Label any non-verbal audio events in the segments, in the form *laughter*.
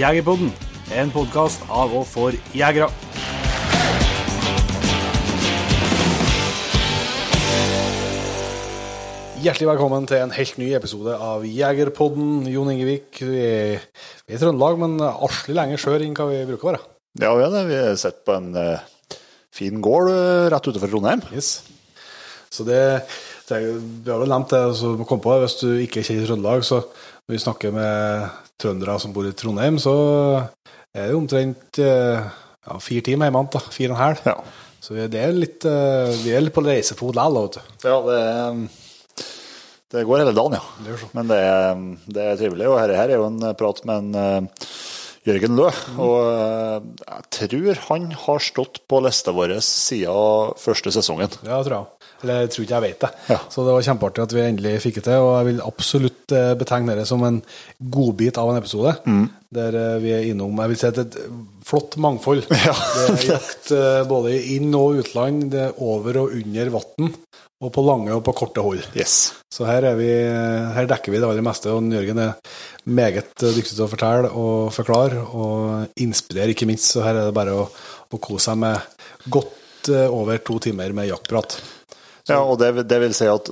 Jegerpodden, en podkast av og for jegere. Hjertelig velkommen til en helt ny episode av Jegerpodden. Jon Ingevik, vi er, vi er i Trøndelag, men arslig lenger sør enn hva vi bruker å være. Ja, vi er det. Vi sitter på en uh, fin gård uh, rett utenfor Trondheim. Yes. Så det, det er, Vi har vel nevnt det, så må komme på det, hvis du ikke kjenner Trøndelag, så når vi snakker med trøndere som bor i Trondheim, så er det omtrent eh, ja, fire timer hjemme, da. Fire og en halv. Ja. Så vi, det er litt, eh, vi er litt på reisefot likevel. Ja, det, det går hele dagen, ja. Det. Men det er, det er trivelig. Og her, her er jo en prat med en eh, Jørgen Lø. Og eh, jeg tror han har stått på lista vår siden første sesongen. Ja, jeg tror jeg. Eller jeg tror ikke jeg vet det. Ja. Så det var kjempeartig at vi endelig fikk det til, og jeg vil absolutt eh, betegne det som en godbit av en episode. Mm. Der eh, vi er innom jeg vil si et, et flott mangfold. *laughs* Ja. Det er jakt eh, både inn- og utland, det er over og under vann, og på lange og på korte hold. Yes. Så her, er vi, her dekker vi det aller meste, og Jørgen er meget dyktig til å fortelle og forklare, og inspirere, ikke minst. Så her er det bare å, å kose seg med godt over to timer med jaktprat. Ja, og det, det vil si at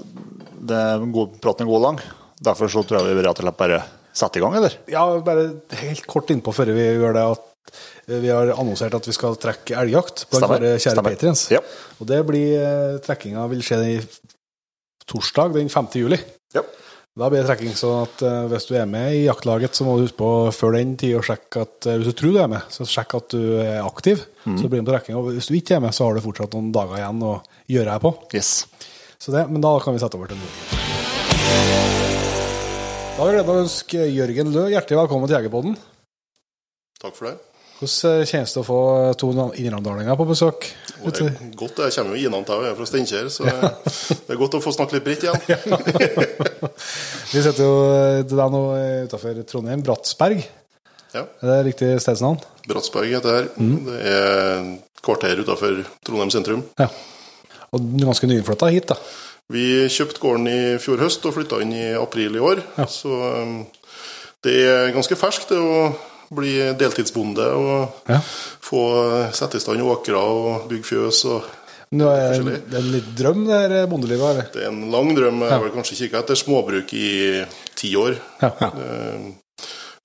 det, god, praten er god og lang. Derfor så tror jeg vi rett og slett bare setter i gang, eller? Ja, bare helt kort innpå før vi gjør det, at eh, vi har annonsert at vi skal trekke elgjakt blant våre kjære patriens. Ja. Og det blir eh, Trekkinga vil skje i torsdag den 5. juli. Ja. Da blir det trekking, så at eh, hvis du er med i jaktlaget, så må du huske på før den tid å sjekke at eh, Hvis du tror du er med, så sjekk at du er aktiv, Mm. så blir du med på trekking. Og hvis du ikke er med, så har du fortsatt noen dager igjen å gjøre her på. Yes. Så det, men da kan vi sette over til Nordland. Da har vi gleden av å ønske Jørgen Lø hjertelig velkommen til Jegerpodden. Takk for det. Hvordan eh, kjennes det å få to innramdalinger på besøk? Det er godt, Jeg kommer jo innan til, jeg er fra Steinkjer, så *laughs* det er godt å få snakke litt bredt igjen. *laughs* Vi sitter jo til deg nå utafor Trondheim, Bratsberg. Ja, Er det riktig stedsnavn? Bratsberg heter det her. Det er kvarter utenfor Trondheim sentrum. Ja. Og er ganske nyinnflytta hit, da. Vi kjøpte gården i fjor høst og flytta inn i april i år. Så um, det er ganske ferskt det å bli deltidsbonde og Ja. få sette i stand åkre og bygge fjøs. og Nå er det en litt drøm, det her bondelivet? eller? Det er en lang drøm. Jeg har kanskje kikka etter småbruk i ti år. Ja. Eh,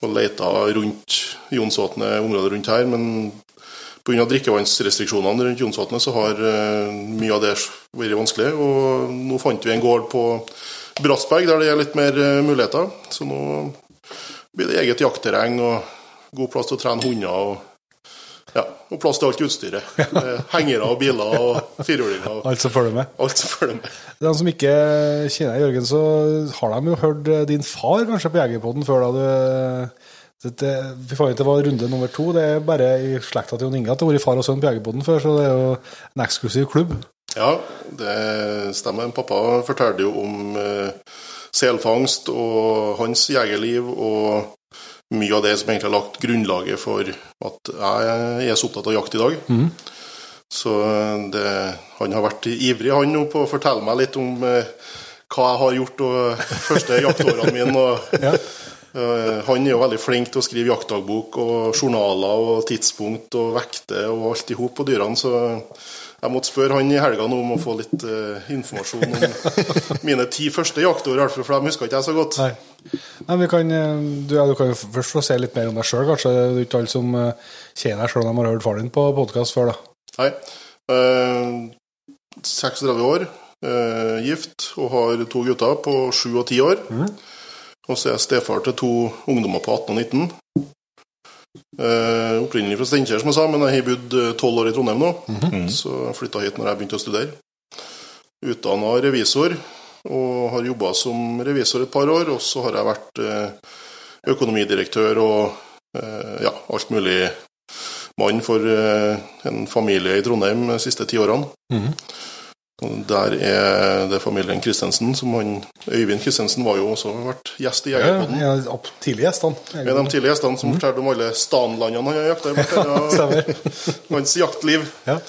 og leita rundt Jonsvatnet, området rundt her, men pga. drikkevannsrestriksjonene rundt Jonsvatnet så har eh, mye av det vært vanskelig. Og nå fant vi en gård på Brassberg der det er litt mer eh, muligheter. Så nå blir det eget jaktterreng og god plass til å trene hunder. og ja, og plass til alt utstyret. Hengere og biler og firehjulinger. Alt som følger med. Alt som følger med. De som ikke kjenner deg, Jørgen, så har de jo hørt eh, din far kanskje på Jegerpodden før da du det, det, Vi fant ut det var runde nummer to. Det er bare i slekta til Jon Inge at det har vært far og sønn på Jegerpodden før, så det er jo en eksklusiv klubb. Ja, det stemmer. Pappa fortalte jo om eh, selfangst og hans jegerliv, og mye av det som egentlig har lagt grunnlaget for at jeg er så opptatt av jakt i dag. Så det, han har vært ivrig han nå på å fortelle meg litt om eh, hva jeg har gjort og *laughs* første jaktårene mine. Og, Ja. Eh, Han er jo veldig flink til å skrive jaktdagbok og journaler og tidspunkt og vekte og alt i hop på dyrene, så jeg måtte spørre han i helga nå om å få litt uh, informasjon om *laughs* mine ti første jaktår, i hvert fall, for dem husker ikke jeg så godt. Nei. Nei, vi kan, eh, du, ja, du kan jo først få se litt mer om deg sjøl, kanskje. Det er ikke alle som eh, kjenner deg sjøl om de har hørt far din på podkast før, da. Nei. Uh, 36 år, uh, gift og har to gutter på 7 og 10 år. Og så er jeg stefar til to ungdommer på 18 og 19. Eh, opprinnelig fra Steinkjer, som jeg sa, men jeg har bodd tolv 12 år i Trondheim nå. Så jeg flytta hit når jeg begynte å studere. Utdanna revisor, og har jobba som revisor et par år. Og så har jeg vært eh, økonomidirektør og eh, ja, alt mulig mann for eh, en familie i Trondheim de siste ti årene. Og Der er det familien Christensen, som han Øyvind Christensen var jo også vært gjest i Ja, Jegerpodden. de opp- tidlige gjestene. En av de tidlige gjestene som fortalte om alle stanlandene han har jakta i. *laughs* Hans jaktliv. Ja.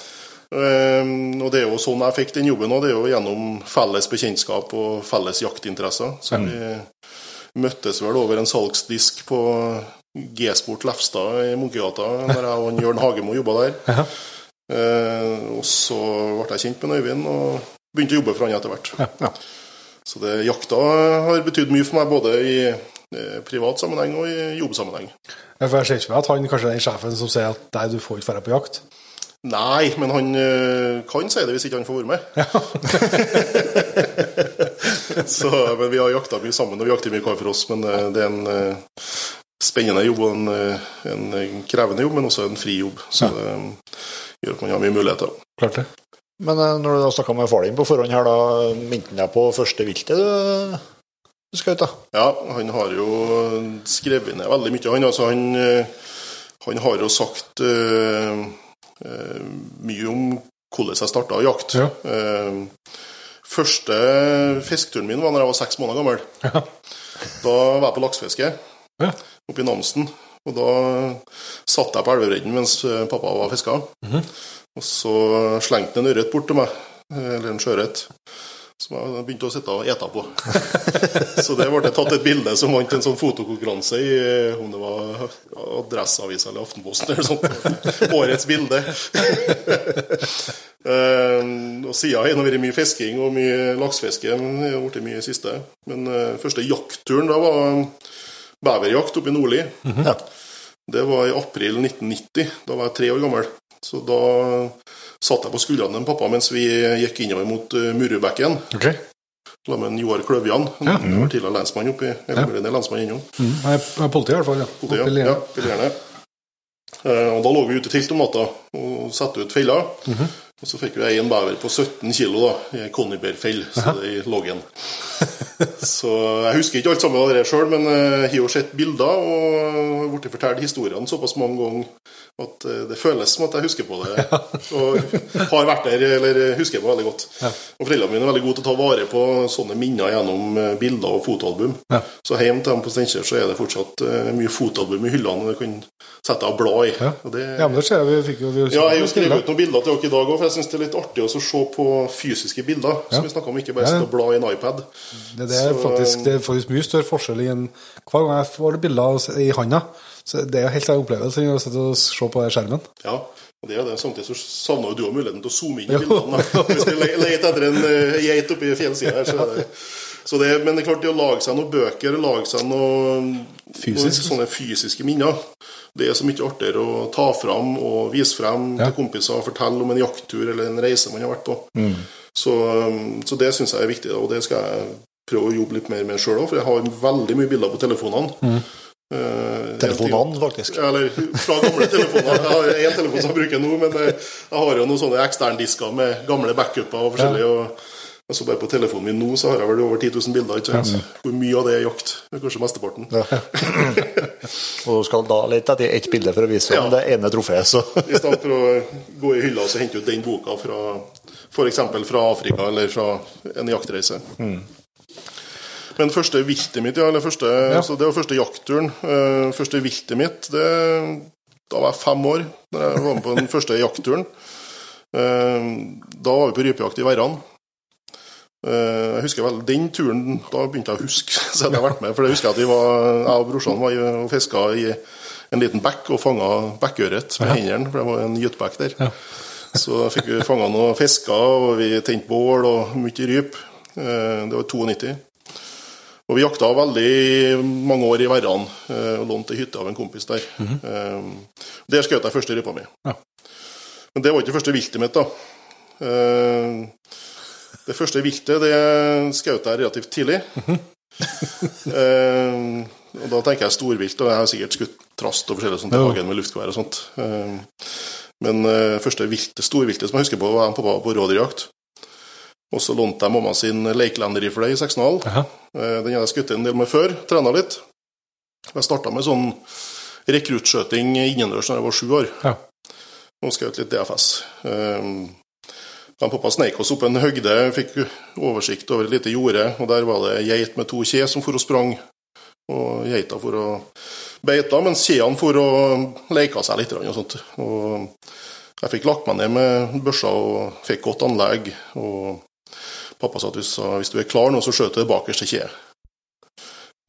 Um, og det er jo sånn jeg fikk den jobben òg. Det er jo gjennom felles bekjentskap og felles jaktinteresser. Så vi møttes vel over en salgsdisk på G-Sport Lefstad i Munkegata, der jeg og Jørn Hagemo jobba der. Eh, og så ble jeg kjent med Øyvind og begynte å jobbe for han etter hvert. Så det, jakta har betydd mye for meg, både i eh, privat sammenheng og i jobbsammenheng. Ja, For jeg ser ikke meg at han kanskje er den sjefen som sier at nei, du får ikke dra på jakt. Nei, men han eh, kan si det hvis ikke han får være med. *laughs* så, men vi har jakta mye sammen, og vi jakter mye hver for oss. Men det er en spennende jobb og en, eh, en krevende jobb, men også en fri jobb. Så det eh, gjør at man har mye muligheter. Klart det. Men eh, når du har snakka med far din på forhånd her, da minte han deg på første viltet du, du skjøt? da? Ja, han har jo skrevet ned veldig mye. Han, altså, han, eh, han har jo sagt uh, eh, mye om hvordan jeg starta jakt. Ja. Uh, første fisketuren min var da jeg var seks måneder gammel. Da var jeg på laksefiske Ja. Oppe i Namsen. Og da satt jeg på elvebredden mens eh, pappa var fiska. Og så slengte han en ørret bort til meg, eh, eller en sjøørret, som jeg begynte å sitte og ete på. *laughs* Så det ble tatt et bilde som vant en sånn fotokonkurranse i eh, om det var Adresseavisa eller Aftenposten eller sånt. *laughs* Årets bilde. Uh, *laughs* og siden har det vært mye fisking og mye laksefiske. Det har blitt mye i siste. Men uh, første jaktturen da var beverjakt oppe i Nordli. Ja. Det var i april 1990. Da var jeg tre år gammel. Så da satt jeg på skuldrene til pappa mens vi gikk innover mot uh, Murubekken. Ok. La med en Joar Kløvjan. Han var tidligere lensmann oppe i eller ja. lensmann innom. Mm. Nei, er politi i hvert fall. ja. Politiet, ja. i ja. Pilerne. Eh, Og da lå vi ute i telt om natta og satte ut feller. Og så fikk vi en bever på 17 kilo da, i Connybergfell, så det lå i loggen. *laughs* så jeg husker ikke alt sammen av det sjøl, men eh, jeg har jo sett bilder og blitt fortalt historiene såpass mange ganger at eh, det føles som at jeg husker på det. *laughs* Og har vært der, eller husker på veldig godt. Og foreldrene mine er veldig gode til å ta vare på sånne minner gjennom eh, bilder og fotoalbum. Så hjemme til dem på Steinkjer så er det fortsatt eh, mye fotoalbum i hyllene du kan sette deg og bla i. Ja. Og det, Ja, men det ser jeg vi fikk jo vi ja, jeg har jo skrevet ut noen bilder til dere i dag òg, for jeg syns det er litt artig å se på fysiske bilder. Ja. Som vi snakka om, ikke bare sitte og bla i en iPad. Det, det, er Så- faktisk, det er faktisk mye større forskjell i en Hver gang jeg får bilder i handa, så det er jo helt en opplevelse å sitte og se på skjermen. Ja, det er det. Samtidig så savner jo du òg muligheten til å zoome inn i bildene. Hvis le- leter etter en eh, geit oppe i fjellsida her, så er det *laughs* så det, men det er klart det å lage seg noen bøker, lage seg noen, noen sånne fysiske minner, det er så mye artigere å ta fram og vise frem Ja. til kompiser og fortelle om en jakttur eller en reise man har vært på. Mm. Så, um, så det syns jeg er viktig, og det skal jeg prøve å jobbe litt mer med sjøl òg, for jeg har veldig mye bilder på telefonene. Mm. Uh, Telefonene, faktisk. eller fra gamle telefoner. Jeg har én telefon som jeg bruker nå, men eh, jeg har jo noen sånne eksterndisker med gamle backuper og forskjellig. og jeg så bare på telefonen min nå, så har jeg vel over 10 000 bilder. ikke sant? Hvor mye av det er jakt? Kanskje mesteparten. Ja. *laughs* og du skal da lete etter ett bilde for å vise fram Ja. det ene trofeet, så *laughs* I stedet for å gå i hylla og så hente ut den boka fra f.eks. fra Afrika eller fra en jaktreise. Men første viltet mitt, ja, eller første, så det var første jaktturen. Eh, første viltet mitt, det, da var jeg fem år da jeg var med på den første jaktturen. Eh, da var vi på rypejakt i Verran. Eh, Jeg husker vel, Den turen da begynte jeg å huske, *laughs* så hadde jeg vært med. For jeg husker at jeg, var, jeg og brorsan var og fiska i en liten bekk og fanga bekkørret med hendene, for det var en gytebekk der. *laughs* Så fikk vi fanga noen fisker, og vi tente bål og mye ryp. Eh, Det var 92. Og vi jakta veldig mange år i Verran eh, og lånte ei hytte av en kompis der. Eh, Der skjøt jeg første rypa mi. Ja. Men det var ikke det første viltet mitt, da. Eh, Det første viltet det skjøt jeg relativt tidlig. Eh, og da tenker jeg storvilt, og jeg har sikkert skutt trast og forskjellig sånt i hagen med luftgevær og sånt. Eh, Men eh, første viltet, storviltet som jeg husker på, var en pappa på rådyrjakt. Og så lånte jeg mamma sin Lakeland-rifle i 6,5. Jaha. Eh, Den hadde jeg skutt en del med før, trena litt. Jeg starta med sånn rekruttskjøting innendørs da jeg var sju år. Ja. Og skjøt litt DFS. Um, han pappa sneik oss opp en høgde, fikk oversikt over et lite jorde, og der var det geit med to kje som for og sprang. Og geita for å beita, mens kjeene for å leke seg litt. Og sånt. Og jeg fikk lagt meg ned med børsa og fikk godt anlegg. Og pappa sa at hvis, hvis du er klar nå, så skjøt du det bakerste kjeet.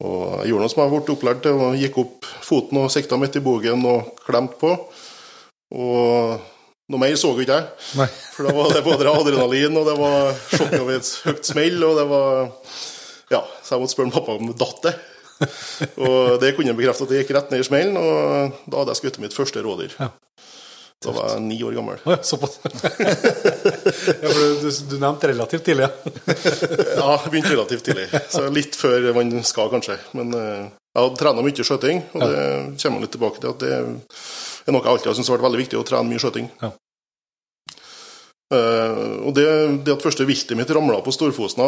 Og jeg gjorde noe som jeg ble opplært til, og gikk opp foten og sikta midt i bogen og klemte på. Og noe mer så ikke jeg. Nei. For da var det både adrenalin, og det var sjokk over et høyt smell, og det var Ja, så jeg måtte spørre pappa om datt det. Og det kunne han bekrefte at det gikk rett ned i smellen, og da hadde jeg skutt mitt første rådyr. Ja. Da var jeg ni år gammel. Oh, ja, såpass. *laughs* ja, for du, du nevnte relativt tidlig, ja. *laughs* Ja, jeg begynte relativt tidlig. Så litt før man skal, kanskje. Men eh, jeg hadde trena mye skjøting, og det kommer man litt tilbake til. at det er noe jeg alltid har syntes har vært veldig viktig, å trene mye skjøting. Ja. Uh, og det, det at første viltet mitt ramla på Storfosna,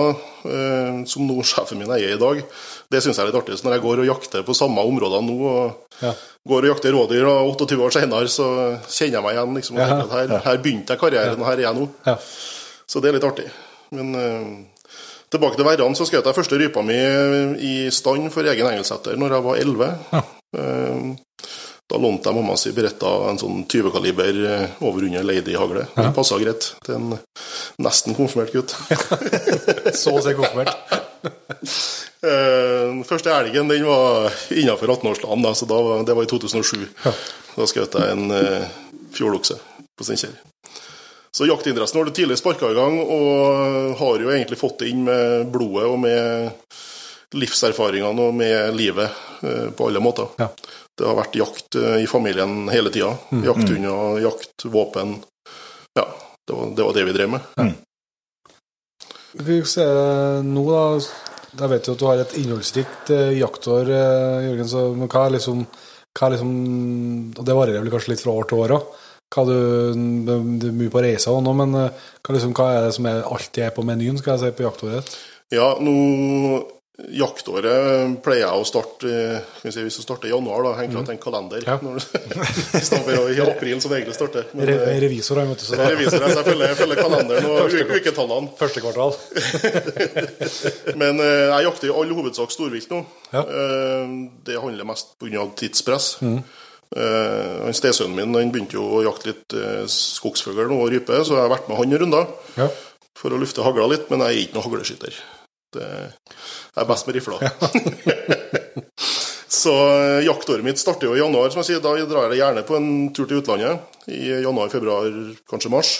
uh, som nå sjefen min eier i dag, det syns jeg er litt artig. Så når jeg går og jakter på samme områder nå, og Ja. går og jakter rådyr og 28 år senere, så kjenner jeg meg igjen. Liksom, Ja. tenker at her, her begynte jeg karrieren, og her er jeg nå. ja. Så det er litt artig. Men uh, tilbake til værene, så skjøt jeg første rypa mi i stand for egen engelsetter når jeg var 11. Da lånte jeg mamma si beretta en sånn 20-kaliber eh, over under Lady-hagle. Det passa greit til en nesten konfirmert gutt. *laughs* Så å si konfirmert. *laughs* Eh, Den første elgen den var innafor 18-årsdagen, så da, det var i 2007. Da skjøt jeg en eh, fjordokse på Steinkjer. Så jaktinteressen ble tidlig sparka i gang, og har jo egentlig fått det inn med blodet og med livserfaringene og med livet på alle måter. Ja. Det har vært jakt eh, i familien hele tida. Jakthunder, jaktvåpen. Ja, det var, det var det vi drev med. Vi ser se nå, da. Jeg vet jo at du har et innholdsrikt eh, jaktår, eh, Jørgen. Så, men hva er liksom, hva er liksom Og det varierer vel kanskje litt fra år til år òg. Du, du, er mye på reiser og nå, men hva, liksom, hva er det som er, alltid er på menyen skal jeg si, på jaktåret? Ja, nå Jaktåret pleier jeg å starte eh, si, Hvis du starter i januar, da henger jeg til en kalender. Ja. Når, *laughs* for i april, som egentlig starter. Men, Re eh, revisor, han, vet du. Så jeg følger, jeg følger kalenderen og u- uketallene. første kvartal. *laughs* Men eh, jeg jakter i all hovedsak storvilt nå. Ja. Det handler mest pga. tidspress. Mm. han Stesønnen min han begynte jo å jakte litt eh, skogsfugl og rype, så jeg har vært med han i runder Ja. for å lufte hagla litt, men jeg er ikke noen hagleskytter. Det er best med rifla. *laughs* så eh, jaktåret mitt starter jo i januar, som jeg sier. Da drar jeg gjerne på en tur til utlandet. I januar, februar, kanskje mars.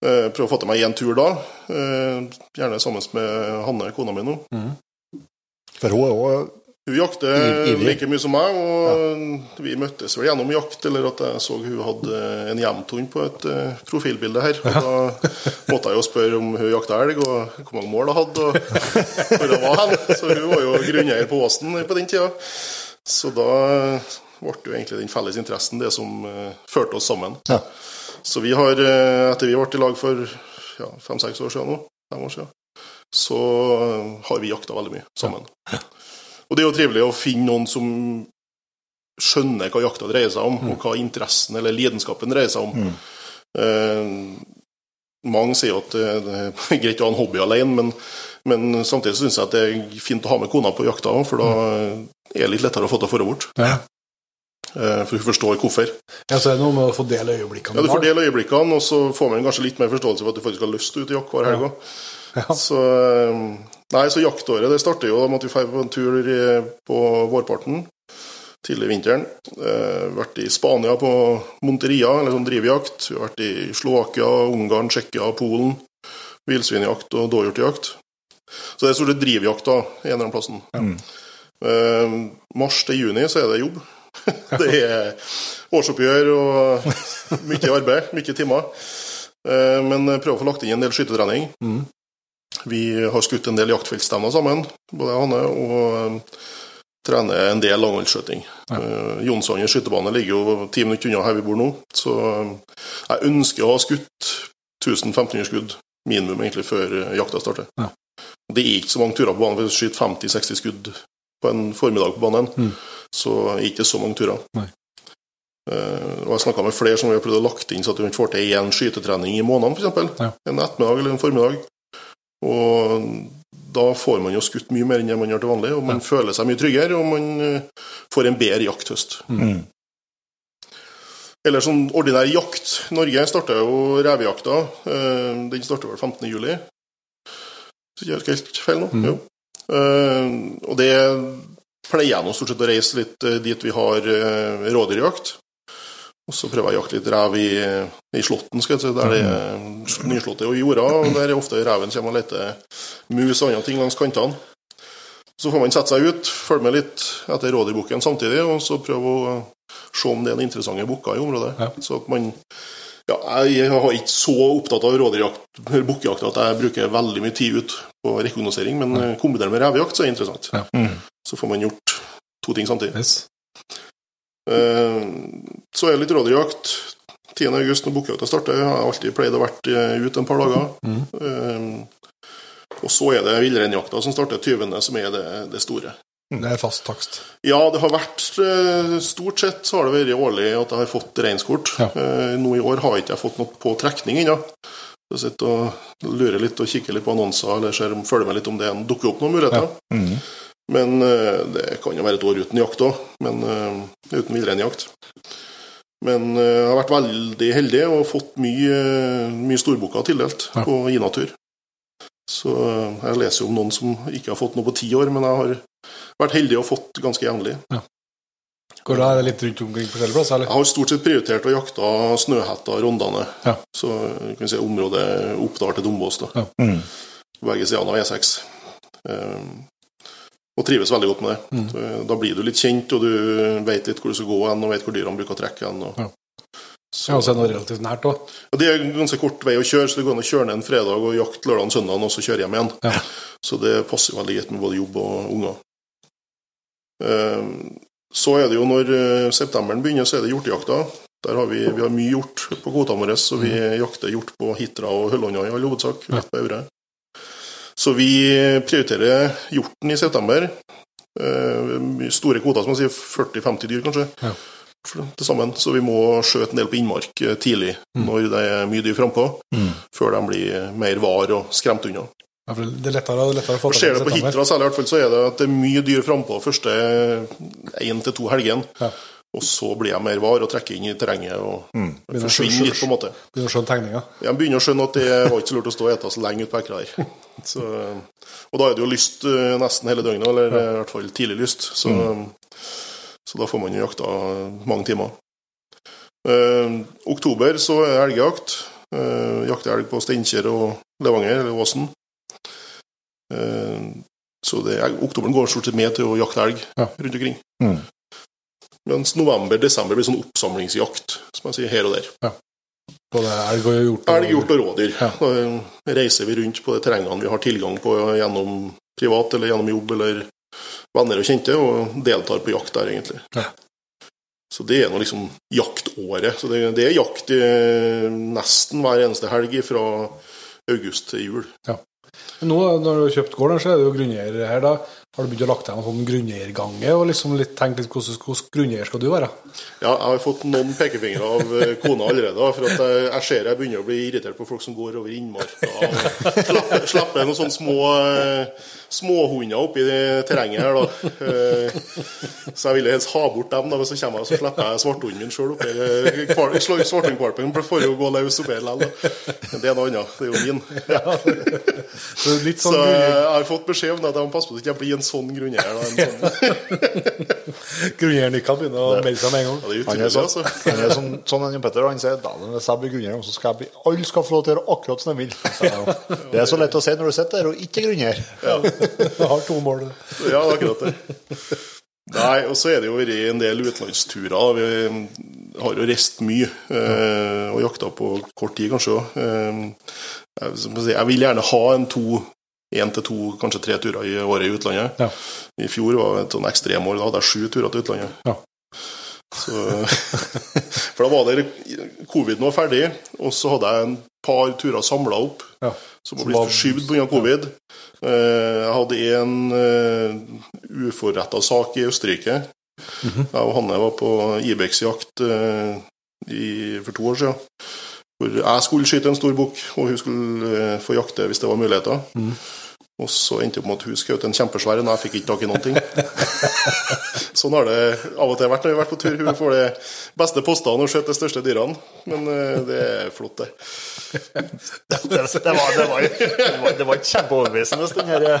Eh, prøver å få til meg én tur da. Eh, gjerne sammen med Hanne, kona mi nå. For hun er òg Hun jakter like mye som meg, og vi møttes vel gjennom jakt, eller at jeg så hun hadde en jevnthund på et uh, profilbilde her. Og da måtte jeg jo spørre om hun jakta elg, og hvor mange mål hun hadde, og hvor hun var hen. Så hun var jo grunneier på Åsen på den tida. Så da ble jo egentlig den felles interessen det som uh, førte oss sammen. Ja. Så vi har, uh, etter vi ble i lag for ja, fem-seks år siden nå, fem år siden, så har vi jakta veldig mye sammen. Og det er jo trivelig å finne noen som skjønner hva jakta dreier seg om, og hva interessen eller lidenskapen dreier seg om. Eh, mange sier at det, det er *laughs* greit å ha en hobby alene, men, men samtidig syns jeg at det er fint å ha med kona på jakta òg, for da er det litt lettere å få til å det bort. Ja. Eh, for hun forstår hvorfor. ja, så er det noe med å få dele øyeblikkene. Ja, Du får dele øyeblikkene, og så får man kanskje litt mer forståelse for at du faktisk har lyst til å ut i jakt hver helg òg. Ja. Så, eh, nei, så jaktåret det starter jo da med at vi drar på en tur på vårparten tidlig i vinteren. Eh, vært i Spania på Monteria, eller sånn drivjakt. Vi har vært i Slovakia, Ungarn, Tsjekkia, Polen. Villsvinjakt og dåhjortjakt. Så det er stort sett drivjakt da, en eller annen plassen. Eh, mars til juni så er det jobb. *laughs* det er årsoppgjør og mye arbeid, mye timer. Eh, men prøver å få lagt inn en del skyttertrening. Vi har skutt en del jaktfeltstemmer sammen, både Hanne og eh, trener en del langholdsskjøting. Uh, Jonsson skytebane ligger jo ti minutter unna her vi bor nå, så eh, jeg ønsker å ha skutt 1500 skudd minimum egentlig før eh, jakta starter. Ja. Det er ikke så mange turer på banen, for å skyte 50-60 skudd på en formiddag på banen, Mm. så er det ikke så mange turer. Nei. Eh, og jeg snakka med flere som vi har prøvd å lagt inn så at vi får til én skytetrening i måneden, f.eks. Ja. En ettermiddag eller en formiddag. Og da får man jo skutt mye mer enn det man gjør til vanlig, og man føler seg mye tryggere, og man eh, får en bedre jakthøst. Mm. Eller sånn ordinær jakt. Norge starta jo revejakta. eh, Den starta vel 15. juli. Hvis ikke jeg husker helt feil nå. Mm. Jo. Eh, og det pleier jeg nå stort sett å reise litt dit vi har rådyrjakt. Og så prøver jeg å jakte litt rev i, i slåtten, skal jeg si, der det er nyslåtte og jorder. Og der er ofte reven kommer og leter mus og andre ting langs kantene. Så får man sette seg ut, følge med litt etter rådyrbukken samtidig, og så prøve å se om det er noen interessante bukker i området. Ja. Så at man ja, jeg er ikke så opptatt av rådyrjakt bukkejakt at jeg bruker veldig mye tid ut på rekognosering, men kombinert med revejakt så er det interessant. Ja. Så får man gjort to ting samtidig. Yes. Eh, Så er det litt rådyrjakt. 10. august når bukkjakta starter. Jeg har alltid pleid å vært eh, ute en par dager. Mm. Og så er det villreinjakta som starter 20., som er det, det store. Det er fast takst. Ja, det har vært Stort sett så har det vært årlig at jeg har fått reinskort. Ja. Nå i år har jeg ikke fått noe på trekning ennå. Jeg sitter og lurer litt og kikker litt på annonser eller ser, følger med litt om det dukker opp noen muligheter. Men eh, det kan jo være et år uten jakt òg. Men eh, uten villreinjakt. Men eh, jeg har vært veldig heldig og fått mye, mye storbukker tildelt Ja. på Inatur. Så jeg leser jo om noen som ikke har fått noe på ti år, men jeg har vært heldig og fått ganske jevnlig. Går da er det litt rundt omkring forskjellige plasser, eller? Jeg har stort sett prioritert å jakte snøhetta Rondane. Ja. Så kan vi si området Oppdal til Dombås. da. Ja. Mm. begge sidene av E6. Og trives veldig godt med det. Mm. Da blir du litt kjent, og du vet litt hvor du skal gå hen, og vet hvor dyrene bruker å trekke hen. Og... Ja. Så, Ja, er det noe relativt nært òg. Ja, Det er ganske kort vei å kjøre, så det går an å kjøre ned en fredag og jakte lørdag og søndag, og så kjøre hjem igjen. Ja. Så det passer veldig greit med både jobb og unger. Eh, Så er det jo når eh, septemberen begynner, så er det hjortejakta. Der har vi, vi har mye hjort på kvotene våre, så vi jakter hjort på Hitra og Høllånda i all hovedsak. Rett på Aure. Så vi prioriterer hjorten i september. Eh, store kvoter, som man sier 40-50 dyr kanskje. Ja. Til sammen. Så vi må skjøte en del på innmark tidlig, tidlig, når det er mye dyr frampå. Før de blir mer var og skremt unna. Ja, det er lettere, lettere å få Ser det på. Hitra særlig, i hvert fall, så er det at det er mye dyr frampå første én til to helgene. Ja. Og så blir jeg mer var og trekker inn i terrenget og mm. forsvinner litt, på en måte. Begynner å skjønne tegninga. Jeg begynner å skjønne at det var ikke så lurt å stå og ete så lenge ute på ekra her. *laughs* Så, og da er det jo lyst eh, nesten hele døgnet, eller i hvert fall tidlig lyst. Så, så da får man jo jakta mange timer. Eh, oktober så er det elgjakt. Uh, jakter elg på Steinkjer og Levanger, eller Åsen. Eh, så det er, oktoberen går stort sett med til å jakte elg Ja. rundt omkring. Mm. Mens november-desember blir sånn oppsamlingsjakt, som jeg sier, her og der. Både elg og hjort. Elg, hjort og rådyr. Ja. Da reiser vi rundt på de terrengene vi har tilgang på gjennom privat eller gjennom jobb eller venner og kjente, og deltar på jakt der, egentlig. Ja. Så det er nå liksom jaktåret. Så det, det er jakt i nesten hver eneste helg fra august til jul. Nå når du har kjøpt gården, så er jo grunneier her. da Har du begynt å lagt deg noen sånn grunneiergange og liksom litt tenkt litt hvordan, hvordan grunneier skal du være? Ja, jeg har fått noen pekefingre av eh, kona allerede. For at jeg, jeg ser jeg begynner å bli irritert på folk som går over innmarka. og slipper noen sånne små eh, småhunder oppi terrenget her, da. Eh, Så jeg ville helst ha bort dem, da, men så kommer jeg så slipper jeg svarthunden min sjøl oppi Svarthundkvalpen får jo gå løs oppi likevel. Men det er noe annet. Det er jo min. Så litt Så sånn eh, jeg har fått beskjed om at jeg må passe på at jeg blir en sånn grunneier. da, *laughs* grunneieren ikke kan begynne å melde seg med en gang. Ja, det er Han er utrolig, sånn, altså. han er sånn, sånn en Petter, han sier da hvis jeg blir grunneier, så skal jeg bli, alle skal få lov til å gjøre akkurat som de vil. Så det er så lett å si når du sitter der og ikke grunnjere. Du *laughs* har to mål. Ja, er akkurat det. Nei, og så er det jo vært en del utenlandsturer. Vi har jo reist mye eh, og jakta på kort tid, kanskje òg. Eh, jeg, jeg vil gjerne ha en to én til to, kanskje tre turer i året i utlandet. Ja. I fjor var det et sånn ekstremår. Da hadde jeg sju turer til utlandet. Ja. Så, *laughs* for da var det Covid nå ferdig, og så hadde jeg en par turer samla opp Ja. som var blitt forskyvd pga. covid. Eh, Jeg hadde en uh, uforretta sak i Østerrike. Mhm. Jeg og Hanne var på Ibex-jakt eh, for to år siden. Hvor jeg skulle skyte en stor bukk, og hun skulle eh, få jakte hvis det var muligheter. Mhm. Og så endte det opp med at hun skjøt en kjempesvær en, og jeg fikk ikke tak i noen ting. *laughs* sånn har det av og til vært når vi har vært på tur. Hun får de beste postene og skjøt de største dyrene. Men eh, det er flott, det. Det, det, var, det, var, det, var, det var kjempeoverbevisende, den her eh,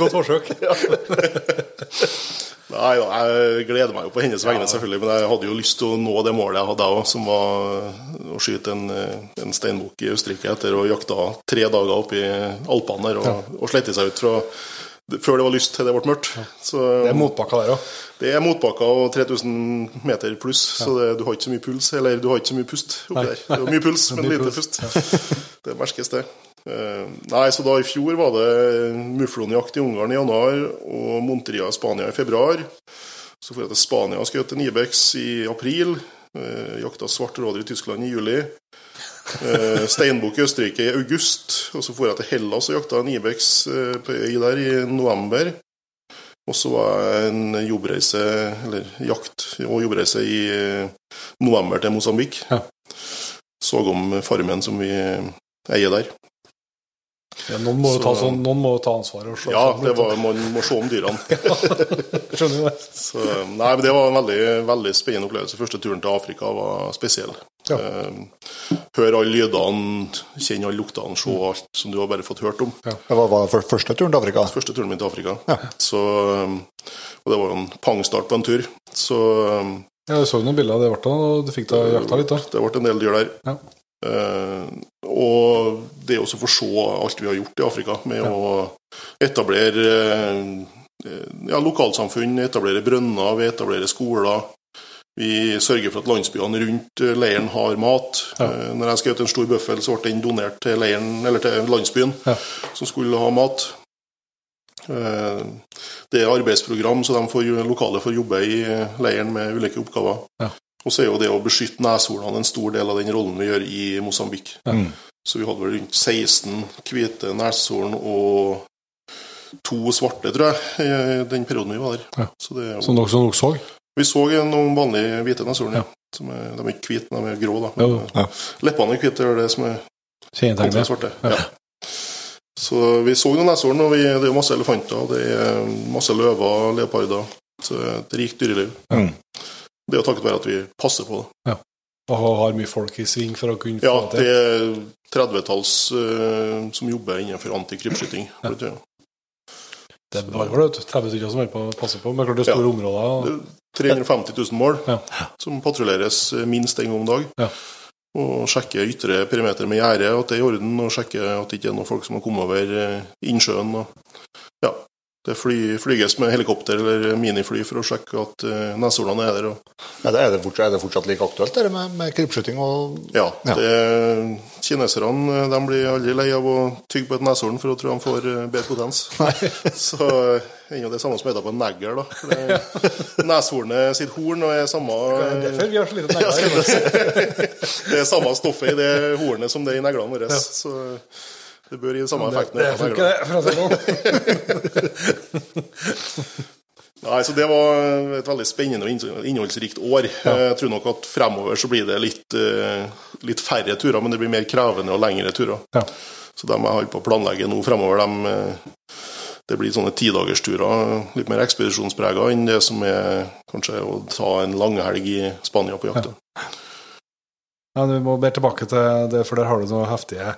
Godt forsøk. Nei, jeg gleder meg jo på hennes vegne, selvfølgelig. Men jeg hadde jo lyst til å nå det målet jeg hadde òg, som var å skyte en, en steinbukk i Østerrike etter å jakta tre dager oppe i Alpene der og, og slette seg ut fra før det var lyst til det ble mørkt. Så, Det er motbakka der òg. det er motbakka og 3000 meter pluss, så det, du har ikke så mye puls. Eller du har ikke så mye pust oppi der. Det er mye puls, *laughs* men Mye lite pust. pust. *laughs* Det merkes, det. Eh, Nei, så da i fjor var det muflonjakt i Ungarn i januar og Monteria i Spania i februar. Så dro jeg til Spania og skjøt en Ibex i april. Eh, Jakta svart rådyr i Tyskland i juli. Eh, Steinbukk i Østerrike i august. Og så dro jeg til Hellas og jakta en Ibex eh, på øy der i november. Og så var jeg en jobbreise, eller jakt og jobbreise i eh, november til Mosambik. Ja. Så om farmen som vi eier der. Ja, noen, må jo ta, sånn, ta ansvaret. Og se Ja, det var, man må se om dyrene. *laughs* Skjønner det? Så, nei, men Det var en veldig, veldig spennende opplevelse. Første turen til Afrika var spesiell. Ja. Eh, høre alle lydene, kjenne alle luktene, se alt som du har bare fått hørt om. Det var, var første turen til Afrika. Første turen min til Afrika. Så, um, og det var jo en pangstart på en tur. Så um, Ja, Jeg så noen bilder av det, ble, og du fikk da jakta litt, da. det ble en del dyr der. Ja. Eh, og det også å få se alt vi har gjort i Afrika, med å etablere eh, ja, lokalsamfunn, etablere brønner, vi etablerer skoler. Vi sørger for at landsbyene rundt eh, leiren har mat. Ja. Når jeg skrev til en stor bøffel, så ble den donert til, leiren, eller til landsbyen, Ja. som skulle ha mat. Det er arbeidsprogram, så de får, lokale får jobbe i leiren med ulike oppgaver. Ja. Og så er jo det å beskytte neshornene en stor del av den rollen vi gjør i Mosambik. Mm. Så vi hadde vel rundt 16 hvite neshorn og to svarte, tror jeg, i den perioden vi var der. Ja. Så det Som dere, som dere så. vi så noen vanlige hvite neshorn, ja. Ja. Er, de er ikke hvite, de er grå. da. Men, ja. Leppene er hvite, det er det som er Kjennetegnet. svarte. Ja. Ja. Så vi så noen neshorn, og vi, det er masse elefanter, det er masse løver, leoparder. Så det er et rikt dyreliv. Mm. Det er jo takket være at vi passer på det. Og har mye folk i sving for å kunne Ja, få det det er 30-talls uh, som jobber innenfor antikrypskyting. Ja. vet du. Det er bare vet 30 stykker som passer på å passe på. Men klart det er store Ja. områder. og- Det er 350 000 mål Ja. som patruljeres eh, minst en gang om dag. Ja. Og sjekke ytre perimeter med gjerde, at det er i orden, og sjekke at det ikke er noen folk som har kommet over eh, innsjøen. Og, ja, det fly, flyges med helikopter eller minifly for å sjekke at uh, neshornene er der. Og, Er det, er, det fortsatt, er det fortsatt like aktuelt, det med, med krypskyting og ja, Ja. Det, kineserne eh, de blir aldri lei av å tygge på et neshorn for å tro de får uh, bedre potens. *laughs* *laughs* Så er jo det samme som heter på en negl. *laughs* Neshornet sitt horn og er samme Derfor vi har så lite negler. Det er samme stoffet i det hornet som det er i neglene våre. Ja. Så det bør gi samme effekten. Det funker, det. For å si det *laughs* sånn. Nei, så Det var et veldig spennende og innholdsrikt år. Jeg tror nok at fremover så blir det litt, eh, litt færre turer, men det blir mer krevende og lengre turer. Ja. Så de jeg holder på å planlegge nå fremover, de, eh, det blir sånne tidagersturer, litt mer ekspedisjonsprega enn det som er kanskje å ta en langhelg i Spania på jakt. da. Ja, Vi må bare tilbake til det, for der har du noen heftige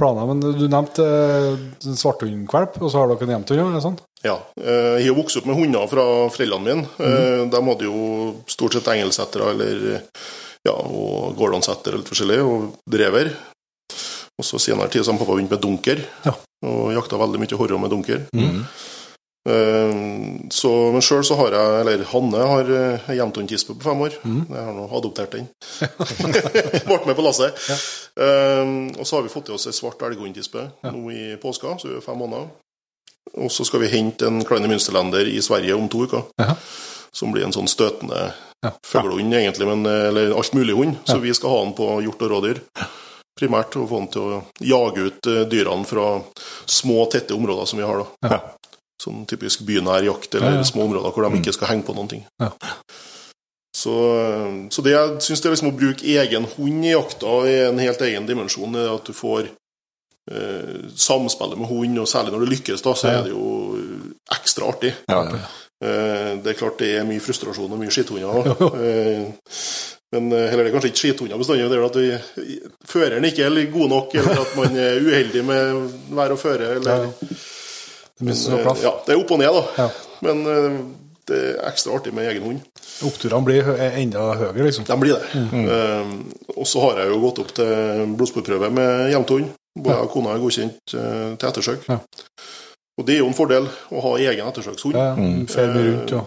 planer. Men du nevnte eh, svarthundkvalp, og så har dere en hjemtur? er det sånn? Ja. eh, Jeg har vokst opp med hunder fra foreldrene mine. Eh, De hadde jo stort sett engelsettere eller ja, og gordonsetter og litt forskjellig, og drever. Og så senere tid så har pappa begynt med dunker, Ja. og jakta veldig mye horro med dunker. Eh, Så, men sjøl så har jeg, eller Hanne har eh, ei hjemtundtispe på fem år. Jeg har nå adoptert den. *laughs* Ble med på lasset. Eh, og så har vi fått i oss ei svart elghundtispe nå i påska, så vi er fem måneder. Og så skal vi hente en Kleine Münsterlander i Sverige om to uker. Ja. Som blir en sånn støtende Ja. fuglehund, egentlig, men, eller alt mulig hund. Så vi skal ha den på hjort og rådyr. Primært og få den til å jage ut eh, dyrene fra små, tette områder som vi har. da. Ja. Sånn typisk bynær jakt, eller Ja, ja. små områder hvor de ikke skal henge på noen ting. Ja. Så, så det jeg syns det er liksom å bruke egen hund i jakta i en helt egen dimensjon, er at du får eh, samspillet med hund, og særlig når det lykkes, da, så er det jo ekstra artig. Ja, ja. Eh, det er klart det er mye frustrasjon og mye skitthunder. *laughs* eh, men eh, heller det er kanskje ikke skithunder bestandig. Det er at vi, føreren ikke er god nok, eller at man er uheldig med vær og føre. Eller, Ja. Det er så eh, klaff. ja, det er opp og ned, da. Ja. Men eh, det er ekstra artig med egen hund. Oppturene blir er enda høyere, liksom. De blir det. Eh, og så har jeg jo gått opp til blodsporprøve med jevnthund. Både jeg og kona er godkjent uh, til ettersøk. Ja. Og det er jo en fordel å ha egen ettersøkshund. Ja, Fer mye rundt ja.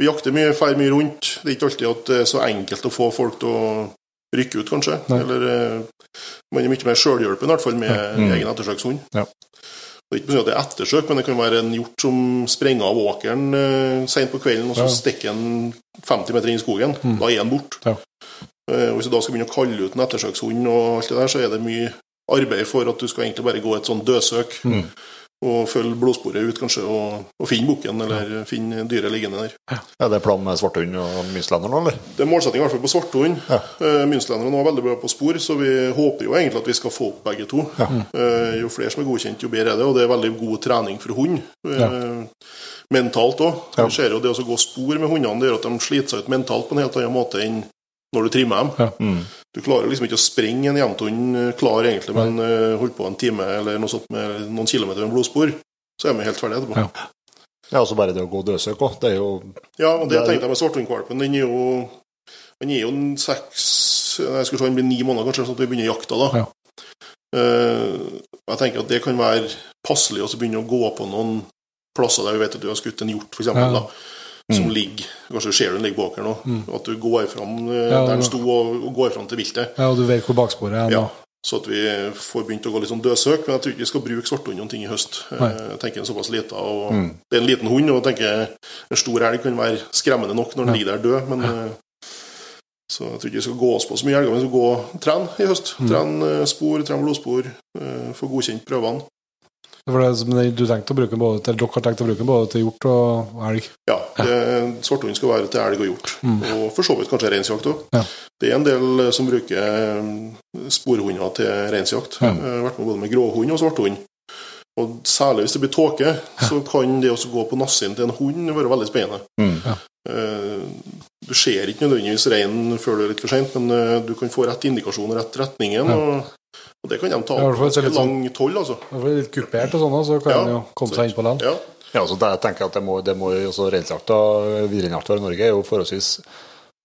Vi jakter mye, fer mye rundt. Det er ikke alltid at det er så enkelt å få folk til å rykke ut, kanskje. Nei. Eller eh, man er mye mer sjølhjelpen, i hvert fall, med Mm. egen ettersøkshund. Ja. Det er ikke at det er ettersøk, men det kan være en hjort som sprenger av åkeren eh, sent på kvelden, og så Ja. stikker han 50 meter inn i skogen. Mm. Da er han borte. Ja. Eh, hvis du da skal begynne å kalle ut en ettersøkshund, og alt det der, så er det mye arbeid for at du skal egentlig bare gå et sånn dødsøk. Mm. Og følge blodsporet ut, kanskje, og, og finne bukken, eller finne dyret liggende der. Er det plan med svarthund og mynslender nå, eller? Det er målsetting i hvert fall på svarthund. Ja. Uh, Münsterlenderne var veldig bra på spor, så vi håper jo egentlig at vi skal få opp begge to. Eh, jo flere som er godkjent, jo bedre er det, og det er veldig god trening for hund. Eh, Mentalt òg. Ja. Vi ser jo det å gå spor med hundene, det gjør at de sliter seg ut mentalt på en helt annen måte enn når du trimmer dem. Ja. Mm. Du klarer liksom ikke å sprenge en jevnthund eh, klar, egentlig, men uh, holdt på en time eller noe sånt med noen kilometer med blodspor, så er vi helt ferdige etterpå. Ja. Ja, så bare det å gå dødsøk òg. Det er jo Ja, og det Det tenkte jeg med svarthundkvalpen. Den er jo Den er jo en seks Jeg skulle se, den blir ni måneder, kanskje, sånn at vi begynner jakta da. Ja. Uh, jeg tenker at det kan være passelig å begynne å gå på noen plasser der vi vet at du har skutt en hjort, f.eks., Ja. Da, som ligger Kanskje du ser den ligger bak her nå. Mm. At du går fram eh, Ja, der den sto, og, og går fram til viltet. Ja, og du vet hvor baksporet er. Ja. Så at vi får begynt å gå litt sånn dødsøk. Men jeg tror ikke vi skal bruke svarthund noen ting i høst. Nei. Eh, Jeg tenker en såpass lita, og Mm. Det er en liten hund, og jeg tenker en stor elg kan være skremmende nok når den ligger der død, men Ja. Så jeg tror ikke vi skal gå oss på så mye elger, men vi skal gå og trene i høst. Mm. Trene eh, spor, trene blodspor, eh, få godkjent prøvene. For det, du tenkte å bruke både til, dere har tenkt å bruke den både til hjort og elg? Ja, det- svarthund skal være til elg og hjort. Mm. Og for så vidt kanskje reinsjakt òg. Ja. Det er en del eh, som bruker eh, sporhunder til reinsjakt. Ja. Jeg har vært med både med gråhund og svarthund. Og særlig hvis det blir tåke, så kan det også gå på nassen til en hund være veldig spennende. Mm. ja. Du ser ikke nødvendigvis reinen før du er litt for seint, men eh, du kan få rett indikasjon og rett retningen. Ja. Og, og det kan de ta opp i hvert så ganske litt sånn- lang toll, altså. Det er litt kupert og sånn, så kan Ja. de jo komme seg inn på land. Ja. Ja, der tenker jeg at det må, det må jo også Reinsjakta, villreinjakta i Norge er jo forholdsvis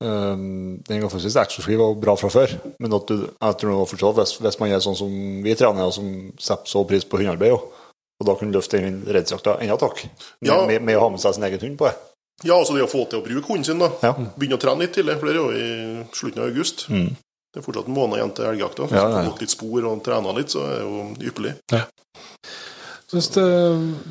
um, Den forholdsvis eksklusiv og bra fra før. Men at du, jeg tror nå fortsatt, hvis, hvis man er sånn som vi trener, og som setter så pris på hundearbeid, og, og da kunne løfte den reinsjakta enda takk, med, Ja. med, med å ha med seg sin egen hund på det. ja, altså det å få til å bruke hunden sin, da. Ja. Begynne å trene litt tidlig, for det er jo i slutten av august. Mm. Det er fortsatt en måned igjen til elgjakta. Ja, ja, du får gått litt spor og trena litt, så er det jo ypperlig. Synes det,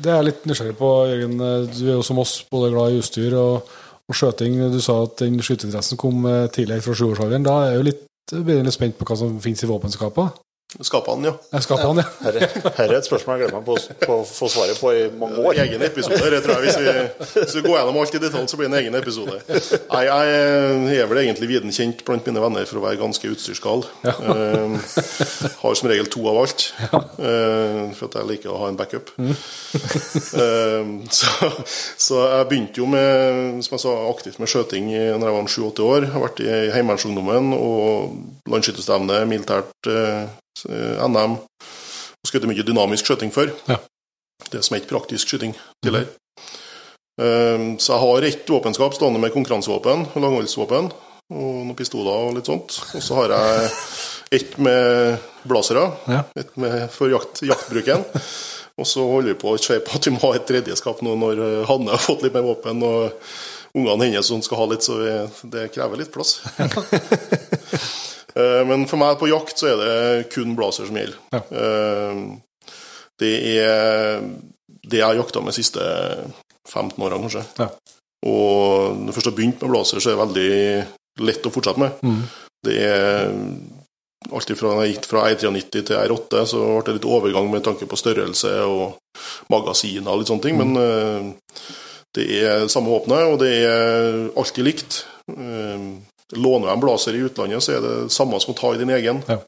det er litt nysgjerrig på, Jørgen. Du er jo som oss både glad i utstyr og, og skjøting. Du sa at den skyteinteressen kom eh, tidligere fra sjuårsalderen. Da er jeg jo litt, jeg litt spent på hva som finnes i våpenskapet. Skapene, ja. Jeg skaper han, ja. *laughs* Her, her er et spørsmål jeg gleder meg på, å- få svaret på i mange år. Egen episode, det tror jeg. Hvis vi, hvis vi går gjennom alt i detalj, så blir det en egen episode. Nei, jeg er vel egentlig viden kjent blant mine venner for å være ganske utstyrsgal. Eh, har som regel to av alt, uh, for at jeg liker å ha en backup. Eh, så, så jeg begynte jo med, som jeg sa, aktivt med skjøting i- når jeg var 7-8 år. Jeg har vært i Heimevernsungdommen og landsskytterstevne, militært eh, NM. Og skutt mye dynamisk skjøting før. Ja. Det som er ikke praktisk skyting tidligere. Um, så jeg har ett våpenskap stående med konkurransevåpen langholdsvåpen. Og noen pistoler og litt sånt. Og så har jeg ett med blazere, Ja. Ett med for jakt, jaktbruken. Og så holder vi på å se på at vi må ha et tredje skap nå når eh, Hanne har fått litt mer våpen. Og ungene hennes som skal ha litt, så det krever litt plass. *laughs* Eh, Men for meg på jakt så er det kun blazer som gjelder. Ja. Eh, Det er det jeg har jakta med de siste 15 årene, kanskje. Ja. Og når jeg først har begynt med blazer, så er det veldig lett å fortsette med. Mm. Det er Alltid fra jeg gikk fra R93 til R8, så ble det litt overgang med tanke på størrelse og magasiner og litt sånne ting. Men eh, det er samme våpenet, og det er alltid likt. Låner du en blazer i utlandet, så er det samme som å ta i din egen. Ja.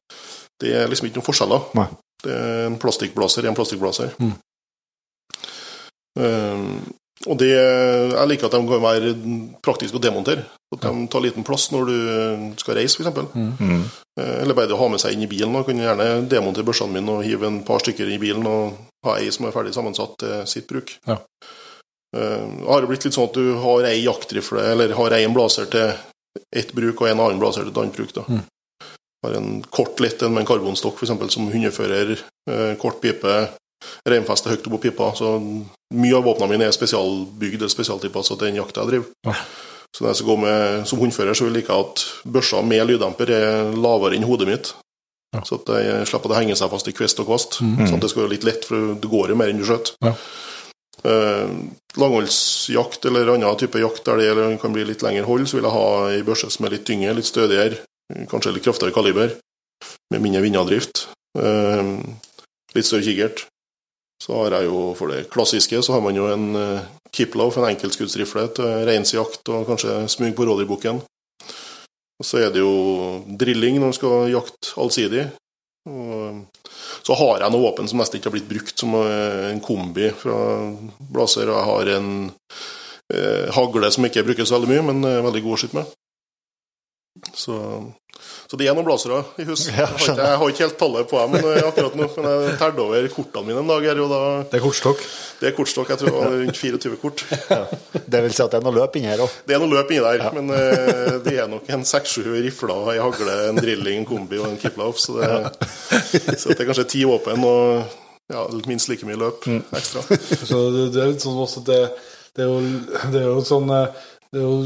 Det er liksom ikke noen forskjeller. Nei. Det er en plastikkblaser, en plastikkblaser. Mm. Um, og det, jeg liker at de kan være praktiske å demontere. At de tar liten plass når du skal reise, f.eks. Mm. Eh, Eller bare det å ha med seg inn i bilen. og Kan gjerne demontere børsene mine og hive en par stykker i bilen og ha ei som er ferdig sammensatt til sitt bruk. Ja. Uh, Har det blitt litt sånn at du har ei jaktrifle, eller har ei en blaser til ett bruk og en annen blaser til et annet bruk. da. Mm. Har en kort lett en med en karbonstokk eksempel, som hundefører, eh, kort pipe, reinfeste høyt oppå pipa. Så mye av våpnene mine er spesialbygd eller spesialtilpasset til den jakta jeg driver. Ja. Så når jeg skal gå med, som hundfører, så vil jeg like at børsa med lyddemper er lavere enn hodet mitt. Ja. Så at jeg slipper at det henger seg fast i kvist og kvast. Mm. Sånn at det skal være litt lett, for det går jo mer enn du skjøter. Ja. Eh, langholdsjakt eller annen type jakt der det eller kan bli litt lengre hold, så vil jeg ha ei børse som er litt tyngre, litt stødigere, kanskje litt kraftigere kaliber, med mindre vindavdrift. Eh, litt større kikkert. Så har jeg jo, for det klassiske, så har man jo en Kiplow, Kiplauf, en enkeltskuddsrifle til reinsjakt og kanskje smug på rådyrbukken. Så er det jo drilling når man skal jakte allsidig. Og så har jeg noe våpen som nesten ikke har blitt brukt, som eh, en kombi fra Blazer. Og jeg har en eh, hagle som ikke brukes veldig mye, men er veldig god å skyte med. Så, så det er noen blazere i hus. *laughs* Ja, jeg, har ikke, jeg har ikke helt tallet på dem eh, akkurat nå, men jeg telte over kortene mine en dag her, da Det er kortstokk. Det er kortstokk. Jeg tror det var rundt 24 kort. *laughs* Det vil si at det er noe løp inni her òg. Det er noe løp inni der, men uh, det er nok en seks-sju rifler, ei hagle, en drilling, en kombi og en kiplauf, så, det, så det er kanskje ti våpen og ja, minst like mye løp ekstra. *laughs* Så det, det er litt sånn også at det, det, er jo, det er jo sånn eh, Det er jo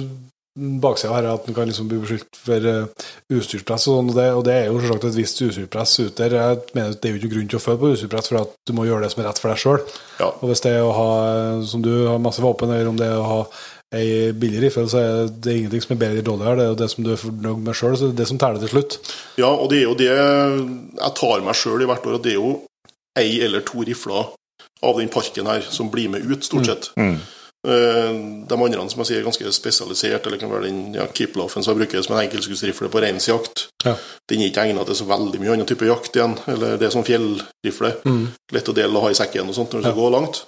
baksida her er at man kan liksom bli beskyldt for uh, utstyrspress, og, sånn, og, det, og det er jo selvsagt et visst utstyrspress ute der. Jeg mener Det er jo ikke grunn til å føle på utstyrspress, for at du må gjøre det som er rett for deg sjøl. Ja. Og hvis det er å ha, eh, som du har masse våpen, eller om det er å ha ei billig rifle, så er det ingenting som er bedre eller dårligere. Det er jo det som du er fornøyd med sjøl, så det er det som teller til slutt. Ja, og det er jo det jeg tar meg sjøl i hvert år, og det er jo ei eller to rifler av den parken her som blir med ut, stort sett. Mm. Eh, De andre som jeg sier er ganske spesialisert, eller kan være den ja, Kiplaufen som jeg bruker som en enkeltskuddsrifle på reinsjakt. Ja. Den er ikke egnet til så veldig mye annen type jakt igjen. Eller det er sånn fjellrifle. Mm. Lett å dele og ha i sekken og sånt når du skal gå langt.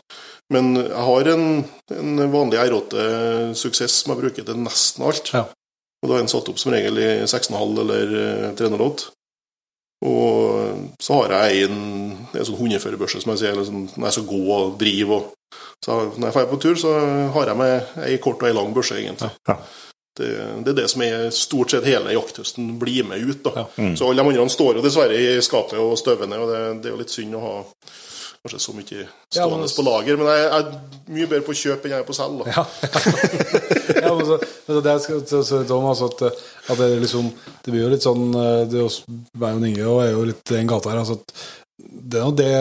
Men jeg har en, en vanlig R8 Suksess som jeg bruker til nesten alt. Ja. Og da er den satt opp som regel i 6,5 eller eh, 308. Og så har jeg en, en sånn hundeførerbørse som jeg sier, eller sånn, når jeg skal gå og drive. Og, så når jeg drar på tur, så har jeg med ei kort og ei lang børse, egentlig. Ja. Det, det er det som er stort sett hele jakthøsten blir med ut. da. Ja. Så alle de andre står jo dessverre i skapet og støver ned, og det, det er jo litt synd å ha kanskje så mye Ja, stående men- på lager. Men jeg, jeg er mye bedre på å kjøpe enn jeg er på å selge. da. Ja. *laughs* ja, men så, men så det jeg skal så, så, altså at, at det liksom Det blir jo litt sånn eh, det er jo, Meg og Inge og er jo litt i den gata her. Altså at det er jo det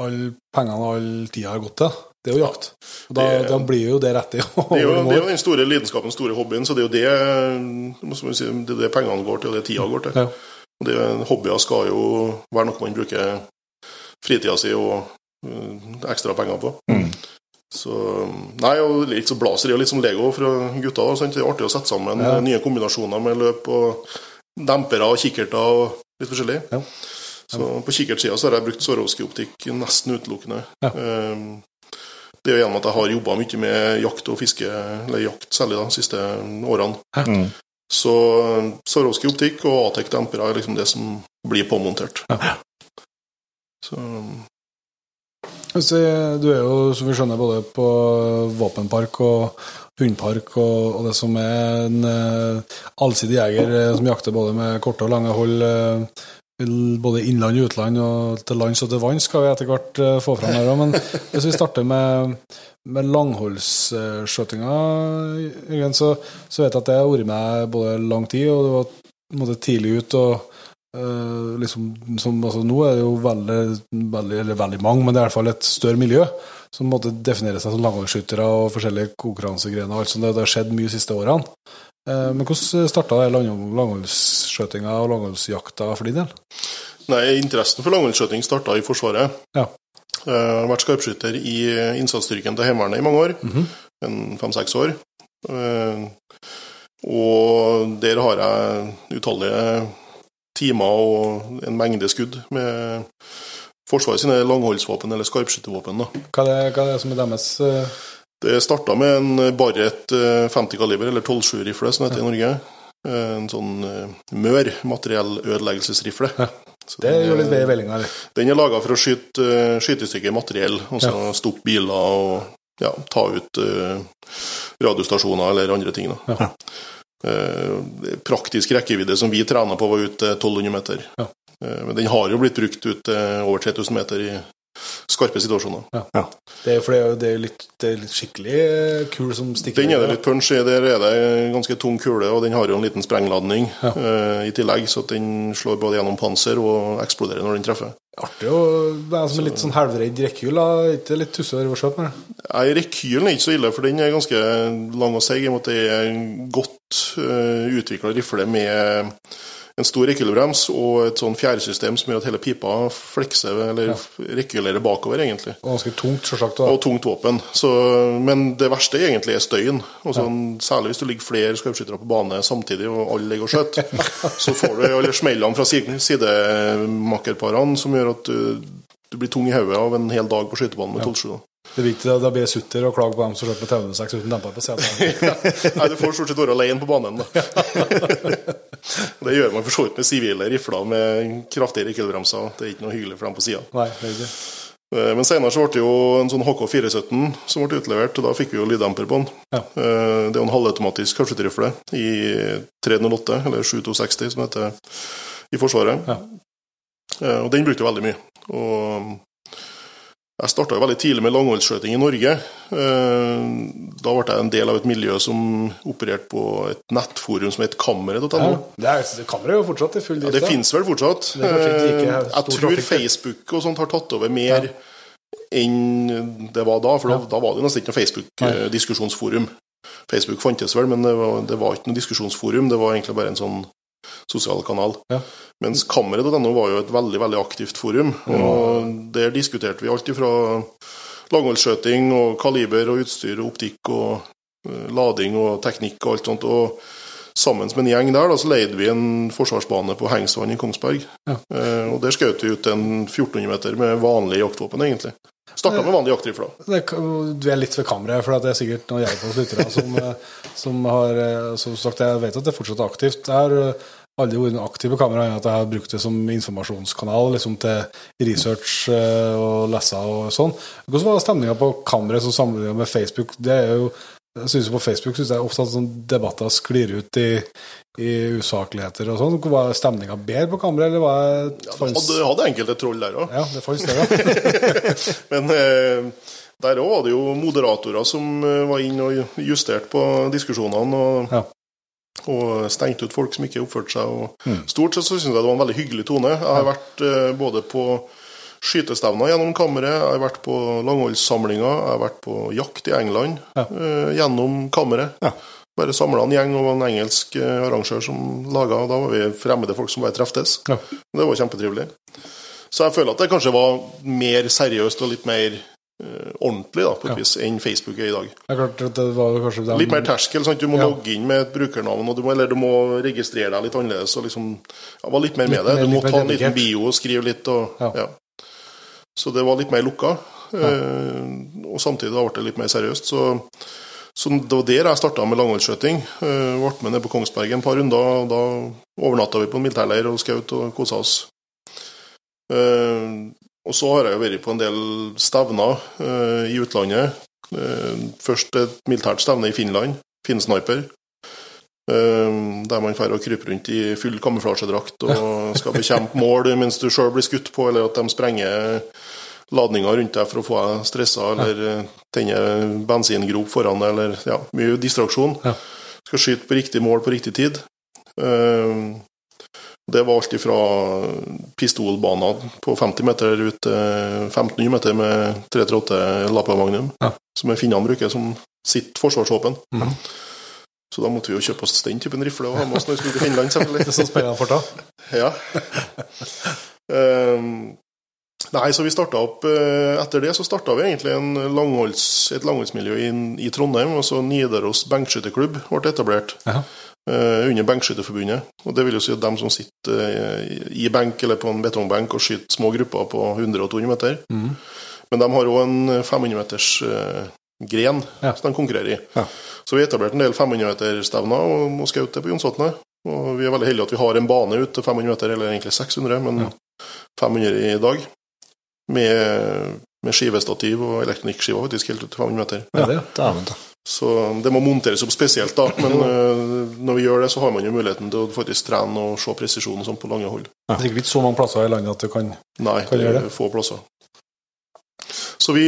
alle pengene og all tida har gått til. Det er jo jakt. Og da, Det- da blir jo det rett i *laughs* Det er jo, det er jo den store lidenskapen, den store hobbyen, så det er jo det, vi det, det pengene går til, og det tida går til. Ja. Og det, hobbyer skal jo være noe man bruker fritida si og øh, ekstra penger på. Mm. Så Nei, og litt så blaser er jo litt som Lego fra gutta. sant? Det er artig å sette sammen Ja. nye kombinasjoner med løp og dempere og kikkerter og litt forskjellig. Ja. Så på kikkertsida har jeg brukt Swarovski-optikk nesten utelukkende. Ja. Ehm, det er jo gjennom at jeg har jobba mye med jakt og fiske, eller jakt særlig da, de siste årene. Mm. Så Swarovski optikk og Atec dempere er liksom det som blir påmontert. Ja. Så Du er jo, som vi skjønner, både på våpenpark og hundpark og, og det som er en eh, allsidig jeger eh, som jakter både med korte og lange hold. Både innland utland og til lands og til vanns skal vi etter hvert eh, få fram her. Men *laughs* hvis vi starter med, med langholdsskjøtinga, så, så vet jeg at det har vært med både lang tid, og du var måte tidlig ut. og uh, liksom, som, altså, Nå er det jo veldig, veldig, eller veldig mange, men det er i hvert fall et større miljø som måtte definere seg som langholdsskyttere og forskjellige konkurransegrener. og alt sånt. Det, det har skjedd mye de siste årene. Eh, men hvordan starta langholdsskjøtinga og langholdsjakta for din del? Nei, interessen for langholdsskjøting starta i Forsvaret. Ja. Eh, Jeg har vært skarpskytter i innsatsstyrken til Heimevernet i mange år. Mhm. En fem-seks år. Eh, Og der har jeg utallige timer og en mengde skudd med Forsvaret sine langholdsvåpen, eller skarpskyttervåpen. Hva hva er det som er deres eh, Det starta med en Barrett eh, 50 kaliber, eller 12-7-rifle, som det ja. i Norge. Eh, En sånn eh, mør materiellødeleggelsesrifle. Ja. Det gjør litt bedre ved i vellinga. Den er laga for å skyte, eh, skyte i stykker materiell, altså stoppe biler og ja, ta ut uh, radiostasjoner eller andre ting. Da. Ja. Uh, praktisk rekkevidde som vi trener på, var ut til 1200 meter. Ja. Uh, men den har jo blitt brukt ut til over 3000 meter i skarpe situasjoner. Det er, det er jo det er litt, det er litt skikkelig eh, kul som stikker Den er det litt punch i. Der er det ganske tung kule, og den har jo en liten sprengladning Ja. uh, i tillegg, så den slår både gjennom panser og eksploderer når den treffer. Artig å være som en litt sånn halvredd rekyl. Er Ikke litt tussete å se på? Nei, Rekylen er ikke så ille, for den er ganske lang og seig. i og med at Det er en godt uh, utvikla rifle med en stor rekylbrems og et sånn fjærsystem som gjør at hele pipa flekser, eller Ja. rekylerer bakover, egentlig. Og ganske tungt, selvsagt. da. Og tungt våpen. Så, men det verste er egentlig er støyen. Og sånn, Særlig hvis du ligger flere skarpskyttere på bane samtidig, og alle ligger og skjøter. *laughs* så får du alle smellene fra side- sidemakkerparene som gjør at du, du blir tung i hodet av en hel dag på skytebanen med 12-7. Det er viktig, da, da blir sutter og klage på dem som kjører med TV6 uten demper på siden. *laughs* Nei, du får stort sett være alene på banen, da. *laughs* det gjør man for så vidt med sivile rifler med kraftige rekylbremser. Det er ikke noe hyggelig for dem på sida. Ikke. Men senere så ble det jo en sånn HK417 som ble utlevert, og da fikk vi jo lyddemper på den. Ja. Eh, Det er jo en halvautomatisk skarpskytterrifle i 308, eller 7260 som heter i Forsvaret. Ja. Eh, Og den brukte jo veldig mye. Og jeg starta veldig tidlig med langholdsskjøting i Norge. Eh, Da ble jeg en del av et miljø som opererte på et nettforum som het kammeret.no. Ja, det er, det kammeret er jo fortsatt i full Ja, det finnes vel fortsatt. Eh, jeg tror. Facebook og sånt har tatt over mer enn det var da. For da, da var det nesten ikke noe Facebook-diskusjonsforum. Facebook fantes vel, men det var, det var ikke noe diskusjonsforum. Det var egentlig bare en sånn sosial kanal. Ja. Mens kammeret.no var jo et veldig veldig aktivt forum. Og der diskuterte vi alt fra langholdsskjøting og kaliber og utstyr og optikk og eh, lading og teknikk og alt sånt. Og sammen med en gjeng der da, så leide vi en forsvarsbane på Hengsvann i Kongsberg. Ja. Eh, og der skjøt vi ut en 1400 meter med vanlig jaktvåpen, egentlig. Starta med vanlig jaktrifle. Det, du er litt ved kammeret, for det er sikkert noen hjelpende lyttere som, eh, som har eh, Som sagt, jeg vet at det er fortsatt aktivt. Jeg har aldri vært aktiv på kamera, at jeg har brukt det som informasjonskanal liksom til research og lese og sånn. Hvordan var stemninga på kammeret som sammenligna med Facebook? Det er jo jeg synes På Facebook synes jeg ofte at sånn debatter sklir ut i, i usakligheter og sånn. Var stemninga bedre på kammeret, eller var det Ja, du hadde enkelte troll der òg. Ja, det fantes det, ja. *laughs* Men eh, der òg var det jo moderatorer som eh, var inne og justerte på diskusjonene. Og, Ja. og stengte ut folk som ikke oppførte seg. Og Mm. Stort sett så syns jeg det var en veldig hyggelig tone. Jeg har vært eh, både på skytestevner gjennom kammeret, jeg har vært på langholdssamlinger, jeg har vært på jakt i England Ja. uh, gjennom kammeret. Ja. Bare samla en gjeng og en engelsk eh, arrangør som laga, og da var vi fremmede folk som bare treftes. Ja. Det var kjempetrivelig. Så jeg føler at det kanskje var mer seriøst og litt mer uh, ordentlig da, på et vis enn Facebook er i dag. Dem- Litt mer terskel. sant? Du må logge inn med et brukernavn, og du må, eller du må registrere deg litt annerledes. og liksom, ja, var litt mer med Litt det. mer- Du må ta en liten bio og skrive litt. Og, Ja. Så det var litt mer lukka. Ja. og samtidig ble det litt mer seriøst. Så, så det var der jeg starta med langholdsskøyting. Eh, ble med ned på Kongsberg en par runder. og Da overnatta vi på en militærleir og skjøt og kosa oss. Eh, og så har jeg jo vært på en del stevner eh, i utlandet. Eh, først et militært stevne i Finland, Finnsniper. Eh, der man får å krype rundt i full kamuflasjedrakt og skal bekjempe mål mens du sjøl blir skutt på, eller at de sprenger ladninger rundt deg for å få deg stressa, eller tenner tenne bensingrop foran deg, eller ja, mye distraksjon. Skal skyte på riktig mål på riktig tid. Eh, det var alt fra pistolbaner på 50 meter ut til 1500 meter med 338 Lappa Magnum, som finnene bruker som sitt forsvarsvåpen. Mhm. Så da måtte vi jo kjøpe oss den typen rifle og ha med oss når vi skulle til Finland, Det er selvfølgelig. så spennende for ta. Ja. Um, nei, så vi starta opp eh, Etter det så starta vi egentlig en langholds, et langholdsmiljø i, i Trondheim. så Nidaros benkskytterklubb ble etablert. Ja. eh, under Benkskytterforbundet. Og det vil jo si at dem som sitter eh, i benk eller på en betongbenk og skyter små grupper på 100 og 200 meter. Men de har òg en 500 meters uh, gren Ja. som de konkurrerer i. Ja. Så vi har etablert en del 500-meterstevner og, og skjøt det på Jonsvatnet. Og vi er veldig heldige at vi har en bane ut til 500 meter, eller egentlig 600, men 500 i dag. Med, med skivestativ og elektronikkskiver faktisk helt ut til 500 meter. Ja, det, er det. Så det må monteres opp spesielt, da. Men *laughs* uh, når vi gjør det, så har man jo muligheten til å faktisk trene og se presisjon sånn på lange hold. det er ikke så mange plasser i landet at du kan Nei, Kan det gjøre er få plasser. Så vi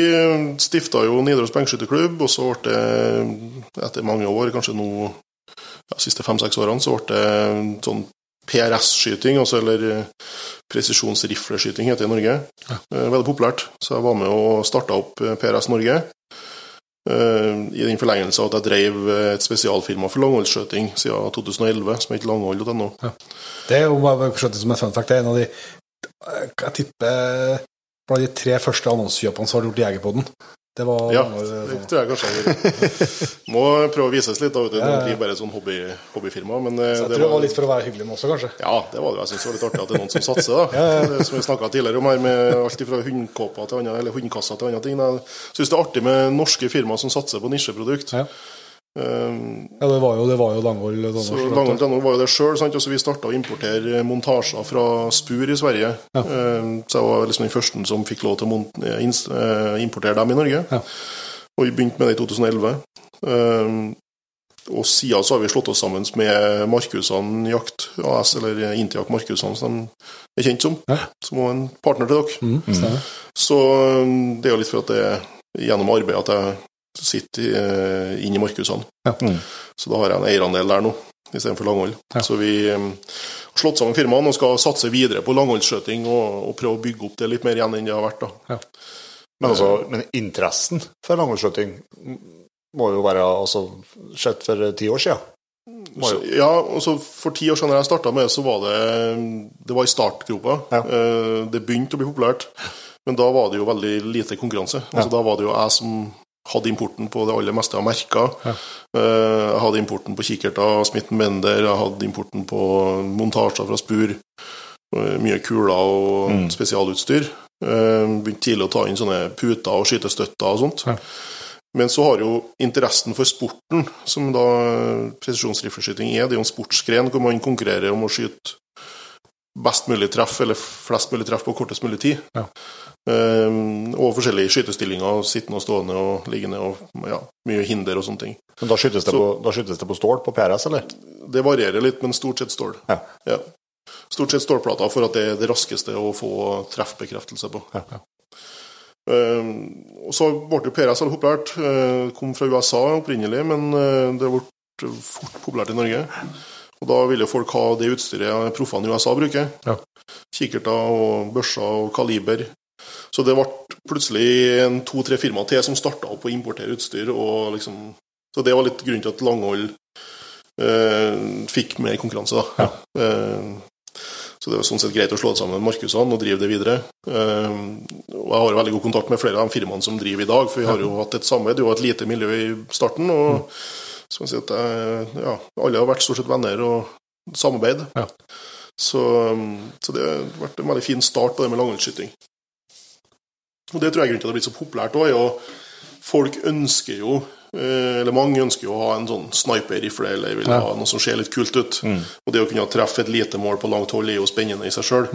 stifta jo Nidaros benkskytterklubb, og så ble det, etter mange år, kanskje nå ja, siste fem-seks årene, så ble det sånn PRS-skyting, altså eller eh, presisjonsrifleskyting heter det i Norge. Ja. Veldig populært. Så jeg var med og starta opp eh, PRS Norge. Eh, I den forlengelse av at jeg drev eh, et spesialfirma for langholdsskjøting siden 2011, som het langhold.no. Det er jo bare som en fun fact. Det er en av de Jeg tipper blant de tre første annonsekjøpene som har gjort Jegerpodden. Det var Ja, det det tror jeg kanskje jeg gjør. Må prøve å vises litt, da. Vet du. Nå blir bare sånn hobby, hobbyfirma. Men eh, Så jeg tror det var litt for å være hyggelig med også, kanskje. Ja, det var det. Jeg syns det var litt artig at det er noen som *laughs* satser, da. Det som vi snakka tidligere om her, med alt fra hundkåper til andre, eller hundkasser til andre ting. Jeg syns det er artig med norske firmaer som satser på nisjeprodukt. Ja. Um, Ja, det var jo, det var jo Langhold det Langhold så så- var jo det sjøl. Altså, vi starta å importere montasjer fra Spur i Sverige. Um, så jeg var liksom den første som fikk lov til å eh, eh, importere dem i Norge. Ja. Og vi begynte med det i 2011. Um, og siden så har vi slått oss sammen med Markusene Jakt AS, eller Intiak Markusene, som de er kjent som. Ja. Som var en partner til dere. Mm. Så det er jo litt for at det er gjennom arbeid at jeg sitter eh, inne i Markusene. Ja. Mm. Så da har jeg en eierandel der nå, istedenfor langhold. Ja. Så vi um, har slått sammen firmaene og skal satse videre på langholdsskjøting og, og prøve å bygge opp det litt mer igjen enn det har vært. da. Men, altså, men interessen for langholdsskjøting må jo være altså, sett for ti år siden. Så, ja, altså For ti år siden da jeg starta med det, så var det Det var i startgropa. Ja. Eh, Det begynte å bli populært, men da var det jo veldig lite konkurranse. Altså, Da var det jo jeg som hadde importen på det aller meste av merker. Ja. Eh, Jeg hadde importen på kikkerter, Smitten Bender, jeg hadde importen på montasjer fra Spur. eh, Mye kuler og Mm. spesialutstyr. Eh, Begynte tidlig å ta inn sånne puter og skytestøtter og sånt. Ja. Men så har jo interessen for sporten, som da presisjonsrifleskyting er, det er jo en sportsgren hvor man konkurrerer om å skyte best mulig treff, eller flest mulig treff på kortest mulig tid. Ja. Um, og forskjellige skytestillinger, sittende og stående og liggende, og ja, mye hinder og sånne ting. Men da skytes det, Så- på, da skytes det på stål på PRS, eller? Det varierer litt, men stort sett stål. Ja. Ja. Stort sett stålplater for at det er det raskeste å få treffbekreftelse på. Ja. Um, og så ble jo PRS veldig populært. Uh, kom fra USA opprinnelig, men uh, det ble fort populært i Norge. Og da ville folk ha det utstyret proffene i USA bruker. Ja. Kikkerter og børser og kaliber. Så det ble plutselig en to-tre firmaer til som starta opp å importere utstyr. Og liksom, så det var litt grunnen til at Langhold eh, fikk mer konkurranse. da. Eh, så det var sånn sett greit å slå det sammen med Markusene og drive det videre. Eh, og jeg har veldig god kontakt med flere av de firmaene som driver i dag, for vi har jo hatt et samarbeid. Det var et lite miljø i starten. og så kan jeg si at jeg, ja, alle har vært stort sett venner og samarbeid. Ja. Så, så det har vært en veldig fin start på det med langholdsskyting. Og det tror jeg er grunnen til at det har blitt så populært òg, jo folk ønsker jo eh, eller mange ønsker jo å ha en sånn sniper-rifle, eller vil ha noe som ser litt kult ut. Og det å kunne treffe et lite mål på langt hold er jo spennende i seg sjøl.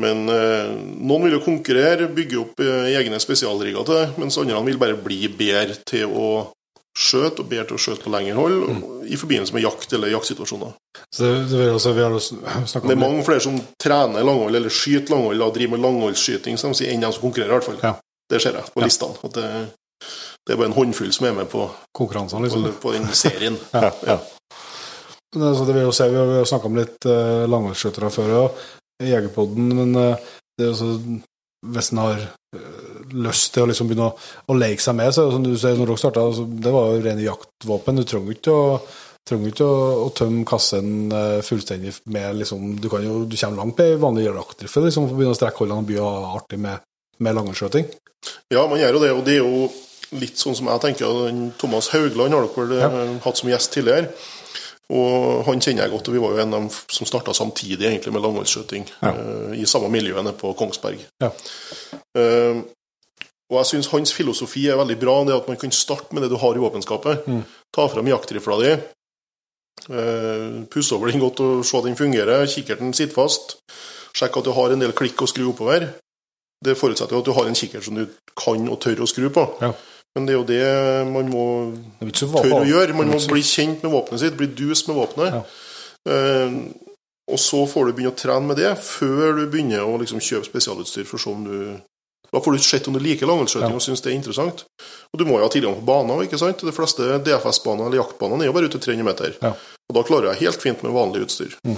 Men eh, noen vil jo konkurrere, bygge opp eh, egne spesialrigger til det, mens andre vil bare bli bedre til å skjøte, og bedre til å skjøte på lengre hold i forbindelse med jakt eller jaktsituasjoner. Så det, det også, vi har jo Det er mange flere som trener langhold, eller skyter langhold, og driver med langholdsskyting, som de sier, enn de som konkurrerer, i hvert fall. Ja. Det ser jeg på Ja. listene. At det, det er bare en håndfull som er med på, konkurransene, på, liksom. på den serien. *laughs* Ja, ja. Men altså, det vil jo se, vi har, har snakka om litt eh, langholdsskyttere før i Jegerpodden, men eh, det er jo så Hvis en har lyst til å liksom begynne å, å leke seg med, så som du sier, når dere starta, altså, det var jo rene jaktvåpen. Du trenger ikke å trenger ikke å, å tømme kassen eh, fullstendig med liksom Du kan jo, du kommer langt på ei vanlig jaktrifle, liksom, for å begynne å strekke holdene og begynne å ha artig med, med langholdsskjøting. Ja, man gjør jo det, og det er jo litt sånn som jeg tenker. Thomas Haugland har dere vel Ja. eh, hatt som gjest tidligere. Og han kjenner jeg godt, og vi var jo en av dem som starta samtidig egentlig med langholdsskjøting. Ja. uh, I samme miljø nede på Kongsberg. Ja. Og jeg syns hans filosofi er veldig bra, det at man kan starte med det du har i våpenskapet. Mm. Ta fram jaktrifla di, eh, pusse over den godt og se at den fungerer, kikkerten sitter fast. Sjekk at du har en del klikk å skru oppover. Det forutsetter jo at du har en kikkert som du kan og tør å skru på. Ja. Men det er jo det man må tørre å gjøre. Man må bli kjent med våpenet sitt, bli dus med våpenet. Ja. Uh, og så får du begynne å trene med det, før du begynner å liksom kjøpe spesialutstyr. for å se om du... Da får du sett om du liker langholdsskjøting Ja. og syns det er interessant. Og du må jo ha tilgang på baner. ikke sant? De fleste DFS-baner eller jaktbaner er jo bare ute 300 meter. Ja. Og da klarer jeg helt fint med vanlig utstyr. Mm.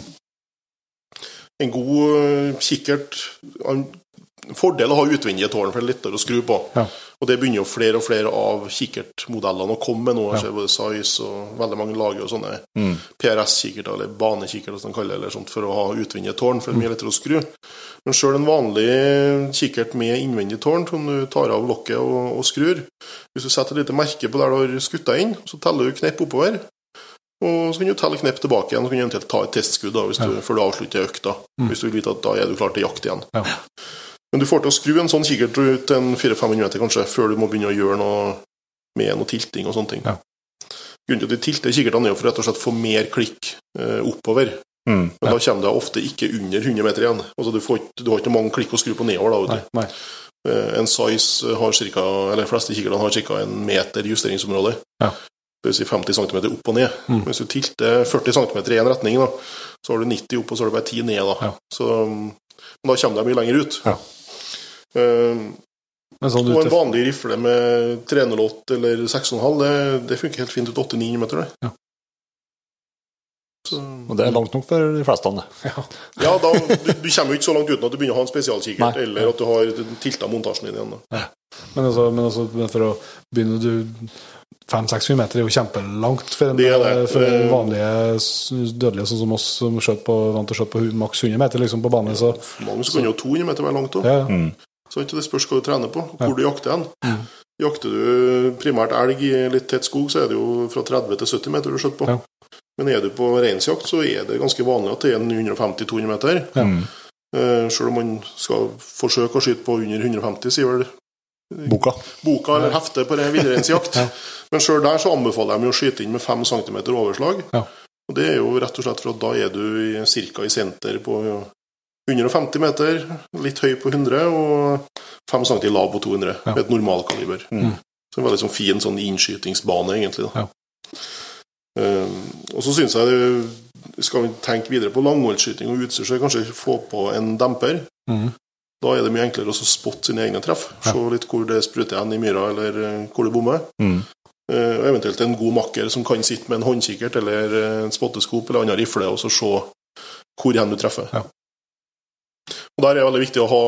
En god eh, kikkert Fordel å ha utvendige tårn, for det er lettere å skru på. Ja. Og det begynner jo flere og flere av kikkertmodellene å komme med nå. Jeg Ja. ser både Size og veldig mange lager jo sånne Mm. PRS-kikkerter, eller banekikkerter som de kaller det, eller sånt, for å ha utvendige tårn, for det er mye lettere å skru. Men sjøl en vanlig kikkert med innvendig tårn, som du tar av lokket og, og skrur Hvis du setter et lite merke på der du har skutt deg inn, så teller du knepp oppover. Og så kan du telle knepp tilbake igjen, så kan du eventuelt ta et testskudd da, du, før du avslutter økta. Mm. Hvis du vil vite at da er du klar til jakt igjen. Ja. Men du får til å skru en sånn kikkert ut til en 400-500 meter kanskje, før du må begynne å gjøre noe med noe tilting og sånne ting. Ja. Grunnen til at de tilter kikkertene, er jo for rett og slett å få mer klikk eh, oppover. Mm. Men da kommer det ofte ikke under 100 meter igjen. Altså du, får, du har ikke mange klikk å skru på nedover. da, du. Nei, nei. Eh, En size har cirka, eller de fleste kikkertene har ca. en meter justeringsområde. Ja. Vil si 50 cm opp og ned. Mm. Hvis du tilter 40 cm i én retning, da, så har du 90 opp og så har du bare 10 ned. Da. Ja. Så, um, men da kommer de mye lenger ut. Ja. Eh, Men sånn og en vanlig rifle med 308 eller 6,5, det, det funker helt fint ut 8-9 meter. Det. Ja. Så, Og det er langt nok for de fleste. Det. ja, da, du, du kommer jo ikke så langt uten at du begynner å ha en spesialkikkert, Nei. eller at du har tilta montasjen din igjen. Da. Men, altså, men, altså, for å begynne du 500-600 meter er jo kjempelangt for en, Det det. for en Eh, vanlige dødelige sånn som oss som skjøt på, vant til å skjøte på maks 100 meter liksom, på bane. Så mange så kan jo 200 meter være langt òg. ja, Mm. Så ikke det spørs hva du trener på, hvor Ja. du jakter hen. Mm. Jakter du primært elg i litt tett skog, så er det jo fra 30 til 70 meter du skjøter på. Ja. Men er du på reinsjakt, så er det ganske vanlig at det er 150-200 meter. Ja. Mm. Eh, Selv om man skal forsøke å skyte på under 150, sier vel Boka. boka eller heftet på det villreinsjakt. *laughs* Ja. Men sjøl der så anbefaler de å skyte inn med 5 cm overslag. Ja. Og Det er jo rett og slett for at da er du ca. cirka i senter på 150 meter, litt høy på 100 og 5 cm lav på 200 Ja. med et normalkaliber. Mm. Så en veldig sånn fin sånn innskytingsbane, egentlig. Ja. Eh, og så syns jeg det, skal vi tenke videre på langholdsskyting og utstyr, så kanskje få på en demper. Mm. Da er det mye enklere å spotte sine egne treff. Ja. Se litt hvor det spruter hen i myra, eller eh, hvor det bommer. Mm. Uh, Og eventuelt en god makker som kan sitte med en håndkikkert eller eh, en spotteskop eller annen rifle, og så se hvor hen du treffer. Ja. Og Der er det veldig viktig å ha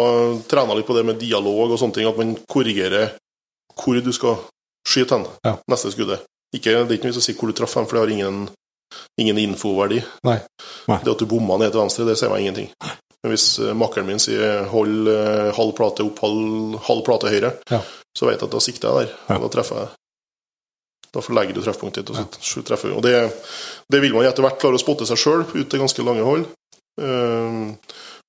trene litt på det med dialog og sånne ting, at man korrigerer hvor du skal skyte hen Ja. neste skuddet. Ikke, det er ikke noe vits å si hvor du traff hen, for det har ingen, ingen infoverdi. Nei. Nei. Det at du bomma ned til venstre, det sier meg ingenting. Men hvis eh, makkeren min sier 'hold eh, halv plate opp, halv, halv plate høyre', Ja. så vet jeg at da sikter jeg der. Ja. Og da treffer jeg. Da forlegger du treffpunktet ditt, og så treffer du. Og det, det vil man etter hvert klare å spotte seg sjøl ut til ganske lange hold. Ehm,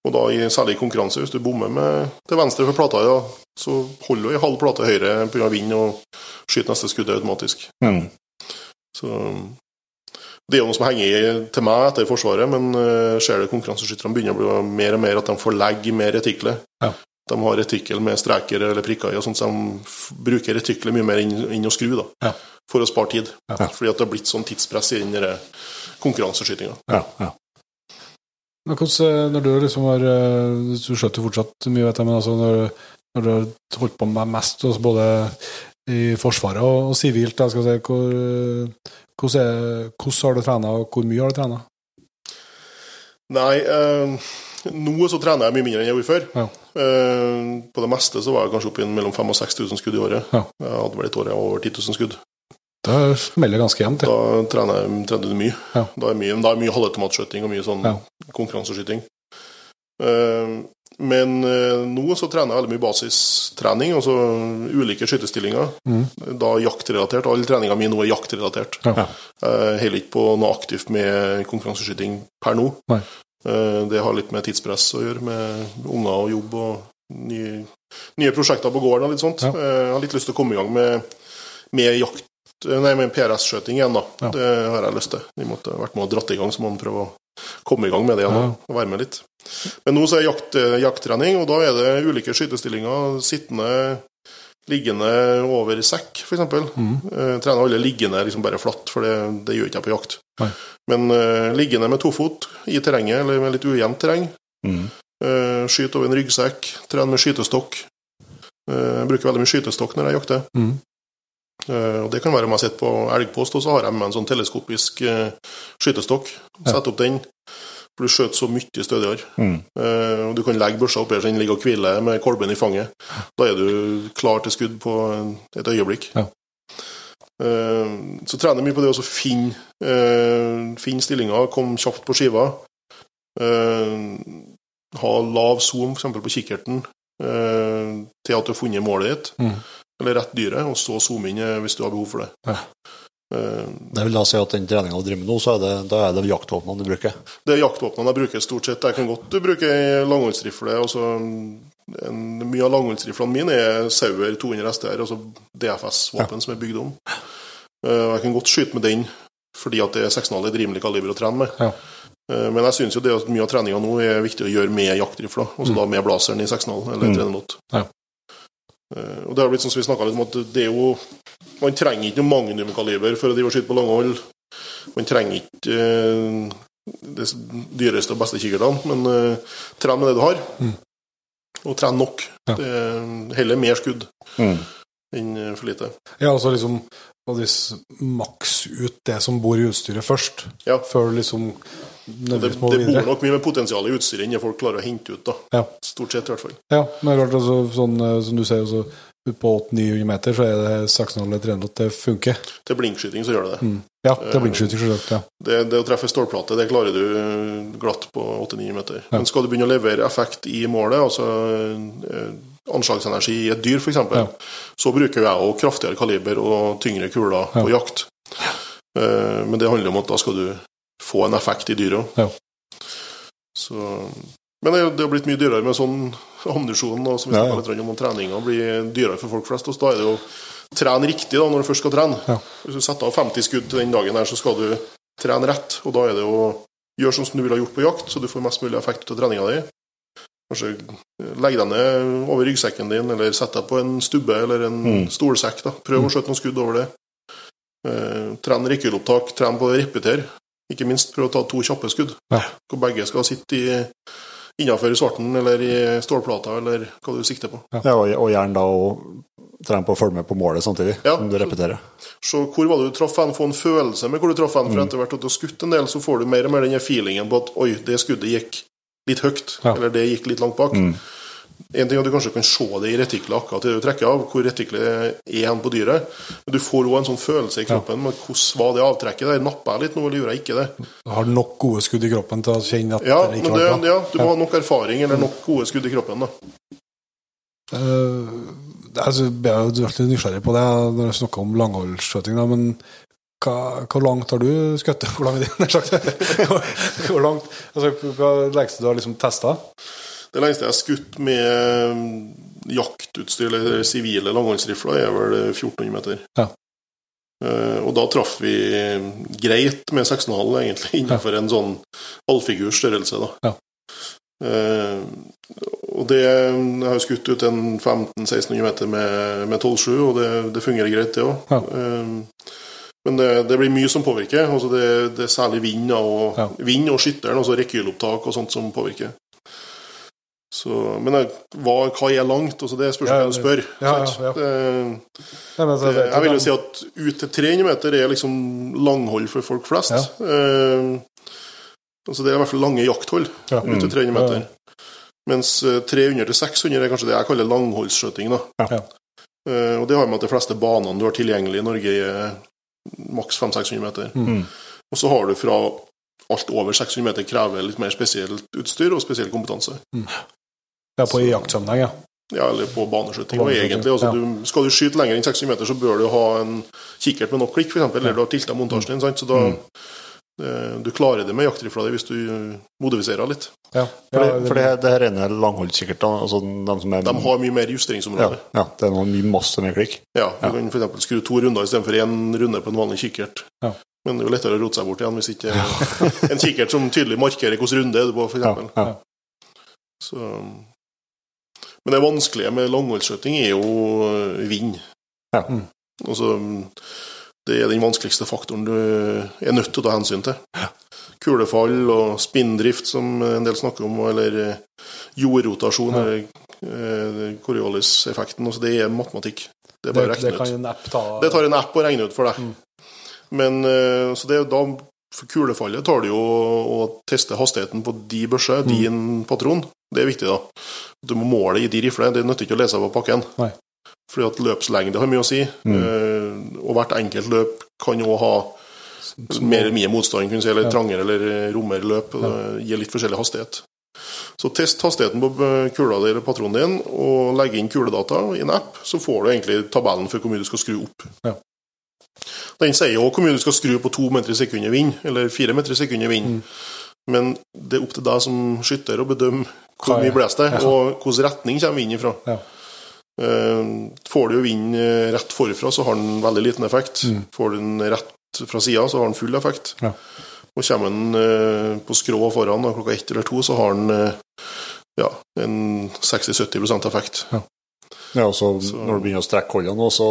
og da i, særlig konkurranse, hvis du bommer med til venstre for plata, ja, så holder du i halv plate høyre pga. vind og skyter neste skuddet automatisk. Mm. Så Det er jo noe som henger til meg etter Forsvaret, men uh, ser du konkurranseskytterne begynner å bli mer og mer at de får legge mer retikler. Ja. De har retikkel med streker eller prikker i, og sånt, så de bruker retikler mye mer inn, inn å skru, da, Ja. for å spare tid. Ja. Fordi at det har blitt sånn tidspress i den konkurranseskytinga. Ja, ja. Hvordan, eh, når du liksom har eh, Du skjøt jo fortsatt mye, vet jeg, men altså når, når du har holdt på med mest, altså både i Forsvaret og og sivilt, da, skal jeg si, hvor, eh, hvordan, er, hvordan har du trena, og hvor mye har du trena? Nei, eh, nå så trener jeg mye mindre enn jeg gjorde før. Ja. Eh, på det meste så var jeg kanskje oppe i mellom 5000 og 6000 skudd i året. Ja. Jeg hadde vel et år jeg var over 10 000 skudd. Det smeller ganske jevnt. Da trener jeg trener du mye. Ja. Da er mye, da er mye halvautomatskyting og mye sånn Ja. konkurranseskyting. Eh, Men eh, nå så trener jeg veldig mye basistrening, altså ulike skytestillinger. Da jaktrelatert. All treninga mi nå er jaktrelatert. Ja. Jeg holder ikke på noe aktivt med konkurranseskyting per nå. Nei. Eh, Det har litt med tidspress å gjøre, med unger og jobb og nye, nye prosjekter på gården og litt sånt. Ja. Eh, Jeg har litt lyst til å komme i gang med, med jakt Nei, med PRS-skjøting igjen, da. Ja. Det har jeg lyst til. De måtte vært med og dratt i gang, så må man prøve å komme i gang med det igjen. Ja. Og være med litt. Men nå så er jakt, eh, jakttrening, og da er det ulike skytestillinger. Sittende, liggende over sekk, f.eks. Mm. Eh, trener alle liggende liksom bare flatt, for det, det gjør ikke jeg på jakt. Nei. Men eh, liggende med tofot i terrenget, eller med litt ujevnt terreng. Mm. Uh, skyte over en ryggsekk. Trene med skytestokk. Eh, jeg bruker veldig mye skytestokk når jeg jakter. Mm. Eh, og Det kan være om jeg sitter på elgpost, og så har jeg med meg en sånn teleskopisk eh, skytestokk. Sett opp den. For du skjøter så mye stødigere. Mm. Eh, og du kan legge børsa oppi her så den ligger og hviler med kolben i fanget. Da er du klar til skudd på et øyeblikk. Ja. Så trener mye på det å finne, finne stillinga, komme kjapt på skiva. Ha lav zoom, f.eks. på kikkerten, til at du har funnet målet ditt, Mm. Eller rett dyret, og så zoome inn eh, hvis du har behov for det. Ja. Det vil da si at den treninga du driver med nå, så er det, da er det jaktvåpnene du bruker? Det er jaktvåpnene jeg bruker stort sett. Jeg kan godt bruke ei langholdsrifle. Altså, mye av langholdsriflene mine er Sauer 200 STR, altså DFS-våpen som er bygd om. Eh, Jeg kan godt skyte med den fordi at det er 16,5 et rimelig kaliber å trene med. Ja. Eh, Men jeg syns jo det at mye av treninga nå er viktig å gjøre med jaktrifla, altså da med blazeren i 6,5 eller Mm. 308. Ja. Eh, Og det har blitt sånn som vi snakka litt om, at det er jo Man trenger ikke noe magnumkaliber for å drive og skyte på langhold. Man trenger ikke eh, det dyreste og beste kikkertene, men uh, tren med det du har. Mm. Og tren nok. Ja. Det er heller mer skudd Mm. enn for lite. Ja, altså liksom og hvis maks ut det som bor i utstyret først, Ja. før du liksom Det, det bor nok mye med potensial i utstyret enn folk klarer å hente ut. da Ja. Stort sett, i hvert fall. Ja, men det er klart, altså, sånn, eh, som du sier, altså, på 800-900 meter så er det 6,5-300 at det funker. Til blinkskyting så gjør det det. Mm. Ja, til er blinkskyting, selvsagt. Ja. det. Det å treffe stålplate, det klarer du eh, glatt på 8-9 meter. Ja. Men skal du begynne å levere effekt i målet, altså eh, anslagsenergi i et dyr f.eks., Ja. så bruker jeg òg kraftigere kaliber og tyngre kuler på jakt. Eh, Men det handler om at da skal du få en effekt i dyret òg. Ja. Så Men det, det har blitt mye dyrere med sånn ammunisjon, og som vi Ja, ja. litt om, treninga blir dyrere for folk flest. Og da er det jo trene riktig da, når du først skal trene. Ja. Hvis du setter av 50 skudd til den dagen, her, så skal du trene rett. Og da er det å gjøre sånn som du ville ha gjort på jakt, så du får mest mulig effekt ut av treninga di. Kanskje legge deg ned over ryggsekken din, eller sette deg på en stubbe eller en Mm. stolsekk. da. Prøv å skjøte noen skudd over det. Eh, tren rekkeholdopptak, tren på å repetere. Ikke minst prøve å ta to kjappe skudd. Ja. Hvor begge skal sitte i innafor i svarten eller i stålplata, eller hva du sikter på. Ja, og, og gjerne da å trene på å følge med på målet samtidig, Ja. som du repeterer. Så hvor var det du traff hen? Få en følelse med hvor du traff hen. Mm. For etter hvert at du har skutt en del, så får du mer og mer den feelingen på at oi, det skuddet gikk litt høyt, Ja. eller det gikk litt langt bak. Mm. En ting er at du kanskje kan se det i retiklet akkurat det du trekker av, hvor retiklet er hen på dyret. Men du får òg en sånn følelse i kroppen men hvordan var det avtrekket der. Napper jeg litt nå, eller gjorde jeg ikke det? Du har nok gode skudd i kroppen til å kjenne at Ja, det ikke var bra. ja, du må ha nok erfaring eller nok gode skudd i kroppen. da. Uh, altså, jeg er jo alltid nysgjerrig på det når jeg snakker om langholdsskjøting, men hva, hvor langt har du skutt? *laughs* Hvor langt *laughs* hvor langt, altså, hva lengste du har liksom testa? Det lengste jeg har skutt med jaktutstyr eller sivile langhåndsrifler, er vel 1400 meter. Ja. Eh, Og da traff vi greit med 6,5 egentlig, innenfor en sånn halvfigurs størrelse. da. Ja. Uh, og det, Jeg har skutt ut en 1500-1600 meter med, med 12,7, og det, det fungerer greit, det òg. Ja. men det, det blir mye som påvirker. altså Det, det er særlig vind og, Ja. vind og skytteren, altså rekylopptak og sånt som påvirker. Så, men jeg- hva, hva er langt? Altså det spørs hvem du spør. ja, ja, ja. Det, Nei, det, jeg vil jo si at ut til 300 meter er liksom langhold for folk flest. Ja. Eh, altså det er i hvert fall lange jakthold Ja. ut til 300 Ja, ja. meter. Mens eh, 300 til 600 er kanskje det jeg kaller langholdsskjøting. da. Ja. Eh, og det har med at de fleste banene du har tilgjengelig i Norge, er maks 500-600 meter. Mm. Og så har du fra alt over 600 meter krever litt mer spesielt utstyr og spesiell kompetanse. Mm. Ja, på i jaktsammenheng, ja. Ja, eller på baneskyting. Og egentlig, altså, ja. du, Skal du skyte lenger enn 60 meter, så bør du ha en kikkert med nok klikk, f.eks. Eller du har tilta montasjen din. sant? Så da Mm. eh, Du klarer det med jaktrifla di hvis du modifiserer litt. ja. For, ja det, for det, det her rene langholdskikkertene, altså de som er De har mye mer justeringsområde. ja, det er noe mye masse mer klikk. Ja, Du kan f.eks. skru to runder istedenfor én runde på en vanlig kikkert. Ja. Men det er jo lettere å rote seg bort igjen hvis ikke en kikkert som tydelig markerer hvilken runde er du på, Ja, f.eks. ja. Så Men det vanskelige med langholdsskøyting er jo øh, vind. Ja. Mm. Altså, det er den vanskeligste faktoren du er nødt til å ta hensyn til. Kulefall og spinndrift, som en del snakker om, eller eh, jordrotasjon, Ja. eller eh, Coriolis-effekten. Altså, det er matematikk. Det er bare å det regne kan ut. en app ta Det tar en app å regne ut for deg. Mm. Men eh, så det er da For kulefallet tar du jo å teste hastigheten på de børser, Mm. din patron. Det er viktig, da. Du må måle i de riflene. Det nytter ikke å lese på pakken. Nei. Fordi at løpslengde har mye å si. Mm. Eh, og hvert enkelt løp kan jo ha mer eller mindre motstand, kunne si, eller Ja. trangere eller rommere løp. Ja. Det gir litt forskjellig hastighet. Så test hastigheten på eh, kula di eller patronen din, og legge inn kuledata i en app, så får du egentlig tabellen for hvor mye du skal skru opp. Ja. Den sier jo hvor mye du skal skru på to meter i sekundet vind, eller fire meter i sekundet vind. Mm. Men det er opp til deg som skytter å bedømme hvor mye blåser det, og hvilken retning kommer vinden ifra. Ja. Eh, Får du jo vind eh, rett forfra, så har den veldig liten effekt. Mm. Får du den rett fra sida, så har den full effekt. Ja. Og kommer den eh, på skrå foran da, klokka ett eller to, så har den ja, en 60-70% effekt. Ja, og så når du begynner å strekke holdene nå, så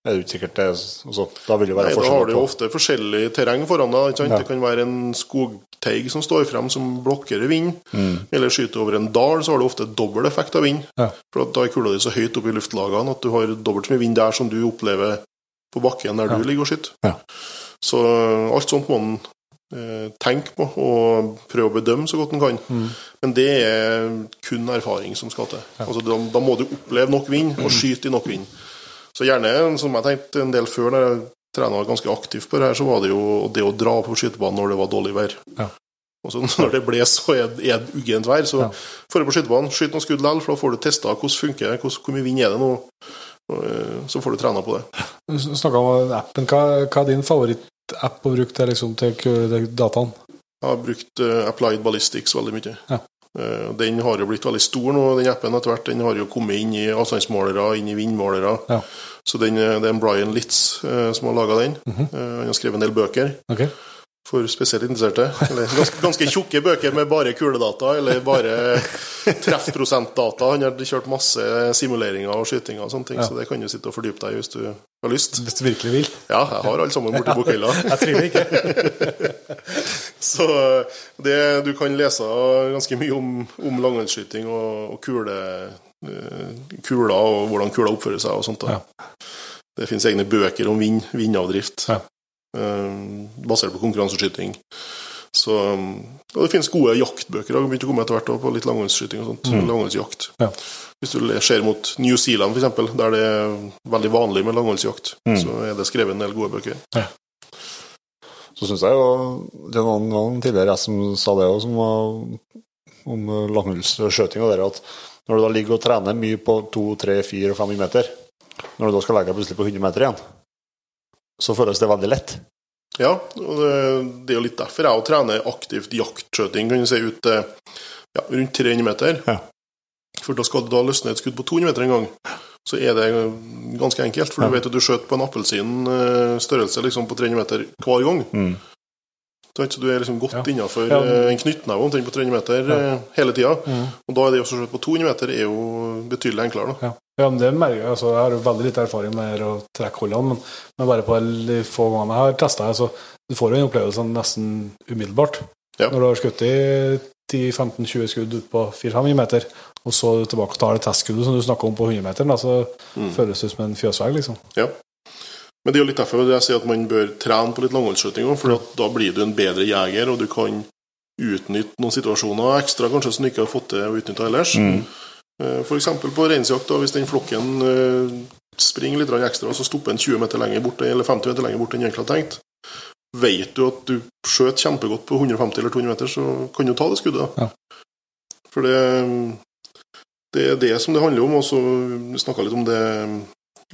er det ikke sikkert det altså, Da vil det være Nei, da har du jo ofte forskjellig terreng foran deg. Ja. Det kan være en skogteig som står frem som blokker vind, mm. eller skyter over en dal, så har du ofte dobbel effekt av vind. Ja. For da er kula di så høyt oppe i luftlagene at du har dobbelt så mye vind der som du opplever på bakken der Ja. du ligger og skyter. Ja. Så alt sånt må en eh, tenke på og prøve å bedømme så godt en kan. Mm. Men det er kun erfaring som skal til. Altså, da, da må du oppleve nok vind og skyte i nok vind. Så gjerne, som jeg tenkte en del før, når jeg trena ganske aktivt på det her, så var det jo det å dra på skytebanen når det var dårlig vær. Ja. Og så *laughs* når det ble så er, det uggent vær, så Ja. får du på skytebanen, skyt noen skudd likevel, for da får du testa hvordan funker det, hvor mye vind er det nå. Eh, Så får du trena på det. Du snakka om appen. Hva, hva er din favorittapp å bruke til, liksom, til dataen? Jeg har brukt eh, Applied Ballistics veldig mye. Ja. Eh, Den har jo blitt veldig stor nå, den appen etter hvert. Den har jo kommet inn i avstandsmålere, inn i vindmålere. Ja. Så den, eh, det er en Brian Litz eh, som har laga den. Mm -hmm. Han har skrevet en del bøker Ok. For spesielt interesserte. Eller ganske, ganske tjukke bøker med bare kuledata, eller bare treffprosentdata. Han har kjørt masse simuleringer og skytinger og sånne ting, Ja. så det kan du sitte og fordype deg i hvis du har lyst. Hvis du virkelig vil. Ja, jeg har alle sammen borti bokhylla. *laughs* Jeg tviler ikke. *laughs* Så det, du kan lese ganske mye om, om langhåndsskyting og, og kule, eh, kuler og hvordan kuler oppfører seg og sånt. Da. Det finnes egne bøker om vind, vindavdrift, Ja. Eh, basert på konkurranseskyting. Så, og det finnes gode jaktbøker. Det har begynt å komme etter hvert på litt langhåndsskyting og sånt. Mm. Langhåndsjakt. Ja. Hvis du ser mot New Zealand, eksempel, der det er veldig vanlig med langhåndsjakt, Mm. så er det skrevet en del gode bøker. Så syns jeg jo Det var noen tidligere jeg som sa det òg, som var om langhullsskjøting og det at når du da ligger og trener mye på 2, 3, 4 og 5 meter, når du da skal legge deg plutselig på 100 meter igjen, så føles det veldig lett. Ja, og det, det er jo litt derfor jeg trener aktivt jaktskjøting, kan du si, ut til ja, rundt 300 meter. Ja. For da skal du da løsne et skudd på 200 meter en gang. Så er det ganske enkelt, for Ja. du vet at du skjøt på en appelsin eh, størrelse liksom på 300 meter hver gang. Mm. Så du er liksom godt Ja. innenfor Ja. eh, en knyttneve omtrent på 300 meter ja. hele tida. Mm. Og da er det også på 200 meter er jo betydelig enklere. da. Ja. ja, men det merker jeg. Altså, jeg har jo veldig lite erfaring med å trekke hullene, men, men bare på de få gangene jeg har testa så du får jo en opplevelse nesten umiddelbart. Ja. Når du har skutt i 10-15-20 skudd på 4-5 meter, og så tilbake og tar det testskuddet som du snakker om på 100 meter, da, så Mm. føles det som en fjøsvegg, liksom. Men det er jo litt derfor jeg sier at man bør trene på litt langholdsskyting òg, for da blir du en bedre jeger, og du kan utnytte noen situasjoner ekstra kanskje som du ikke har fått til å utnytte ellers. Mm. F.eks. For eksempel på reinsjakt, hvis den flokken eh, springer litt ekstra, og så stopper den 20 meter lenger bort, eller 50 meter lenger bort enn egentlig hadde tenkt. Vet du at du skjøt kjempegodt på 150 eller 200 meter, så kan du ta det skuddet. Ja. For det Det er det som det handler om. Og så snakka litt om det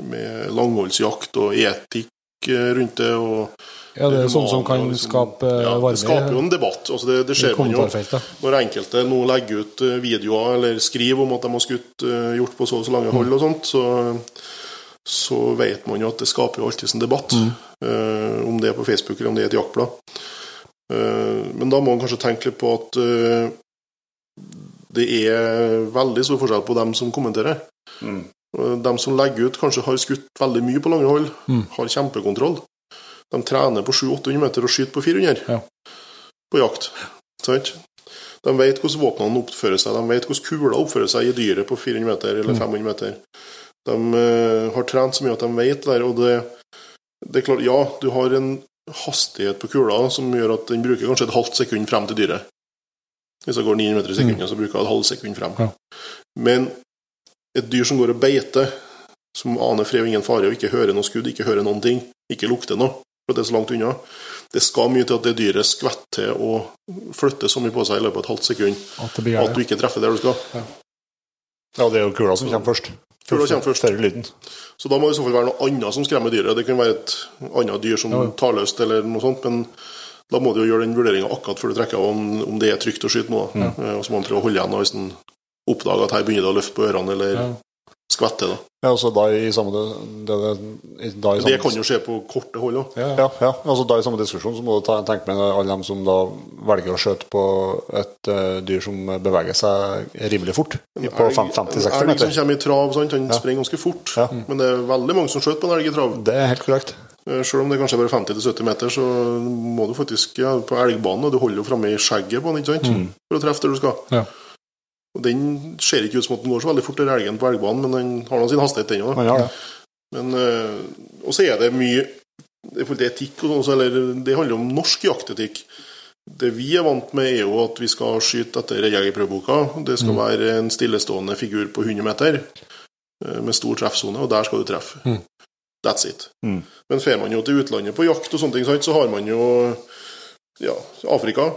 med langholdsjakt og etikk eh, rundt det. og Ja, det er sånn som kan liksom- skape ja, varme Det skaper jo en debatt. altså Det, det ser man jo når enkelte nå legger ut eh, videoer eller skriver om at de har skutt hjort gjort på så og så lange hold og sånt, så, så vet man jo at det skaper jo alltid en debatt. eh, om det er på Facebook eller om det er et jaktblad. Uh, men da må man kanskje tenke litt på at uh, det er veldig stor forskjell på dem som kommenterer. Mm. De som legger ut, kanskje har skutt veldig mye på lange hold, Mm. har kjempekontroll. De trener på 700-800 meter og skyter på 400 Ja. på jakt. Sant? De vet hvordan våpnene oppfører seg, de vet hvordan kula oppfører seg i dyret på 400 meter eller Mm. 500 meter. De uh, har trent så mye at de vet det der, og det, det er klart, ja, du har en hastighet på kula som gjør at den bruker kanskje et halvt sekund frem til dyret. Hvis det går 900 meter i sekundet, så bruker jeg et halvt sekund frem. Mm. Ja. Men et dyr som går og beiter, som aner fred og ingen fare, og ikke hører noe skudd, ikke hører noen ting, ikke lukter noe, for det er så langt unna, det skal mye til at det dyret skvetter og flytter så mye på seg i løpet av et halvt sekund At det blir at du ikke treffer der du skal. Ja, det er jo kula som kommer først. Kula kommer først. Før lyden. Så da må det i så fall være noe annet som skremmer dyret. Det kan være et annet dyr som Ja, ja. tar løst, eller noe sånt, men da må du jo gjøre den vurderinga akkurat før du trekker av om, om det er trygt å skyte nå. Mm. Og så må man prøve å holde igjen hvis en oppdager at her begynner det å løfte på ørene, eller Ja. skvette. Da. Ja, altså da i samme det, det, da i samme, Det kan jo skje på korte hold òg. Ja, ja. Ja, altså da i samme diskusjon så må du ta, tenke med alle dem som da velger å skjøte på et uh, dyr som beveger seg rimelig fort, i- på 50-60 meter Elg som kommer i trav, sant? han Ja. springer ganske fort. Ja. Men det er veldig mange som skjøter på en elg i trav. Det er helt korrekt. Eh, Selv om det kanskje er bare 50-70 meter, så må du faktisk ja, på elgbanen, og du holder jo framme i skjegget på den, ikke sant? For å treffe der du skal. Ja. Og den ser ikke ut som at den går så veldig fort, den elgen på elgbanen, men den har nå sin hastighet, den òg. Eh, og så er det mye i forhold til etikk og sånn, eller det handler om norsk jaktetikk. Det vi er vant med, er jo at vi skal skyte etter jegerprøveboka. Det skal være en stillestående figur på 100 meter eh, med stor treffsone, og der skal du treffe. Mm. That's it. Mm. Men får man jo til utlandet på jakt og sånne ting, så har man jo ja, Afrika.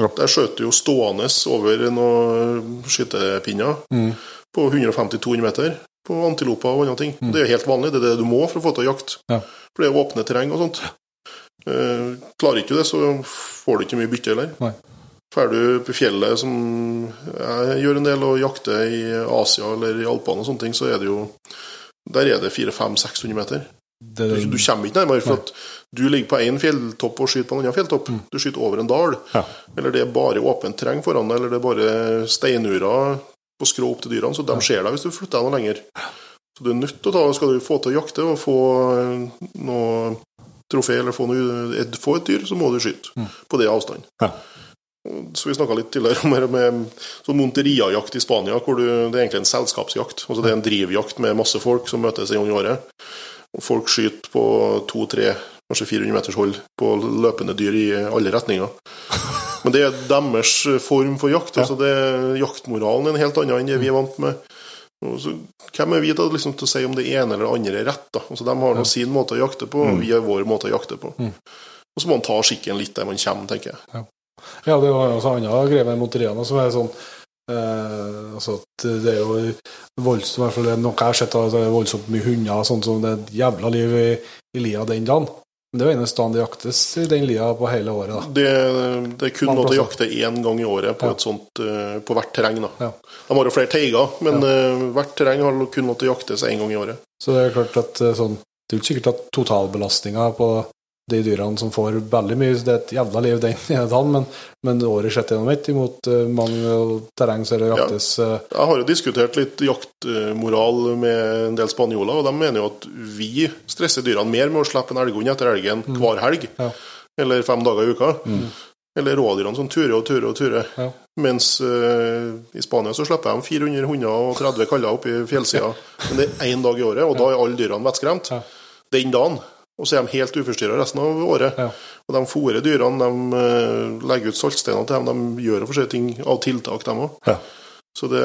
Ja. Der skjøt du jo stående over noen skytepinner Mm. på 150-200 meter på antiloper og andre ting. Mm. Det er jo helt vanlig, det er det du må for å få til jakt. Ja. For det er åpne terreng og sånt. Eh, klarer ikke du det, så får du ikke mye bytte heller. Nei. Drar du på fjellet, som jeg gjør en del, og jakter i Asia eller i Alpene og sånne ting, så er det jo Der er det 400-500-600 meter. Det, Du, det, du kommer ikke nærmere, for at du ligger på én fjelltopp og skyter på en annen fjelltopp. Du skyter over en dal. Ja. Eller det er bare åpent terreng foran deg, eller det er bare steinurer på skrå opp til dyrene, så de ser deg hvis du flytter deg noe lenger. Så du er nødt til å ta, skal du få til å jakte og få eh, noe trofé, eller få, noe, få et dyr, så må du skyte Mm. på det avstand. Ja. Så vi snakka litt tidligere om her med sånn Monteria-jakt i Spania, hvor du, det er egentlig en selskapsjakt. Altså det er en drivjakt med masse folk som møtes en gang i året. Og folk skyter på to-tre, kanskje 400 meters hold på løpende dyr i alle retninger. Men det er deres form for jakt. altså det, Jaktmoralen er en helt annen enn det vi er vant med. Så, hvem er vi da liksom, til å si om det ene eller det andre er rett? da? Altså, de har nå sin måte å jakte på, og vi har vår måte å jakte på. Mm. Og så må man ta skikken litt der man kommer, tenker jeg. ja, det var også andre greie med Monteriana som er sånn eh, altså at Det er jo voldsomt, i hvert fall noe jeg har sett, det er voldsomt mye hunder, sånn som det er et jævla liv i, i lia den dagen. Det er jo eneste dagen det jaktes i den lia på hele året. da. Det, det er kun noe å jakte én gang i året på, Ja. sånt, eh, på hvert terreng. da. Ja. De har jo flere teiger, men ja. hvert terreng har kun lov til å jaktes én gang i året. Så det er klart at eh, sånn, det er jo ikke sikkert at totalbelastninga på de dyrene som får veldig mye Det er et jævla liv den *laughs* ene men, men året sett gjennom ett, imot eh, mange terreng så det jaktes eh, Jeg har jo diskutert litt jaktmoral med en del spanjoler, og de mener jo at vi stresser dyrene mer med å slippe en elghund etter elgen hver helg, Ja. eller fem dager i uka. Eller rådyrene som turer og turer og turer. Ja. Mens uh, i Spania så slipper de 400 hunder og 30 kaller opp i fjellsida. Men det er én dag i året, og da er alle dyrene vettskremt. Ja. Den dagen. Og så er de helt uforstyrra resten av året. Ja. Og de fôrer dyrene, de eh, legger ut saltsteiner til dem, de gjør forskjellige ting av tiltak, dem òg. Ja. Så det,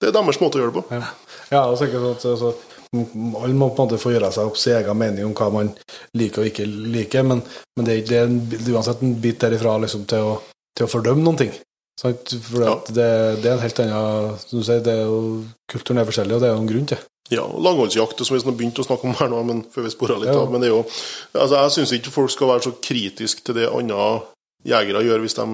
det er deres måte å gjøre det på. Ja, ja og sikkert sånn at altså, alle må på en måte få gjøre seg opp sin egen mening om hva man liker og ikke liker, men, men det, er det er uansett en bit derifra liksom, til, å, til å fordømme noen ting. Sant? For Ja. det, det er en helt annen Som du sier, det er jo, kulturen er forskjellig, og det er jo en grunn til. Ja, langholdsjakt, som vi har begynt å snakke om her nå, men før vi sporer litt Ja. av. Men det er jo Altså, jeg syns ikke folk skal være så kritiske til det andre jegere gjør, hvis de,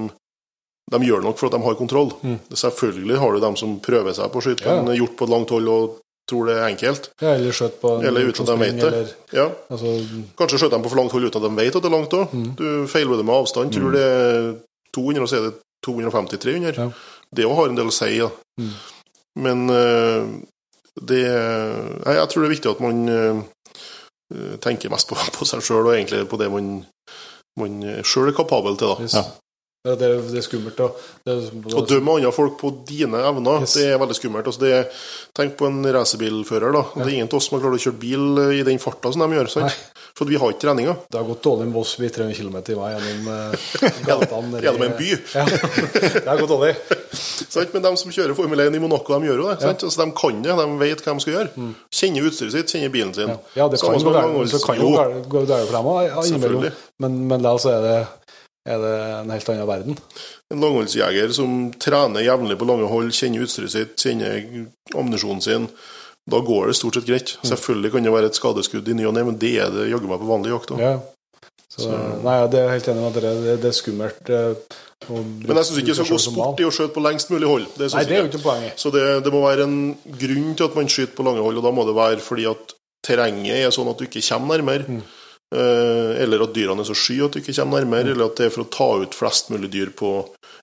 de gjør nok for at de har kontroll. Mm. Selvfølgelig har du dem som prøver seg på å skyte Ja. en hjort på et langt hold og tror det er enkelt. Ja, eller skjøt på en Eller uten at de vet det. Eller, Ja, altså, Kanskje skjøt dem på for langt hold uten at de vet at det er langt òg. Mm. Du feiler med avstand. Tror det er 200, og så er det 250-300. Ja. Det òg har en del å si. Ja. Mm. Men eh, det Nei, jeg tror det er viktig at man eh, tenker mest på, *laughs* på seg sjøl, og egentlig på det man, man sjøl er kapabel til. da. Yes. Ja. ja, det, er- det er skummelt. Og, det er, Å dømme andre folk på dine evner, Yes. det er veldig skummelt. Altså, det er, tenk på en racerbilfører. da. Det er ingen av oss som har klart å kjøre bil i den farta som de gjør. sant? For vi har ikke treninga. Det har gått dårlig med Voss i 300 km i vei gjennom *laughs* uh, gatene. Gjennom en by. Ja, det har gått dårlig. *laughs* sånn, Men de som kjører Formel 1 i Monaco, de gjør jo det. Ja. Sånn, så de kan det, de vet hva de skal gjøre. Kjenner utstyret sitt, kjenner bilen sin. Ja, Ja, det kan jo gå en så kan jo Jo, gå galt for dem òg. Men, men da så er det, er det en helt annen verden. En langholdsjeger som trener jevnlig på lange hold, kjenner utstyret sitt, kjenner ammunisjonen sin. Da går det stort sett greit. Mm. Selvfølgelig kan det være et skadeskudd i ny og ne, men det er det jaggu meg på vanlig jakt òg. Ja. Så, nei, ja, det er helt enig med dere. Det, det er skummelt. eh, Men jeg syns ikke det skal gå sport i å skjøte på lengst mulig hold. Det Nei, det er jo ikke poenget. Så det, det må være en grunn til at man skyter på lange hold, og da må det være fordi at terrenget er sånn at du ikke kommer nærmere. Mm. Eh, eller at dyrene er så sky at du ikke kommer nærmere, eller at det er for å ta ut flest mulig dyr på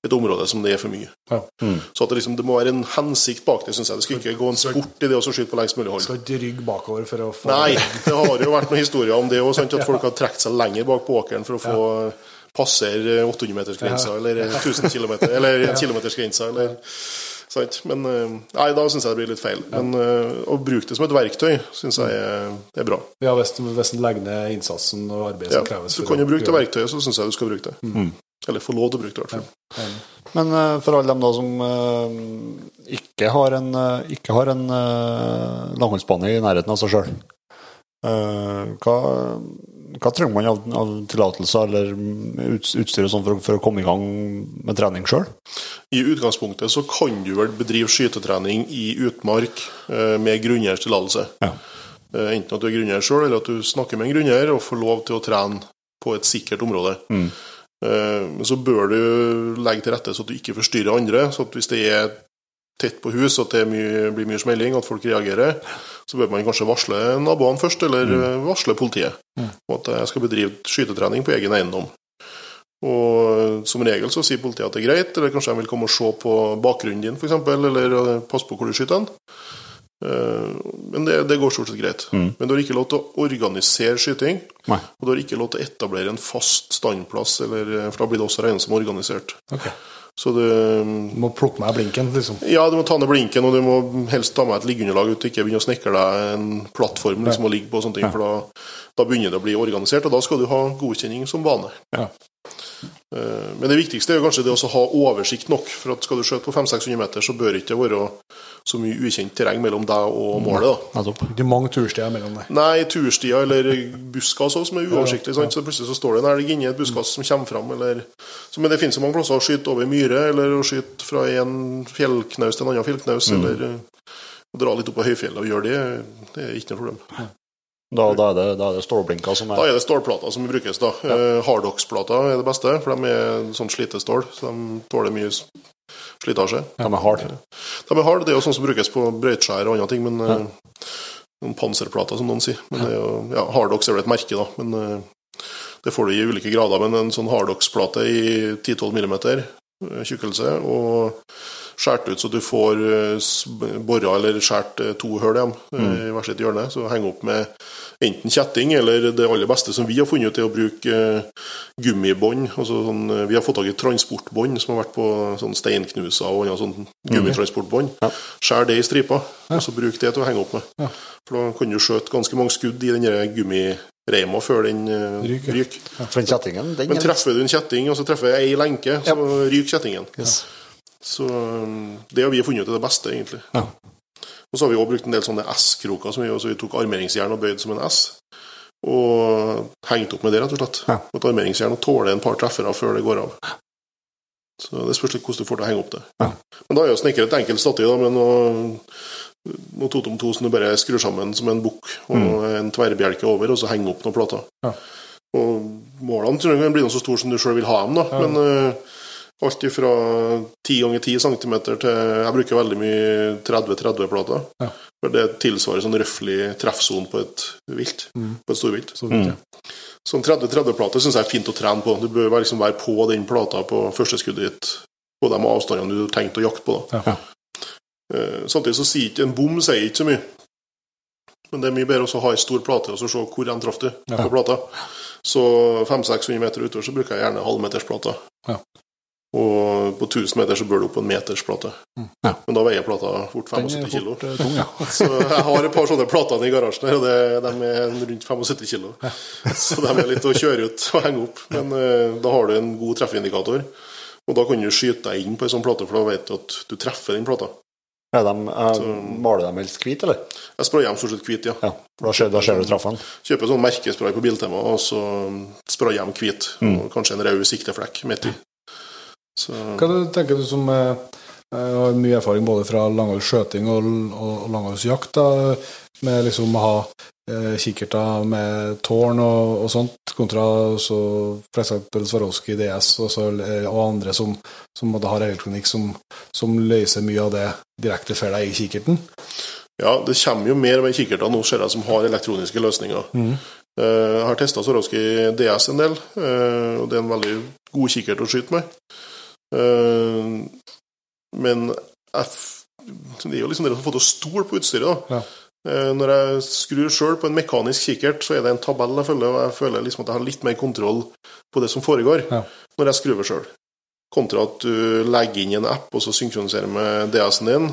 et område som det er for mye. Ja. Så at det, liksom, det må være en hensikt bak det, syns jeg. Det skal ikke gå en sport i det å skyte på lengst mulig hold. Skal ikke rygge bakover for å få Nei, det har jo vært noen historier om det òg, at *laughs* folk har trukket seg lenger bak på åkeren for å få passere 800-metersgrensa, eller 1000 km, eller *laughs* kilometersgrensa, eller sant? Men eh, nei, da syns jeg det blir litt feil. Men eh, å bruke det som et verktøy syns jeg er, er bra. Ja, hvis, hvis en legger ned innsatsen og arbeidet Ja, som kreves. du kan jo bruke det verktøyet, så syns jeg du skal bruke det. Mm. Eller få lov til å bruke det, i hvert fall. Ja. Men eh, for alle dem da som ikke har en, eh, ikke har en uh, langholdsbane i nærheten av seg sjøl, hva, hva trenger man av, av tillatelser eller ut, utstyr og sånn for, for å komme i gang med trening sjøl? I utgangspunktet så kan du vel bedrive skytetrening i utmark eh, med grunneiers tillatelse. Ja. Eh, Enten at du er grunneier sjøl, eller at du snakker med en grunneier og får lov til å trene på et sikkert område. Mm. Eh, Men så bør du legge til rette så at du ikke forstyrrer andre. Så hvis det er tett på hus, at det mye, blir mye smelling, at folk reagerer, så bør man kanskje varsle naboene først, eller mm. varsle politiet Mm. Og at jeg skal bedrive skytetrening på egen eiendom. Og som regel så sier politiet at det er greit, eller kanskje de vil komme og se på bakgrunnen din, f.eks., eller eh, passe på hvor du skyter den. Eh, Men det, det går stort sett greit. Mm. Men du har ikke lov til å organisere skyting, Nei. og du har ikke lov til å etablere en fast standplass, eller, eh, for da blir det også regnet som organisert. Ok. Så du Du må plukke meg blinken, liksom. Ja, du må ta ned blinken, og du må helst ta med et liggeunderlag ut, ikke begynne å snekre deg en plattform liksom, å ligge på, og sånne ting, for da, da begynner det å bli organisert, og da skal du ha godkjenning som vane. Ja. Eh, Men det viktigste er jo kanskje det å ha oversikt nok, for at skal du skjøte på 500-600 meter, så bør ikke det være så mye ukjent terreng mellom deg og målet. da. Ikke mange turstier mellom deg? Nei, turstier eller buskas også, som er uoversiktlig. sant? Så plutselig så står det en elg inni et buskas som kommer fram. Eller... Så, men det finnes jo mange plasser å skyte over myre, eller å skyte fra en fjellknaus til en annen fjellknaus, eller eh, å dra litt opp på høyfjellet og gjøre det. Det er ikke noe problem. Da, da, er det, da er det stålblinker som er Da er det stålplater som brukes. da. Ja. Hardox-plater er det beste, for de er sånn slitestål, så de tåler mye slitasje. slitasje. De er hard. De er harde, det er jo sånn som brukes på brøytskjær og andre ting, men ja. noen panserplater, som noen sier. Men det er jo, ja, Hardox er vel et merke, da, men eh, det får du i ulike grader. Men en sånn Hardox-plate i 10-12 mm tjukkelse, og skåret ut så du får eh, bora eller skåret eh, to hull eh, i hvert sitt hjørne. Så henge opp med enten kjetting, eller det aller beste som vi har funnet ut, er å bruke eh, gummibånd. Altså sånn, eh, vi har fått tak i transportbånd som har vært på sånn steinknuser og annet sånn gummitransportbånd. Ja. Skjær det i striper, og så bruk det til å henge opp med. Ja. For da kan du skjøte ganske mange skudd i den gummireima før den eh, Ryker. ryker. For den kjettingen, den Men treffer du en kjetting, og så treffer ei lenke, så ryker kjettingen. Yes. Så um, det har vi funnet ut er det beste, egentlig. Ja. Og så har vi også brukt en del sånne S-kroker, som vi, så vi tok armeringsjern og bøyd som en S. Og hengt opp med det, rett og slett. Ja. Et armeringsjernet tåler en par treffere før det går av. Så Det spørs litt hvordan du får til å henge opp det. Ja. Men da er jo snekker et enkelt stativ da, med noe, noe totom to som du bare skrur sammen som en bukk, og en tverrbjelke over, og så henger opp noen plater. Ja. Og målene tror jeg kan bli noe så store som du sjøl vil ha dem, da. Men eh, alt fra 10 ganger 10 cm til Jeg bruker veldig mye 30-30-plater. Ja. For det tilsvarer sånn røftlig treffsone på et vilt. På et storvilt. Så en ja. Sånn 30-30-plate syns jeg er fint å trene på. Du bør liksom være på den plata på første skuddet ditt på de avstandene du har tenkt å jakte på. Ja. Eh, Samtidig så sier ikke en bom sier ikke så mye. Men det er mye bedre å ha ei stor plate og så se hvor den traff du på plata. Så 500-600 meter utover så bruker jeg gjerne halvmetersplater. Ja. Og på 1000 meter så bør du opp på en metersplate. Ja. Men da veier plata fort er 75 kilo. fort eh, tung, ja. *laughs* Så jeg har et par sånne plater i garasjen her, og det, de er rundt 75 kilo. *laughs* Så de er litt å kjøre ut og henge opp. Men uh, da har du en god treffindikator. Og da kan du skyte deg inn på en sånn plate, for da vet du at du treffer den plata. Er de, eh, maler de helst hvit, eller? Jeg sprayer dem stort sett hvit, ja. Ja, da ser, da ser du traffen. Kjøper sånn merkespray på Biltema, og så sprayer dem hvit. Og kanskje en rød sikteflekk midt i. Så Hva du tenker du som eh, eh, har mye erfaring både fra langholds skjøting og, og, langholdsjakt, med liksom å ha eh, kikkerter med tårn og, og sånt, kontra så f.eks. Swarovski DS og, så, eh, og andre som, som måtte ha elektronikk som, som løser mye av det direkte for deg i kikkerten? ja, det kommer jo mer og mer kikkerter nå, ser jeg, som har elektroniske løsninger. Mm. Jeg har testa Swarovski DS en del, eh, og det er en veldig god kikkert å skyte med. Eh, Men jeg, det er jo liksom det å få til å stole på utstyret. da. Ja. Eh, Når jeg skrur sjøl på en mekanisk kikkert, så er det en tabell jeg følger, og jeg føler liksom at jeg har litt mer kontroll på det som foregår Ja. når jeg skrur sjøl. Kontra at du legger inn en app og så synkroniserer med DS-en din,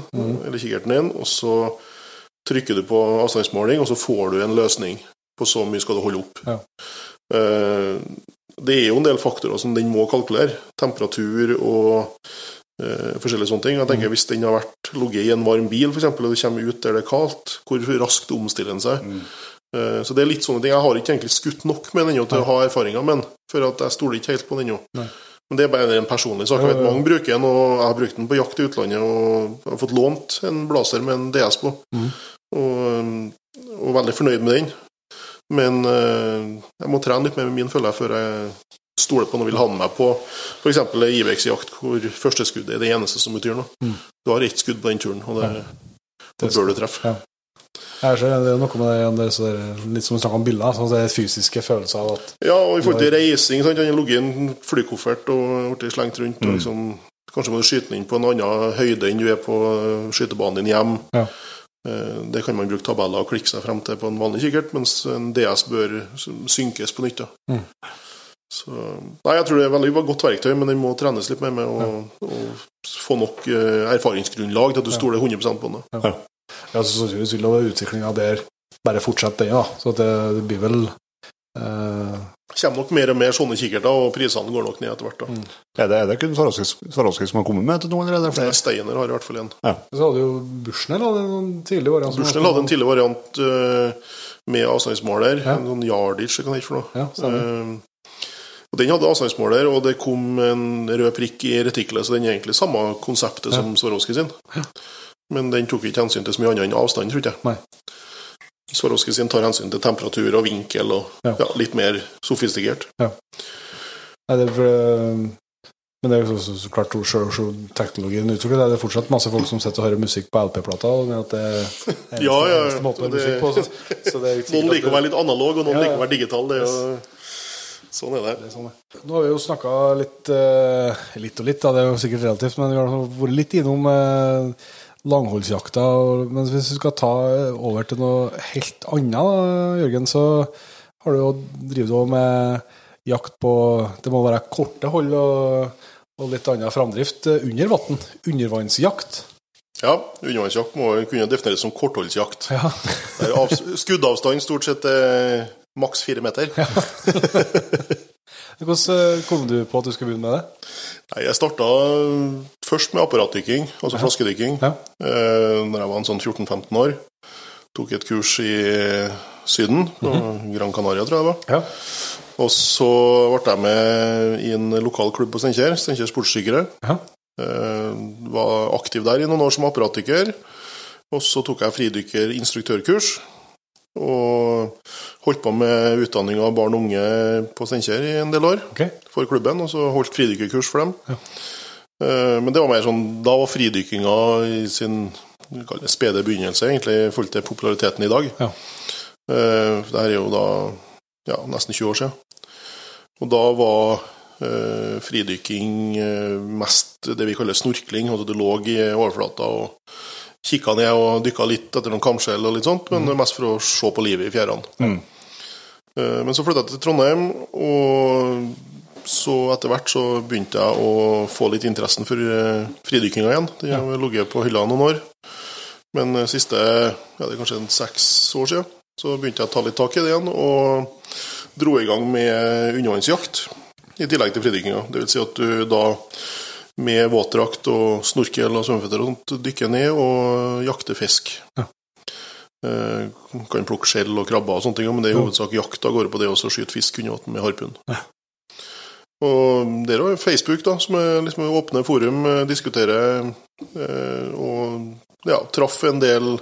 eller kikkerten din, og så trykker du på avstandsmåling, og så får du en løsning på så mye skal du holde opp. Ja. Eh, Det er jo en del faktorer som den må kalkulere. Temperatur og eh, forskjellige sånne ting. Jeg tenker Hvis den har vært ligget i en varm bil, for eksempel, og det kommer ut der det er kaldt, hvor raskt omstiller den seg? Eh, Så det er litt sånne ting. Jeg har ikke egentlig skutt nok med den ennå til å ha erfaringer med den, for at jeg stoler ikke helt på den ennå. Men det er bare en personlig sak. Jeg vet Mange bruker den, og jeg har brukt den på jakt i utlandet og har fått lånt en blazer med en DS på. Og, og veldig fornøyd med den. Men eh, jeg må trene litt mer med min, føler jeg, før jeg stoler på noe vil ha med meg på f.eks. Ibex-jakt, hvor første skudd er det eneste som betyr noe. Du har ett skudd på den turen, og det, det bør du treffe. Ja. Jeg ser, det er noe med det, det er litt som vi snakket om bilder, sånn at det er fysiske følelser av at Ja, og i forhold til reising, sant? han har ligget i en flykoffert og blitt slengt rundt. Og liksom, kanskje må du skyte den inn på en annen høyde enn du er på skytebanen din hjem. Ja. Eh, Det kan man bruke tabeller og klikke seg frem til på en vanlig kikkert, mens en DS bør synkes på nytt. Mm. Så, nei, jeg tror det er veldig godt verktøy, men den må trenes litt mer med å ja. få nok eh, erfaringsgrunnlag til at du stoler 100% på den. Ja. Ja, så sannsynligvis vil utviklinga der bare fortsette, den, da. Så det, det blir vel eh, kommer nok mer og mer sånne kikkerter, og prisene går nok ned etter hvert. da. Er det, er det kun Swarovski som har kommet med til noen, eller er det flere? Steiner har i hvert fall en. Så hadde jo Bushnell hadde en tidlig variant. som Bushnell hadde en tidlig variant uh, med avstandsmåler, Ja. en sånn yardage, kan jeg ikke for noe. Ja. Eh, og Den hadde avstandsmåler, og det kom en rød prikk i retiklet, så den er egentlig samme konseptet som Swarovski sin. Men den tok ikke hensyn til så mye annet enn avstand, tror jeg. Nei. Swarovski sin tar hensyn til temperatur og vinkel og Ja. ja, litt mer sofistikert. Nei, det er for, eh, men det er jo så, så, klart selv, så teknologien utvikler seg. Det er fortsatt masse folk som sitter og hører musikk på LP-plata. og det er *laughs* eneste, Ja, ja, eneste måten å høre musikk på. Så, så det er Noen liker å være litt analog, og noen Ja, ja. liker å være digital. Det er jo, sånn er det. det er sånn, det. Nå har vi jo snakka litt, eh, litt og litt, da. det er jo sikkert relativt, men vi har vært litt innom eh, langholdsjakta. Men hvis vi skal ta over til noe helt annet, Jørgen, så har du jo driver du med jakt på Det må være korte hold og, og litt annen framdrift eh, under vann. Undervannsjakt. Ja, undervannsjakt må kunne defineres som kortholdsjakt. Ja. Skuddavstand stort sett er maks fire meter. *laughs* Hvordan eh, kom du på at du skulle begynne med det? Nei, jeg starta først med apparatdykking, altså flaskedykking, Ja. eh, når jeg var en sånn 14-15 år. Tok et kurs i Syden, på Gran Canaria, tror jeg det var. Ja. Og så ble jeg med i en lokal klubb på Steinkjer, Steinkjer Sportsdykkere. Ja. Eh, var aktiv der i noen år som apparatdykker. Og så tok jeg fridykkerinstruktørkurs. Og holdt på med utdanning av barn og unge på Steinkjer i en del år okay. for klubben. Og så holdt fridykkerkurs for dem. Ja. Men det var mer sånn Da var fridykkinga i sin spede begynnelse, egentlig, i forhold til populariteten i dag. Ja. Eh, Det her er jo da ja, nesten 20 år siden. Og da var eh, fridykking eh, mest det vi kaller snorkling. Altså du lå i overflata og kikka ned og dykka litt etter noen kamskjell og litt sånt, men mest for å se på livet i fjærene. Mm. Men så flytta jeg til Trondheim, og så etter hvert så begynte jeg å få litt interessen for eh, fridykkinga igjen. Den har ligget på hylla noen år. Men eh, siste ja, det er kanskje seks år siden, så begynte jeg å ta litt tak i det igjen, og dro i gang med undervannsjakt i tillegg til fridykkinga. Det vil si at du da med våtdrakt og snorkel og svømmeføtter og sånt dykker ned og jakter fisk. Ja. Eh, kan plukke skjell og krabber og sånne ting, men det er i hovedsak jakt av gårde på det å skyte fisk under vann med harpun. Og det er Facebook, da, som er liksom åpne forum, eh, diskuterer eh, og ja, traff en del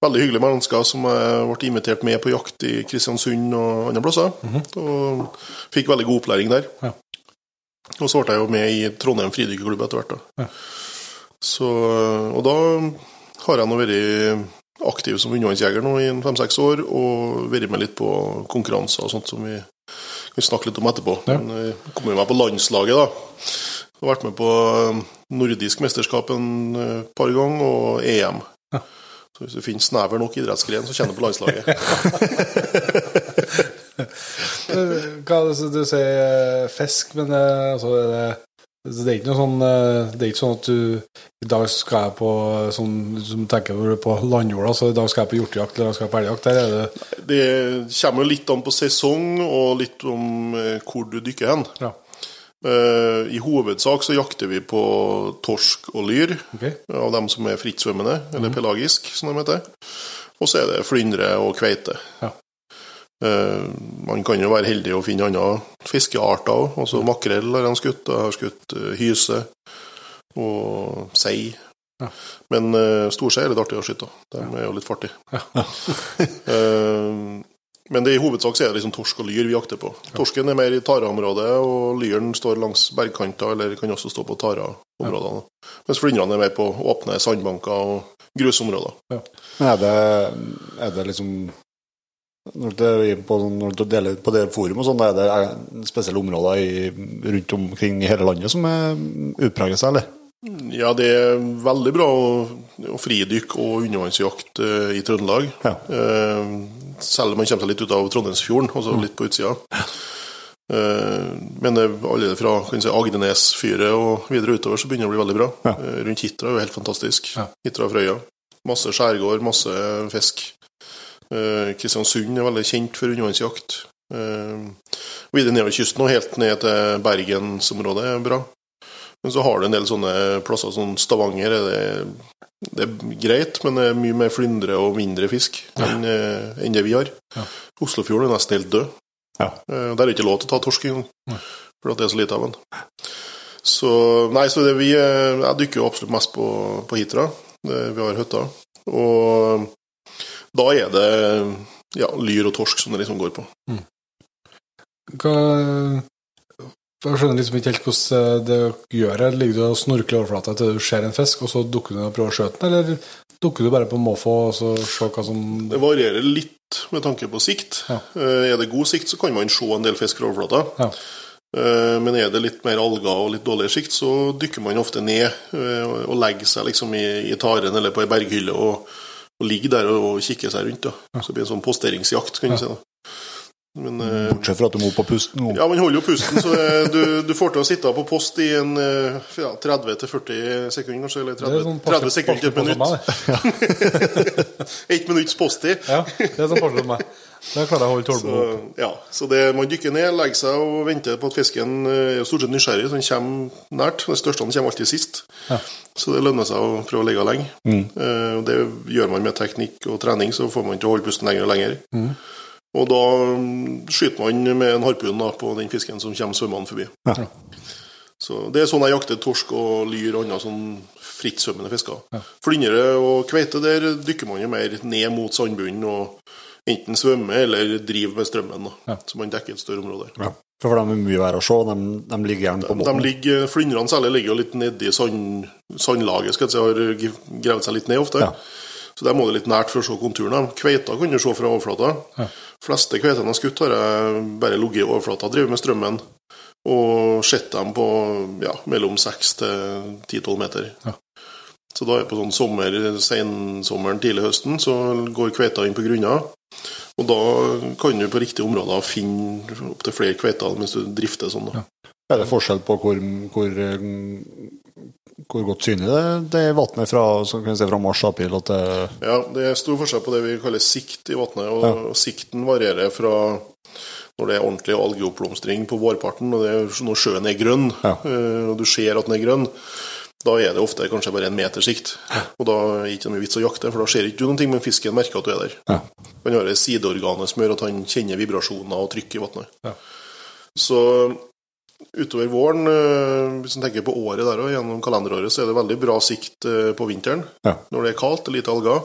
veldig hyggelige mennesker som jeg ble invitert med på jakt i Kristiansund og andre plasser. Og fikk veldig god opplæring der. Ja. Og så ble jeg jo med i Trondheim fridykkerklubb etter hvert. da. Ja. Så, og da har jeg nå vært aktiv som undervannsjeger nå i fem-seks år, og vært med litt på konkurranser og sånt som vi kan snakke litt om etterpå. Ja. Men jeg kom jo med på landslaget, da. Jeg har vært med på eh, nordisk mesterskap en eh, par ganger, og EM. Så hvis du finner snever nok idrettsgren, så kjenner du på landslaget. *laughs* Eh, Hva, altså, du sier eh, fisk, men eh, altså, er det, det er ikke noe sånn Det er ikke sånn at du I dag skal jeg på sånn, som tenker du på landjorda, så i dag skal jeg på hjortejakt eller skal jeg på elgjakt. Der er det Det kommer jo litt an på sesong, og litt om hvor du dykker hen. Ja. I hovedsak så jakter vi på torsk og lyr, okay. av dem som er frittsvømmende, eller pelagisk, som de heter. Og så er det flyndre og kveite. Ja. Eh, man kan jo være heldig å finne andre fiskearter òg. Altså makrell har jeg skutt, jeg har skutt eh, hyse og sei. Ja. Men uh, storsei er litt artig å skyte. De er jo litt fartige. *laughs* Eh, men det, i hovedsak så er det liksom torsk og lyr vi jakter på. Torsken er mer i tareområdet, og lyren står langs bergkanter, eller kan også stå på tareområdene. Mens flyndrene er mer på åpne sandbanker og grusområder. Men er det, er det liksom når du, på, når du deler på det forum sånn, er det spesielle områder i, rundt omkring i hele landet som er utpreger seg, eller? Ja, det er veldig bra å, å fridykke og undervannsjakt uh, i Trøndelag. Ja. Uh, selv om man kommer seg litt ut av Trondheimsfjorden, altså litt på utsida. Uh, men det, er allerede fra si, Agdenesfyret og videre utover så begynner det å bli veldig bra. Ja. Eh, rundt Hitra er jo helt fantastisk. Ja. Hitra og Frøya. Masse skjærgård, masse fisk. Eh, Kristiansund er veldig kjent for undervannsjakt. Eh, videre nedover kysten og helt ned til bergensområdet er bra. Men så har du en del sånne plasser som Stavanger. Er det, det er greit, men det er mye mer flyndre og mindre fisk enn eh, enn det vi har. Ja. Oslofjorden er nesten helt død. Ja. Eh, Der er det ikke lov til å ta torsk engang, for det er så lite av den. Så, nei, så det vi, eh, jeg dykker jo absolutt mest på, på Hitra. Det, vi har hytta. Og da er det ja, lyr og torsk som det liksom går på. Hva Jeg skjønner liksom ikke helt hvordan det gjør det. Ligger du og snorkler overflata til du ser en fisk, og så dukker du ned og prøver å skjøte den, eller dukker du bare på måfå og så se hva som Det varierer litt med tanke på sikt. Ja. Eh, Er det god sikt, så kan man se en del fisk fra overflata. Ja. Eh, Men er det litt mer alger og litt dårligere sikt, så dykker man ofte ned eh, og legger seg liksom i, i taren eller på ei berghylle og, og ligger der og kikker seg rundt. Da. Så det blir en sånn posteringsjakt, kan du si. da. Men eh, Bortsett fra at du må på pusten ja, man holder jo pusten, så eh, du, du får til å sitte på post i en eh, ja, 30-40 sekunder, kanskje. Eller er 30, sånn 30 sekunder til et minutt. Ett *laughs* minutts posttid. Ja, det er sånn på meg. Da klarer jeg å holde Så, tålmodig ja, så det, man dykker ned, legger seg og venter på at fisken er stort sett nysgjerrig, så den kommer nært. Den største den kommer alltid sist. Ja. Så det lønner seg å prøve å ligge lenge. Mm. Eh, og det gjør man med teknikk og trening, så får man til å holde pusten lenger og lenger. Mm. Og da mm, skyter man med en harpun da, på den fisken som kommer svømmende forbi. Ja. Så Det er sånn jeg jakter torsk og lyr og andre sånn frittsvømmende fisker. Flyndre og kveite, der dykker man jo mer ned mot sandbunnen og enten svømmer eller driver med strømmen. da, Så man dekker et større område. Ja. For de er mye verre å se. De, de ligger gjerne på måten båten. ligger, Flyndrene særlig ligger jo litt nedi sand, sandlaget, skal jeg si, har gravd seg litt ned ofte. Ja. Så der må det litt nært for å se konturene. Kveita kan du se fra overflata. Fleste kveitene jeg har skutt, har jeg bare ligget i overflata, drevet med strømmen. Og sett dem på ja, mellom 6 til 10-12 meter. Så da er det på sånn sommer, sensommeren, tidlig høsten, så går kveita inn på grunna. Og da kan du på riktige områder finne opptil flere kveiter mens du drifter sånn. da. Er det forskjell på hvor, hvor, eh, hvor godt synlig det, det vannet fra, fra mars-april til Ja, det er stor forskjell på det vi kaller sikt i vannet. Og, og sikten varierer fra når det er ordentlig algeoppblomstring på vårparten, og det er når sjøen er grønn, Ja. eh, og du ser at den er grønn, da er det ofte kanskje bare en meters sikt. Og da er det ikke noe vits å jakte, for da ser ikke du noen ting, men fisken merker at du er der. Ja. Han har det sideorganet som gjør at han kjenner vibrasjoner og trykk i vannet. Ja. Så utover våren, eh, hvis en tenker på året der og gjennom kalenderåret, så er det veldig bra sikt eh, på vinteren. Ja. Når det er kaldt og lite alger.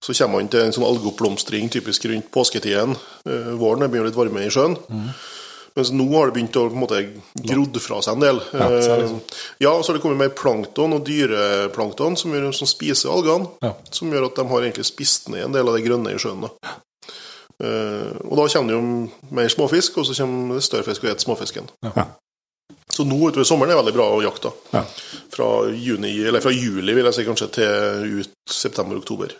Så kommer man til en sånn algeoppblomstring typisk rundt påsketiden. Eh, våren er begynner litt varme i sjøen. Mens nå har det begynt å på en måte grodd fra seg en del. Ja, så det Eh, ja, og så har det kommet mer plankton og dyreplankton som, gjør, som spiser algene. Ja. Som gjør at de har egentlig spist ned en del av det grønne i sjøen. Da. Eh, og da kommer det jo mer småfisk, og så kommer det større fisk og spiser småfisken. Ja. Så nå utover sommeren er veldig bra å jakte. Ja. Fra, juni, eller fra juli vil jeg si kanskje til ut september-oktober.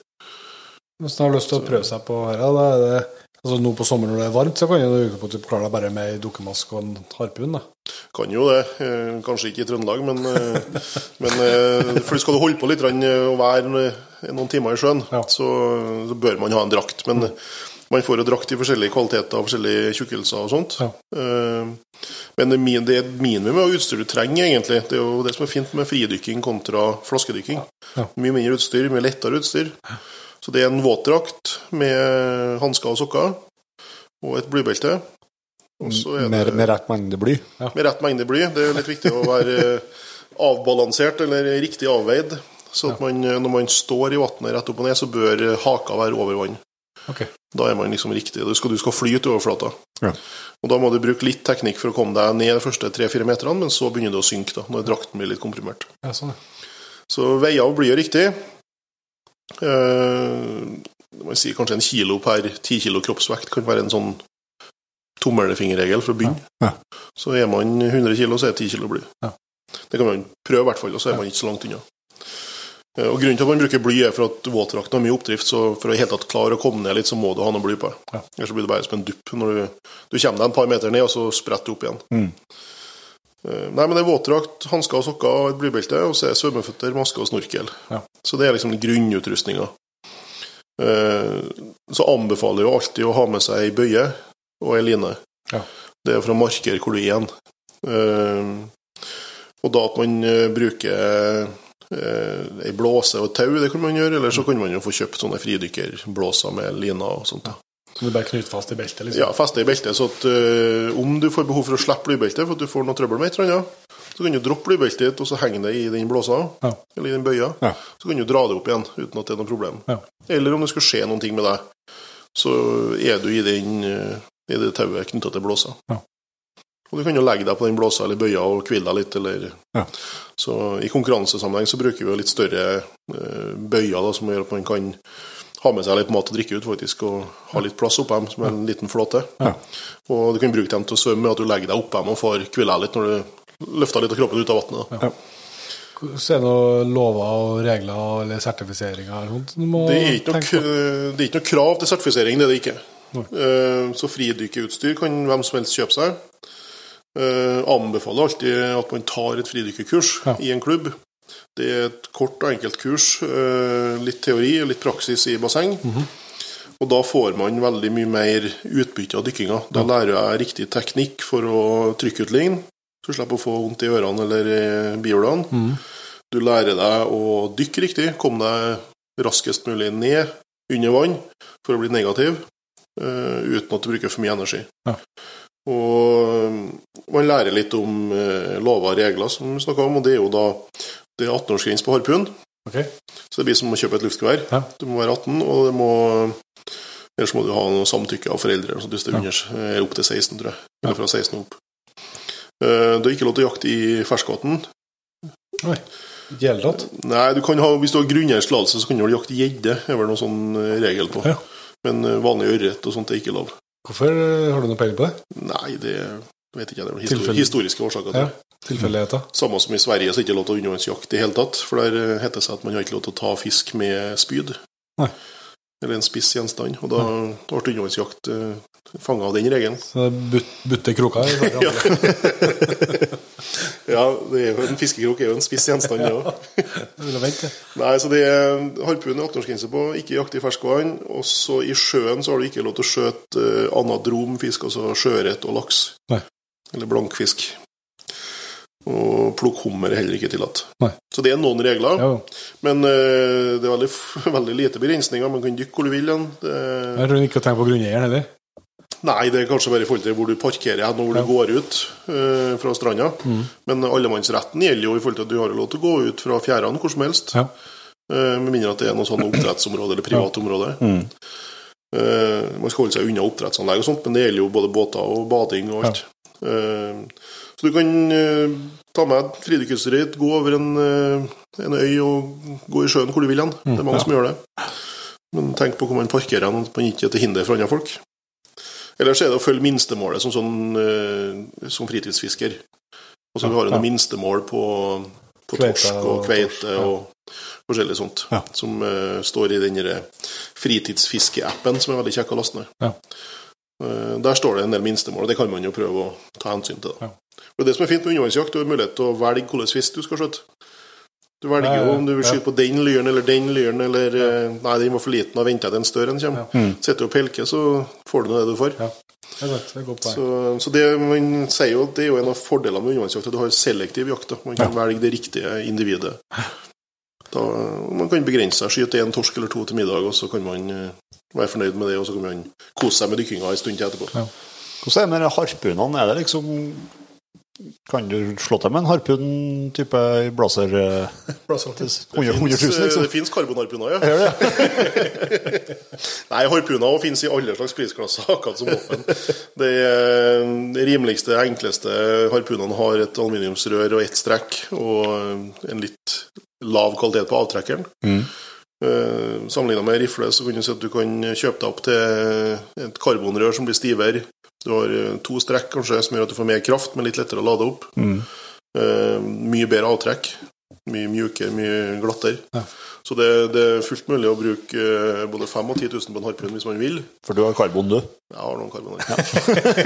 Hvis man har lyst til å prøve seg på her, da er det altså nå på sommeren når det er varmt, så kan du utgangspunktet klare deg bare med ei dukkemask og en harpun. da. Kan jo det. Eh, kanskje ikke i Trøndelag, men, eh, men for skal du holde på litt og være noen timer i sjøen, Ja. så, så bør man ha en drakt. Men man får jo drakt i forskjellige kvaliteter og forskjellige tjukkelser og sånt. Ja. Eh, Men det er et minimum av utstyr du trenger, egentlig. Det er jo det som er fint med fridykking kontra flaskedykking. Ja. Mye mindre utstyr, mye lettere utstyr. Så det er en våtdrakt med hansker og sokker, og et blybelte. Det med, med rett mengde bly. med rett mengde bly. Det er litt viktig å være eh, avbalansert eller riktig avveid. Så at man, eh, når man står i vannet rett opp og ned, så bør haka være over vann. Ok. Da er man liksom riktig. Du skal, du skal flyte over flata. Ja. Og da må du bruke litt teknikk for å komme deg ned de første tre-fire meterne, men så begynner det å synke da, når drakten blir litt komprimert. Ja, sånn, ja. Så veier blir jo riktig. Eh, man sier kanskje en kilo per ti kilo kroppsvekt kan være en sånn tommelfingerregel for å begynne. Ja. Så er man 100 kilo, så er det 10 kilo blid. Ja. Det kan man prøve, i hvert fall, og så er man ikke så langt unna. Eh, Og Grunnen til at man bruker bly, er for at våtdrakten har mye oppdrift, så for å helt tatt klare å komme ned litt, så må du ha noe bly på. Ja. Ellers så blir det bare som en dupp. Når du, du kommer deg en par meter ned, og så spretter du opp igjen. Mm. Eh, Nei, men det er våtdrakt, hansker og sokker og et blybelte, og så er det svømmeføtter, maske og snorkel. Ja. Så det er liksom grunnutrustninga. Eh, Så anbefaler jeg jo alltid å ha med seg ei bøye og ei line. Ja. Det er for å markere hvor du er. Eh, Og da at man bruker ei blåse og et tau, det kan man gjøre, eller så kan man jo få kjøpt sånne fridykkerblåser med liner og sånt. da. Så du bare knyter fast i beltet, liksom? Ja, feste i beltet, så at eh, om du får behov for å slippe blybeltet for at du får noe trøbbel med et eller annet, så kan du droppe blybeltet ditt, og så henge det i den blåsa, Ja. eller i den bøya. Ja. Så kan du dra det opp igjen uten at det er noe problem. Ja. Eller om det skulle skje noen ting med deg, så er du i, den, eh, i det tauet knytta til blåsa. Ja. Og du kan jo legge deg på den blåsa eller bøya og hvile deg litt, eller Ja. Så i konkurransesammenheng så bruker vi jo litt større eh, bøyer, da, som gjør at man kan ha med seg litt mat og drikke ut, faktisk, og ha litt plass oppå dem, som er en liten flåte. Ja. Og du kan bruke dem til å svømme at du legger deg oppå dem og får hvile deg litt når du løfter litt av kroppen ut av vannet. Så er det noen lover og regler eller sertifiseringer eller noe du må Det er ikke noe, tenke på? det er ikke noe krav til sertifisering, det er det ikke. Eh, Så fridykkeutstyr kan hvem som helst kjøpe seg. Eh, Anbefaler alltid at man tar et fridykkerkurs Ja. i en klubb. Det er et kort og enkelt kurs. eh, Litt teori og litt praksis i basseng. Og da får man veldig mye mer utbytte av dykkinga. Da lærer jeg riktig teknikk for å trykke ut trykkutligne, så du slipper å få vondt i ørene eller i bihulene. Du lærer deg å dykke riktig, komme deg raskest mulig ned under vann for å bli negativ. uh, uten at du bruker for mye energi. Ja. Og man lærer litt om eh, lover og regler, som vi snakka om, og det er jo da det er 18-årsgrense på harpun. Okay. Så det blir som å kjøpe et luftgevær. Ja. Du må være 18, og det må Ellers må du ha noe samtykke av foreldre. Så hvis det er under, er opp til 16, tror jeg. Eller fra 16 og opp. Du Det er ikke lov til å jakte i ferskvann. Nei. Nei, du kan ha, hvis du har grunneiers tillatelse, så kan du jakte gjedde. Det er vel noen sånn eh, regel på. Ja. Men eh, vanlig ørret og sånt er ikke lov. Hvorfor eh, har du noe peiling på det? Nei, det vet ikke jeg. Det er histori historiske årsaker til Ja. det. Tilfeldigheter? Samme som i Sverige, så er det ikke lov til å undervannsjakte i hele tatt. For der eh, heter det seg at man har ikke lov til å ta fisk med spyd. Nei. Eller en spiss gjenstand. Og da ble undervannsjakt uh, fanga av den regelen. Så det er but, butte kroker? Ja. *laughs* ja, det er jo en fiskekrok er jo en spiss gjenstand, det òg. *laughs* Jeg. Nei, så det er harpun er 18-årsgrense på, ikke jakte i ferskvann. Og så i sjøen så har du ikke lov til å skjøte uh, anadrom fisk, altså sjøørret og laks. Nei. Eller blankfisk. Og plukk hummer er heller ikke tillatt. Nei. Så det er noen regler. Jo. Men uh, det er veldig, *laughs* veldig lite begrensninger. Man kan dykke hvor du vil. Det, Jeg tror ikke å tenke på grunneieren heller. nei, det er kanskje bare i forhold til hvor du parkerer hen, og hvor Ja. Mm. du går ut uh, fra stranda. Men allemannsretten gjelder jo i forhold til at du har lov til å gå ut fra fjærene hvor som helst. Ja. Uh, med mindre at det er noe sånn oppdrettsområde eller privat område. Eh, man skal holde seg unna oppdrettsanlegg og sånt, men det gjelder jo både båter og bading og alt. Eh, så du kan eh, ta med fridykkerutstyret ditt, gå over en, eh, en øy og gå i sjøen hvor du vil hen. Det er mange ja. som gjør det. Men tenk på hvor man parkerer hen, at man ikke er til hinder for andre folk. Ellers er det å følge minstemålet som, sånn, som fritidsfisker. Altså, vi har noen minstemål på, på torsk og kveite og forskjellig sånt. Som uh, står i den fritidsfiskeappen som er veldig kjekk å laste ned. Ja. Eh, der står det en del minstemål, og det kan man jo prøve å ta hensyn til. Da. Ja. Og Det som er fint med undervannsjakt, du har mulighet til å velge hvilken fisk du skal skjøte. Du velger Ja, ja, jo om du vil ja. skyte på den lyren eller den lyren, eller ja. Nei, den var for liten, og venter til en større en kommer. Sitter du og pelker, så får du nå det du får. Ja. Det er godt. Det er. Så, så det man sier jo, det er jo en av fordelene med undervannsjakt, at du har selektiv jakt. Da. Man kan velge det riktige individet. *laughs* Da, man kan begrense seg, skyte en torsk eller to til middag, og så kan man eh, være fornøyd med det, og så kan man kose seg med dykkinga en stund til etterpå. Ja. Hvordan er det med harpunene? Er det liksom Kan du slå til med en harpun-type blazer? eh, *laughs* 100 000, liksom? Det liksom? fins karbonharpuner, ja. Gjør *laughs* det? *laughs* Nei, harpuner finnes i alle slags prisklasser, akkurat som våpen. Det er- de rimeligste, enkleste harpunene har et aluminiumsrør og ett strekk, og en litt lav kvalitet på avtrekkeren. Uh, Sammenligna med rifle så kan du si at du kan kjøpe deg opp til et karbonrør som blir stivere. Du har eh, to strekk kanskje som gjør at du får mer kraft, men litt lettere å lade opp. Eh, mye bedre avtrekk. Mye mjukere, mye glattere. Ja. Så det, det er fullt mulig å bruke eh, både 5 og 10 000 på en harpun hvis man vil. For du har karbon, du? Jeg har noen karboner.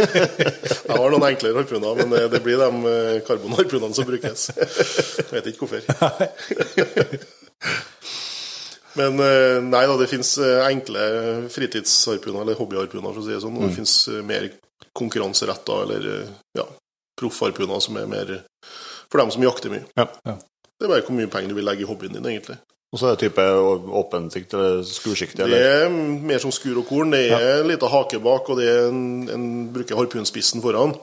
*laughs* jeg har noen enklere harpuner, men det, det blir de eh, karbonharpunene som brukes. Jeg vet ikke hvorfor. *laughs* Men eh, nei da, det fins enkle fritidsharpuner, eller hobbyharpuner, for å si det sånn. Og det fins mer konkurranseretta eller eh, ja, proffharpuner som er mer for dem som jakter mye. Ja. Ja. Det er bare hvor mye penger du vil legge i hobbyen din, egentlig. Og så er det type åpensikt eller skursikte? Det er mer som skur og korn. Det er en liten hake bak, og det er en, en bruker harpunspissen foran.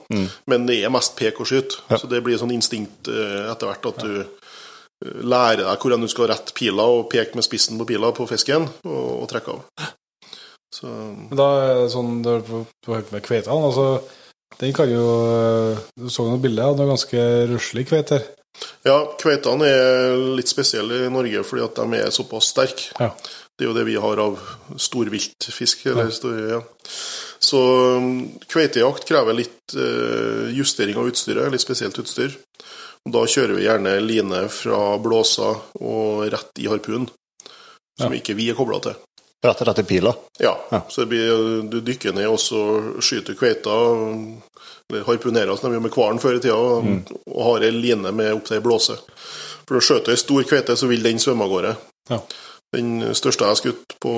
Men det er mest pek og skyt. Ja. Så det blir sånn instinkt eh, etter hvert at du eh, lærer deg hvordan du skal rette pila og peke med spissen på pila på fisken, og, og trekke av. Så Men da er det sånn du har på med kveitene, altså den kan jo Du så noen bilder av er ganske ruslig kveite her. Ja, kveitene er litt spesielle i Norge fordi at de er såpass sterke. Ja. Det er jo det vi har av storviltfisk. Eller ja. Så um, kveitejakt krever litt eh, justering av utstyret, litt spesielt utstyr. Og da kjører vi gjerne line fra blåsa og rett i harpunen, som ikke vi er kobla til. Rett og slett i pila? Ja, Ja. så det blir, du dykker ned og så skyter kveita, som de gjorde med hvalen før i tida, og, og har ei line med opp til ei blåse. For å skjøte ei stor kveite, så vil den svømme av gårde. Ja. Den største jeg har skutt, på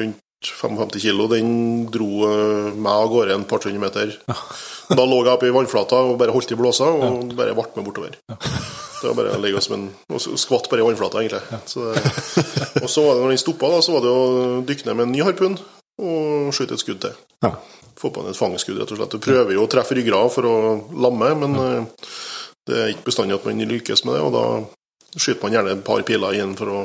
rundt 55 kilo, den dro eh, meg av gårde en par hundre meter. *laughs* Da lå jeg oppe i vannflata og bare holdt i blåsa, og bare vart med bortover. Det var bare å ligge som en og skvatt bare i vannflata, egentlig. Så, og så var det når den stoppa, da, så var det å dykke ned med en ny harpun. og skyte et skudd til. Ja. Få på en et fangskudd, rett og slett. Du prøver jo å treffe ryggrad for å lamme, men eh, det er ikke bestandig at man lykkes med det, og da skyter man gjerne et par piler igjen for å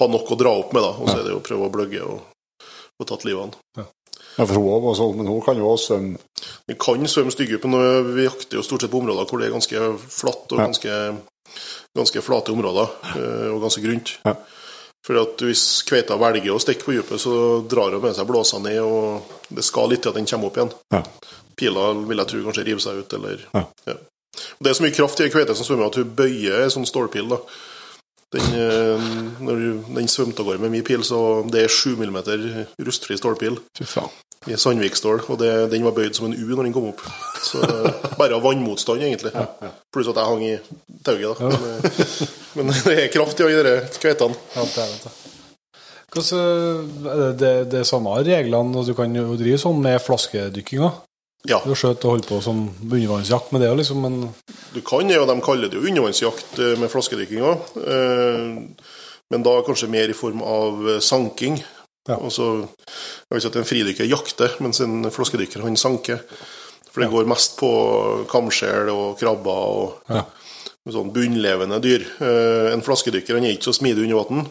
ha nok å dra opp med, da. Og så er det jo å prøve å bløgge og få tatt livet av den Ja, for hun også, men hun kan jo også svømme Vi kan svømme styggdyp, men vi jakter jo stort sett på områder hvor det er ganske flatt og ganske, ganske flate områder, eh, og ganske grunt. Ja. For at hvis kveita velger å stikke på dypet, så drar hun med seg blåsa ned, og det skal litt til at den kommer opp igjen. Ja. Pila vil jeg tro kanskje river seg ut, eller Ja. Og Det er så mye kraft i ei kveite som svømmer at hun bøyer en sånn stålpil. da. Den, eh, når den svømte av gårde med min pil, så det er 7 mm rustfri stålpil Fy faen. i Sandvikstål, og det, den var bøyd som en U når den kom opp. Så Bare av vannmotstand, egentlig. Pluss at jeg hang i tauet, da. Men, eh, *laughs* det er kraft i alle de kveitene. Ja, det er det. Hvordan, er det, det, er samme reglene, du kan jo drive sånn med flaskedykkinga. Ja, Du skjøt og holdt på som undervannsjakt med det, liksom, men du kan det, og de kaller det jo undervannsjakt eh, med flaskedykkinga. Eh, Men da kanskje mer i form av eh, sanking. Ja. Altså, jeg vet ikke at en fridykker jakter, mens en flaskedykker han sanker. For det går mest på kamskjell og krabber og Ja. Sånn bunnlevende dyr. Eh, En flaskedykker han er ikke så smidig under vann.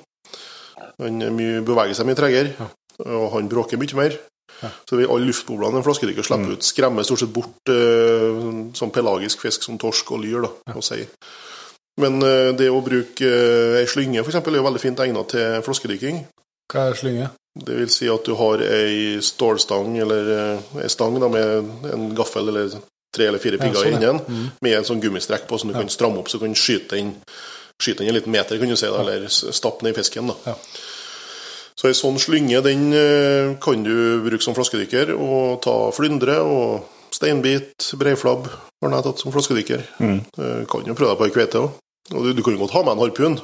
Han er mye, beveger seg mye tregere, og han bråker mye mer. Så vil alle luftboblene en flaskedykker slipper ut, skremmer stort sett bort eh, sånn pelagisk fisk som torsk og lyr da, og sei. Men eh, det å bruke ei slynge for eksempel, er jo veldig fint egnet til flaskedykking. hva er slynge? Det vil si at du har ei stålstang eller ei stang da, med en gaffel eller tre eller fire pigger sånn, i ja. mm. med en sånn gummistrekk på som du kan stramme opp, så du kan skyte den, skyte en liten meter, kan du si, da, eller stappe ned i fisken. da. Så ei sånn slynge den eh, kan du bruke som flaskedykker, og ta flyndre og steinbit, breiflabb, har jeg tatt som flaskedykker. Eh, Kan jo prøve deg på ei kveite òg. Og du, du kan jo godt ha med en harpun,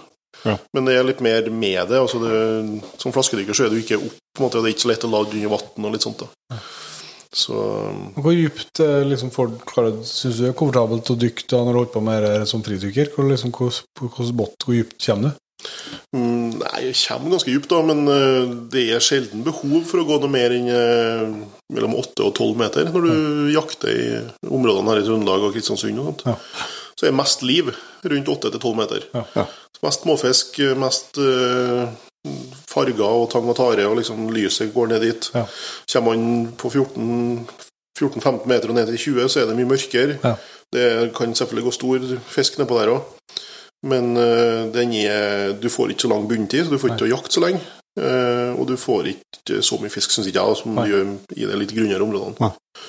Ja. men det er litt mer med det. altså det, Som flaskedykker så er du ikke opp, på en måte, og det er ikke så lett å lade under vann og litt sånt. da. Så Hvor dypt eh, liksom, syns du er komfortabelt å dykke når du holder på med det som fridykker? Hvor, liksom, hvor, hvor, hvor dypt kommer du? Mm, Nei, jeg kommer ganske dypt, da, men uh, det er sjelden behov for å gå noe mer enn uh, mellom 8 og 12 meter når du jakter i områdene her i Trøndelag og Kristiansund. og sånt. Ja. Så er mest liv rundt 8 til 12 meter. Ja. Ja. Mest småfisk, mest eh, farger og tang og tare, og liksom lyset går ned dit. Ja. Kommer man på 14 14-15 meter og ned til 20, så er det mye mørkere. Ja. Det kan selvfølgelig gå stor fisk nedpå der òg. Men uh, den er, du får ikke så lang bunntid, så du får ikke til å jakte så lenge. Uh, og du får ikke så mye fisk, syns ikke jeg, som Nei. du gjør i de litt grunnere områdene. Nei.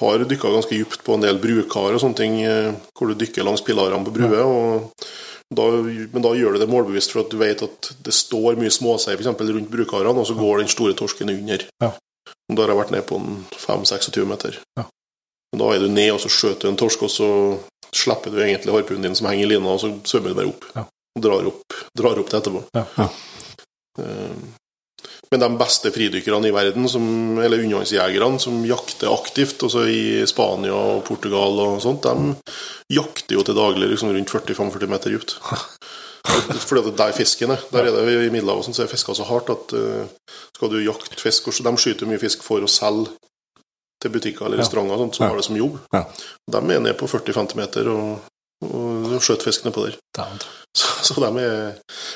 Har dykka ganske dypt på en del brukar og sånne ting, uh, hvor du dykker langs pilarene på bruet. og da, men da gjør du det målbevisst, for at du vet at det står mye småsei eksempel, rundt brukarene, og så går den store torsken under. Ja. Da har jeg vært ned på en 5-26 meter. Ja. Men da er du ned, og så skjøter du en torsk, og så slipper du egentlig harpunen din som henger i lina, og så svømmer du bare opp. Ja. Og drar opp, drar opp det etterpå. Ja. Ja. Men de beste fridykkerne i verden, som, eller undervannsjegerne, som jakter aktivt, Også i Spania og Portugal og sånt, de jakter jo til daglig liksom rundt 40-45 meter dypt. Fordi at det er der fisken er. Der er det I Middelhavet sånn, så er fiska så hardt at uh, skal du jakte fisk og De skyter mye fisk for å selge til butikker eller restauranter sånt, som Ja. har det som jobb. De er nede på 40-50 meter og, og skjøter fisk nedpå der. Så, så de er,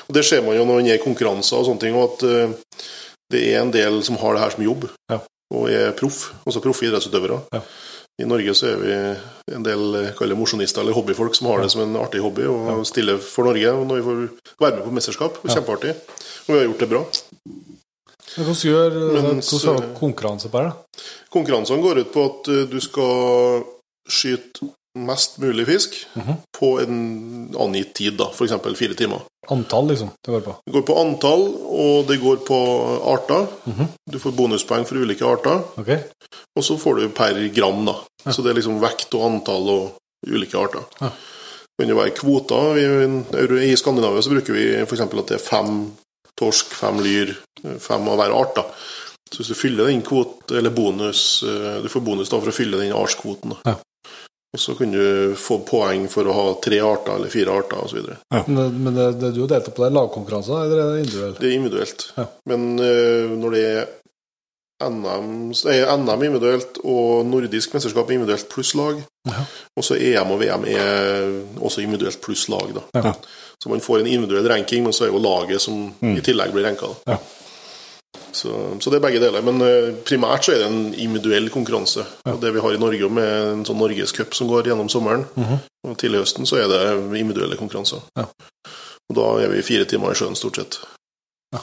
og Det ser man jo når man er i konkurranser og sånne ting, og at eh, det er en del som har det her som jobb, Ja. og er proff, også proffe idrettsutøvere. Ja. I Norge så er vi en del eh, kaller mosjonister eller hobbyfolk som har det som en artig hobby og stiller for Norge. Og når vi får være med på mesterskap, er kjempeartig. Og vi har gjort det bra. Men Hvordan gjør hvordan dere konkurranse på det? Konkurransene går ut på at eh, du skal skyte mest mulig fisk Mhm. på en angitt tid, da, f.eks. fire timer. Antall, liksom, det går på? Det går på antall, og det går på arter. Mhm. Du får bonuspoeng for ulike arter, Ok? og så får du per gram. da. Så det er liksom vekt og antall og ulike arter. Ja. Det kan jo være kvoter. I Skandinavia så bruker vi f.eks. at det er fem torsk, fem lyr, fem av hver art. da. Så hvis du fyller den kvoten, eller bonus eh, Du får bonus da for å fylle den artskvoten. da. Ja. Og så kan du få poeng for å ha tre arter eller fire arter osv. Men, det- men det, det du har deltatt på, det er lagkonkurranser, eller er det individuelt? Det er individuelt. Ja. Men uh, når det er NM, NM individuelt og nordisk mesterskap individuelt pluss lag. Og så EM og VM er også individuelt pluss lag. da. Ja. Så man får en individuell ranking, men så er jo laget som i tillegg blir ranka. da. Ja. Så, så det er begge deler. Men eh, primært så er det en individuell konkurranse. Og det vi har i Norge med en sånn Norgescup som går gjennom sommeren, og til høsten så er det individuelle konkurranser. Ja. Og da er vi fire timer i sjøen stort sett. Ja.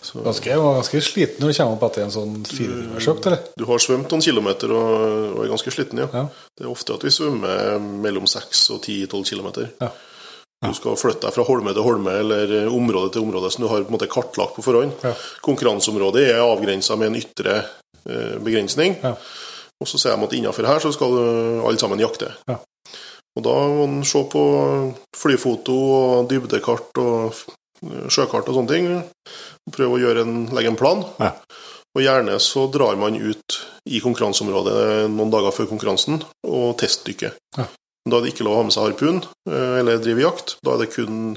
Så, Ganske, ganske sliten når du kommer opp etter en sånn firetimersøkt, eller? du har svømt noen kilometer og, og er ganske sliten, ja. Ja. Det er ofte at vi svømmer mellom 6 og 10-12 kilometer. Ja. Du skal flytte deg fra holme til holme eller område til område som du har på en måte kartlagt på forhånd. Ja. Konkurranseområdet er avgrensa med en ytre eh, begrensning. Ja. Og så sier de at innenfor her så skal alle sammen jakte. Ja. Og da må en se på flyfoto og dybdekart og eh, sjøkart og sånne ting. Prøve å en, legge en plan. Ja. Og gjerne så drar man ut i konkurranseområdet noen dager før konkurransen og testdykker. Ja. Da er det ikke lov å ha med seg harpun eh, eller drive jakt. Da er det kun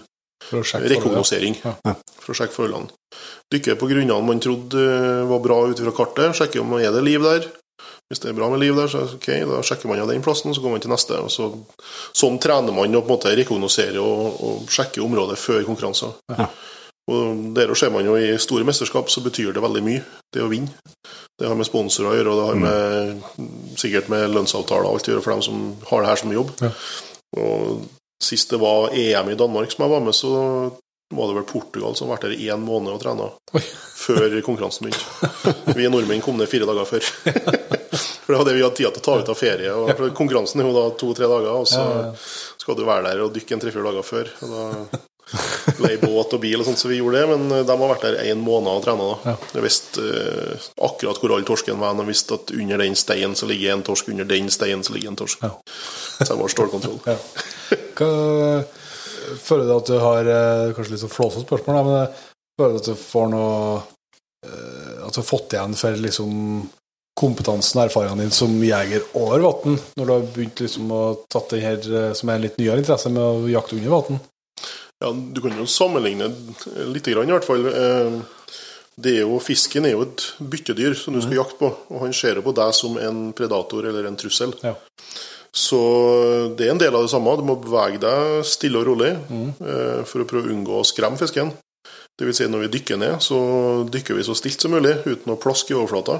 rekognosering Ja. for å sjekke forholdene. Dykke på grunnene man trodde eh, var bra ut fra kartet, sjekke om er det liv der. Hvis det er bra med liv der, så er ok, da sjekker man av den plassen, så går man til neste. Så, sånn trener man å på en måte rekognosere og, og sjekke området før konkurranser. Og der ser man jo I store mesterskap så betyr det veldig mye, det å vinne. Det har med sponsorer å gjøre, og det har med, sikkert med lønnsavtaler og alt å gjøre for dem som har det her som jobb. Ja. Og Sist det var EM i Danmark som jeg var med, så var det vel Portugal som har vært der én måned og trena før konkurransen begynte. Vi nordmenn kom ned fire dager før. *laughs* For det var det vi hadde tid til å ta ut av ferie. Og konkurransen er jo da to-tre dager, og så skal du være der og dykke en tre-fire dager før. Da Leie båt og bil og sånt, så vi gjorde det. Men de har vært der én måned og trena. Ja. Jeg visste eh, akkurat hvor all torsken var. De visste at under den steinen så ligger en torsk, under den steinen så ligger en torsk. Ja. Så det var stålkontroll. *laughs* Ja. Hva, føler du at du har eh, Kanskje litt så flåsete spørsmål, men eh, føler du at du får noe eh, At du har fått igjen for liksom kompetansen og erfaringene dine som jeger over vann, når du har begynt liksom å tatt den her eh, som er en litt nyere interesse med å jakte under vann? Ja, Du kan jo sammenligne litt, i hvert fall. Eh, Det er jo, fisken er jo et byttedyr som du skal jakte på, og han ser jo på deg som en predator eller en trussel. Ja. Så det er en del av det samme. Du må bevege deg stille og rolig mm. for å prøve å unngå å skremme fisken. Det vil si når vi dykker ned, så dykker vi så stilt som mulig uten å plaske i overflata.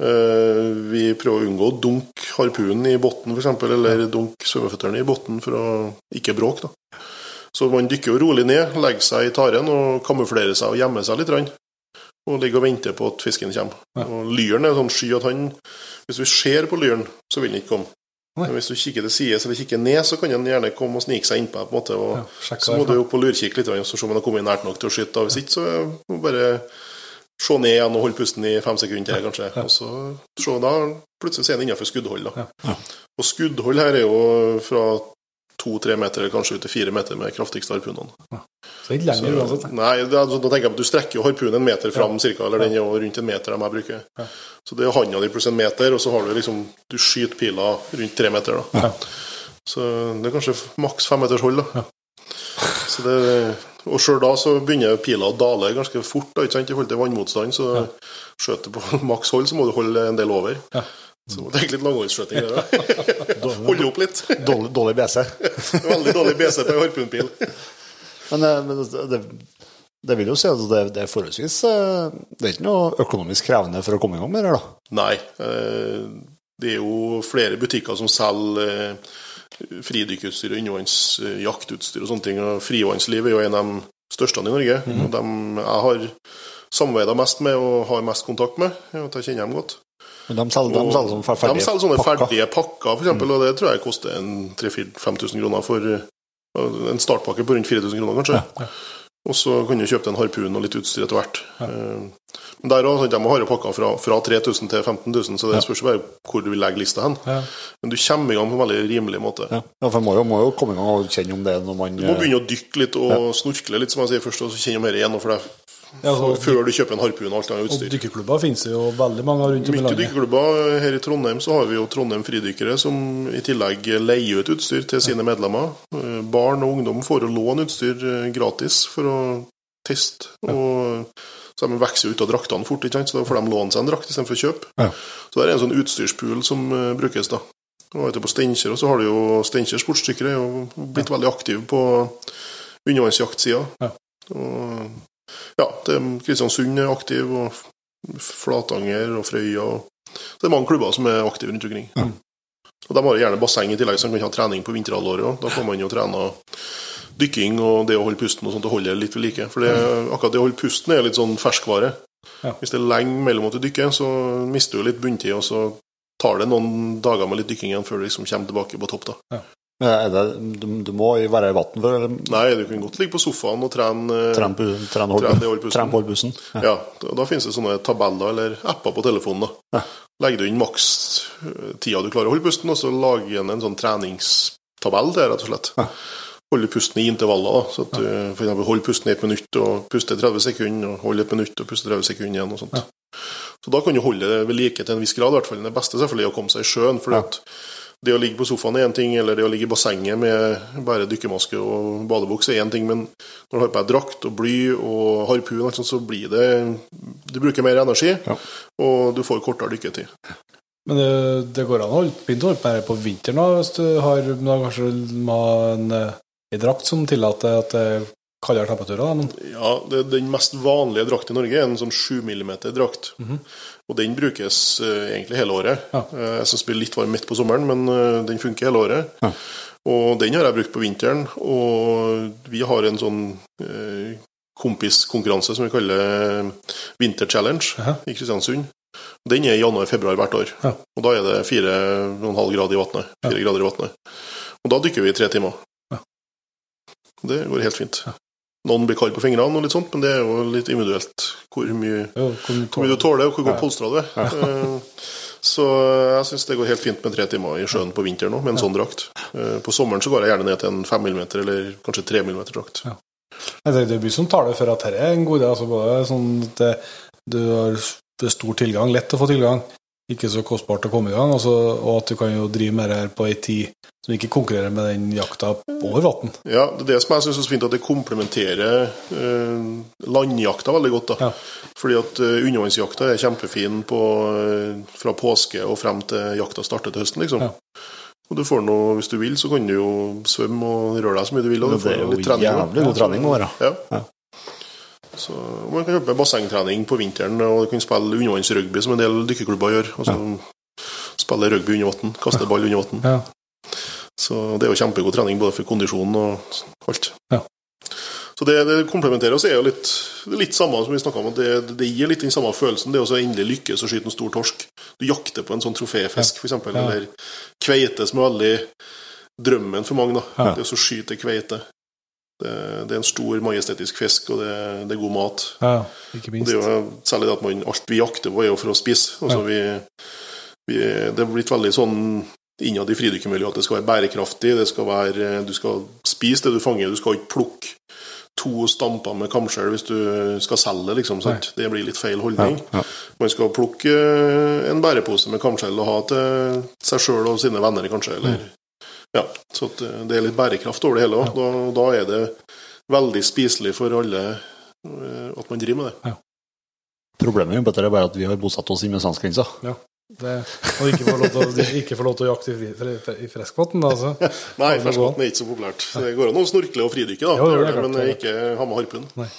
Eh, Vi prøver å unngå å dunke harpunen i bunnen, f.eks., eller dunke svømmeføttene i bunnen for å ikke bråke. da. Så man dykker jo rolig ned, legger seg i taren og kamuflerer seg og gjemmer seg litt. Og ligger og venter på at fisken kommer. Og Lyren er sånn sky at han Hvis du ser på lyren, så vil den ikke komme. Men hvis du kikker til sides eller kikker ned, så kan den gjerne komme og snike seg innpå deg. på en måte, og Ja, Så må du opp og lurkikke litt, og så se om den har kommet nært nok til å skyte. Hvis ikke, så må du bare se ned igjen og holde pusten i fem sekunder til, kanskje. Og så se da, plutselig er den innenfor skuddhold. da. Og skuddhold her er jo fra to-tre meter, eller kanskje ut til fire meter med kraftigste harpunene. Så det er ikke lenger uansett. Nei, det så da tenker jeg at du strekker jo harpunen en meter fram, cirka, eller den er jo rundt en meter de jeg bruker. Ja. Så det er handa di pluss en meter, og så har du liksom Du skyter pila rundt tre meter, da. Ja. Så det er kanskje maks fem meters hold, da. Så det, og sjøl da så begynner pila å dale ganske fort da, ikke sant, i forhold til vannmotstand. Så skjøter på *laughs* maks hold, så må du holde en del over. Ja. Så det er litt langholdsskjøting der òg. *laughs* Holde litt. Dårlig, dårlig BC. Veldig dårlig BC på en harpunpil. Men, eh, men det, det vil jo si at det, det er forholdsvis eh, Det er ikke noe økonomisk krevende for å komme i gang med det, da. Nei. eh, Det er jo flere butikker som selger fridykkerutstyr og innenvannsjaktutstyr og sånne ting. og Frivannsliv er jo en av de største i Norge. og dem jeg har samarbeida mest med og har mest kontakt med. at jeg kjenner dem godt. Men de selger, de selger ferdige de selger sånne pakker. ferdige pakker, for eksempel, og det tror jeg koster en 3000-5000 kroner for eh, en startpakke på rundt 4000 kroner, kanskje. Og så kan du kjøpe deg en harpun og litt utstyr etter hvert. Ja. Men der også, de har jo pakker fra, fra 3000 til 15 000, så det spørs bare hvor du vil legge lista hen. Ja. Men du kommer i gang på en veldig rimelig måte. Ja, ja, for man må jo, må jo komme i gang og kjenne om det når man Du må begynne å dykke litt og snorkle litt, som jeg sier først, og så kjenne mer igjen. For det, Ja, så- før du kjøper en harpun og alt annet Og utstyr. dykkerklubber finnes det jo veldig mange rundt om i landet. dykkerklubber. Her i Trondheim så har vi jo Trondheim Fridykkere, som i tillegg leier ut utstyr til sine medlemmer. Eh, Barn og ungdom får å låne utstyr eh, gratis for å teste. Og så de vokser ut av draktene fort, ikke sant? så da får de låne seg en drakt istedenfor å kjøpe. Ja. Så det er en sånn utstyrspool som eh, brukes, da. Og etterpå Steinkjer og så har du jo Steinkjer sportsdykkere er jo blitt veldig aktive på undervannsjaktsida. Ja. Og ja, det er Kristiansund er aktiv, og Flatanger og Frøya. Det er mange klubber som er aktive rundt omkring. Og De har gjerne basseng i tillegg, så man kan ha trening på vinterhalvåret. Da får man jo trene dykking og det å holde pusten og sånt, og holde det litt ved like. For det, akkurat det å holde pusten er litt sånn ferskvare. Ja. Hvis det er lenge mellom at du dykker, så mister du litt bunntid, og så tar det noen dager med litt dykking igjen før du liksom kommer tilbake på topp. da. Er det, du, du må være i vann for eller? Nei, du kan godt ligge på sofaen og trene eh, trene på- trene hold- Trene det å holde pusten. trene på holdbussen. Ja. Ja, da, da finnes det sånne tabeller eller apper på telefonen. da. Ja. Legger du inn maks eh, tida du klarer å holde pusten, og så lager den en sånn treningstabell til, rett og slett. Ja. Holder pusten i intervaller. da, så at du for holder pusten i et minutt og puster 30 sekunder, og holder et minutt og puster 30 sekunder igjen. og sånt. Så da kan du holde det ved like til en viss grad. i hvert fall. Det beste selvfølgelig er å komme seg i sjøen. for at det å ligge på sofaen er én ting, eller det å ligge i bassenget med bare dykkermaske og badebukse er én ting, men når du har på deg drakt og bly og harpun, så blir det Du bruker mer energi, Ja. og du får kortere dykketid. Men det, det går an å holde, å holde på på vinteren da, hvis du har da kanskje må ha en, eh, en drakt som tillater at det er kaldere temperaturer. Men Ja, det, Den mest vanlige drakten i Norge er en sånn 7 mm drakt. Og den brukes eh, egentlig hele året. Ja. Eh, jeg syns det blir litt varm midt på sommeren, men eh, den funker hele året. Ja. Og den har jeg brukt på vinteren. Og vi har en sånn kompiskonkurranse som vi kaller Winter Challenge ja. i Kristiansund. Den er i januar-februar hvert år. Ja. Og da er det 4,5 grader i vannet. Fire grader i vannet. Og da dykker vi i tre timer. Ja. Det går helt fint. Noen blir kald på fingrene, og litt sånt, men det er jo litt individuelt hvor mye, jo, hvor hvor mye du tåler, og hvor godt polstra du er. Eh, Så jeg syns det går helt fint med tre timer i sjøen på vinteren nå, med en sånn drakt. Eh, På sommeren så går jeg gjerne ned til en 5 mm eller kanskje 3 mm drakt. Ja. Det, det mye som taler for at dette er en god idé. Altså både sånn at du har stor tilgang, lett å få tilgang, ikke så kostbart å komme i gang, altså, og at du kan jo drive med det her på ei tid som ikke konkurrerer med den jakta over vann. Ja, det er det som jeg syns er så fint, at det komplementerer eh, landjakta veldig godt. da. Ja. Fordi at eh, undervannsjakta er kjempefin på, eh, fra påske og frem til jakta starter til høsten, liksom. Ja. Og du får noe, Hvis du vil, så kan du jo svømme og røre deg så mye du vil. Og du Det er får jo litt trening. da. jævlig god trening å være. Ja. Ja. Så Man kan kjøpe bassengtrening på vinteren, og du kan spille undervannsrugby, som en del dykkerklubber gjør. Altså Spille rugby under vann, kaste ball under vann. Ja. Så det er jo kjempegod trening både for kondisjon og alt. Ja. Så det, det komplementerer oss er jo litt, litt samme som vi snakka om, at det, det gir litt den samme følelsen. Det er også endelig lykkes å skyte en stor torsk. Du jakter på en sånn troféfisk, f.eks., Ja. eller kveite, som er veldig drømmen for mange. da. Ja. Det å skyte kveite. Det, det er en stor, majestetisk fisk, og det, det er god mat. Ja, ikke minst. det jo særlig at man, alt vi jakter på, er jo for å spise. Altså, vi, vi, det er blitt veldig sånn innad i fridykkermiljøet at det skal være bærekraftig. det skal være, Du skal spise det du fanger, du skal ikke plukke to stamper med kamskjell hvis du skal selge det. liksom, sant? Det blir litt feil holdning. Ja, ja. Man skal plukke en bærepose med kamskjell og ha til seg sjøl og sine venner, kanskje. eller ja, Så at eh, det er litt bærekraft over det hele. også. Da, da er det veldig spiselig for alle eh, at man driver med det. Problemet med dette er bare at vi har bosatt oss i svenskegrensa. Det, og ikke få lov til å, *laughs* ikke få lov til å jakte i, i friskvann, da, altså. Nei, ferskvann er ikke så populært. Det går an å snorkle og fridykke, da, Jo, det men ikke ha med harpun. Nei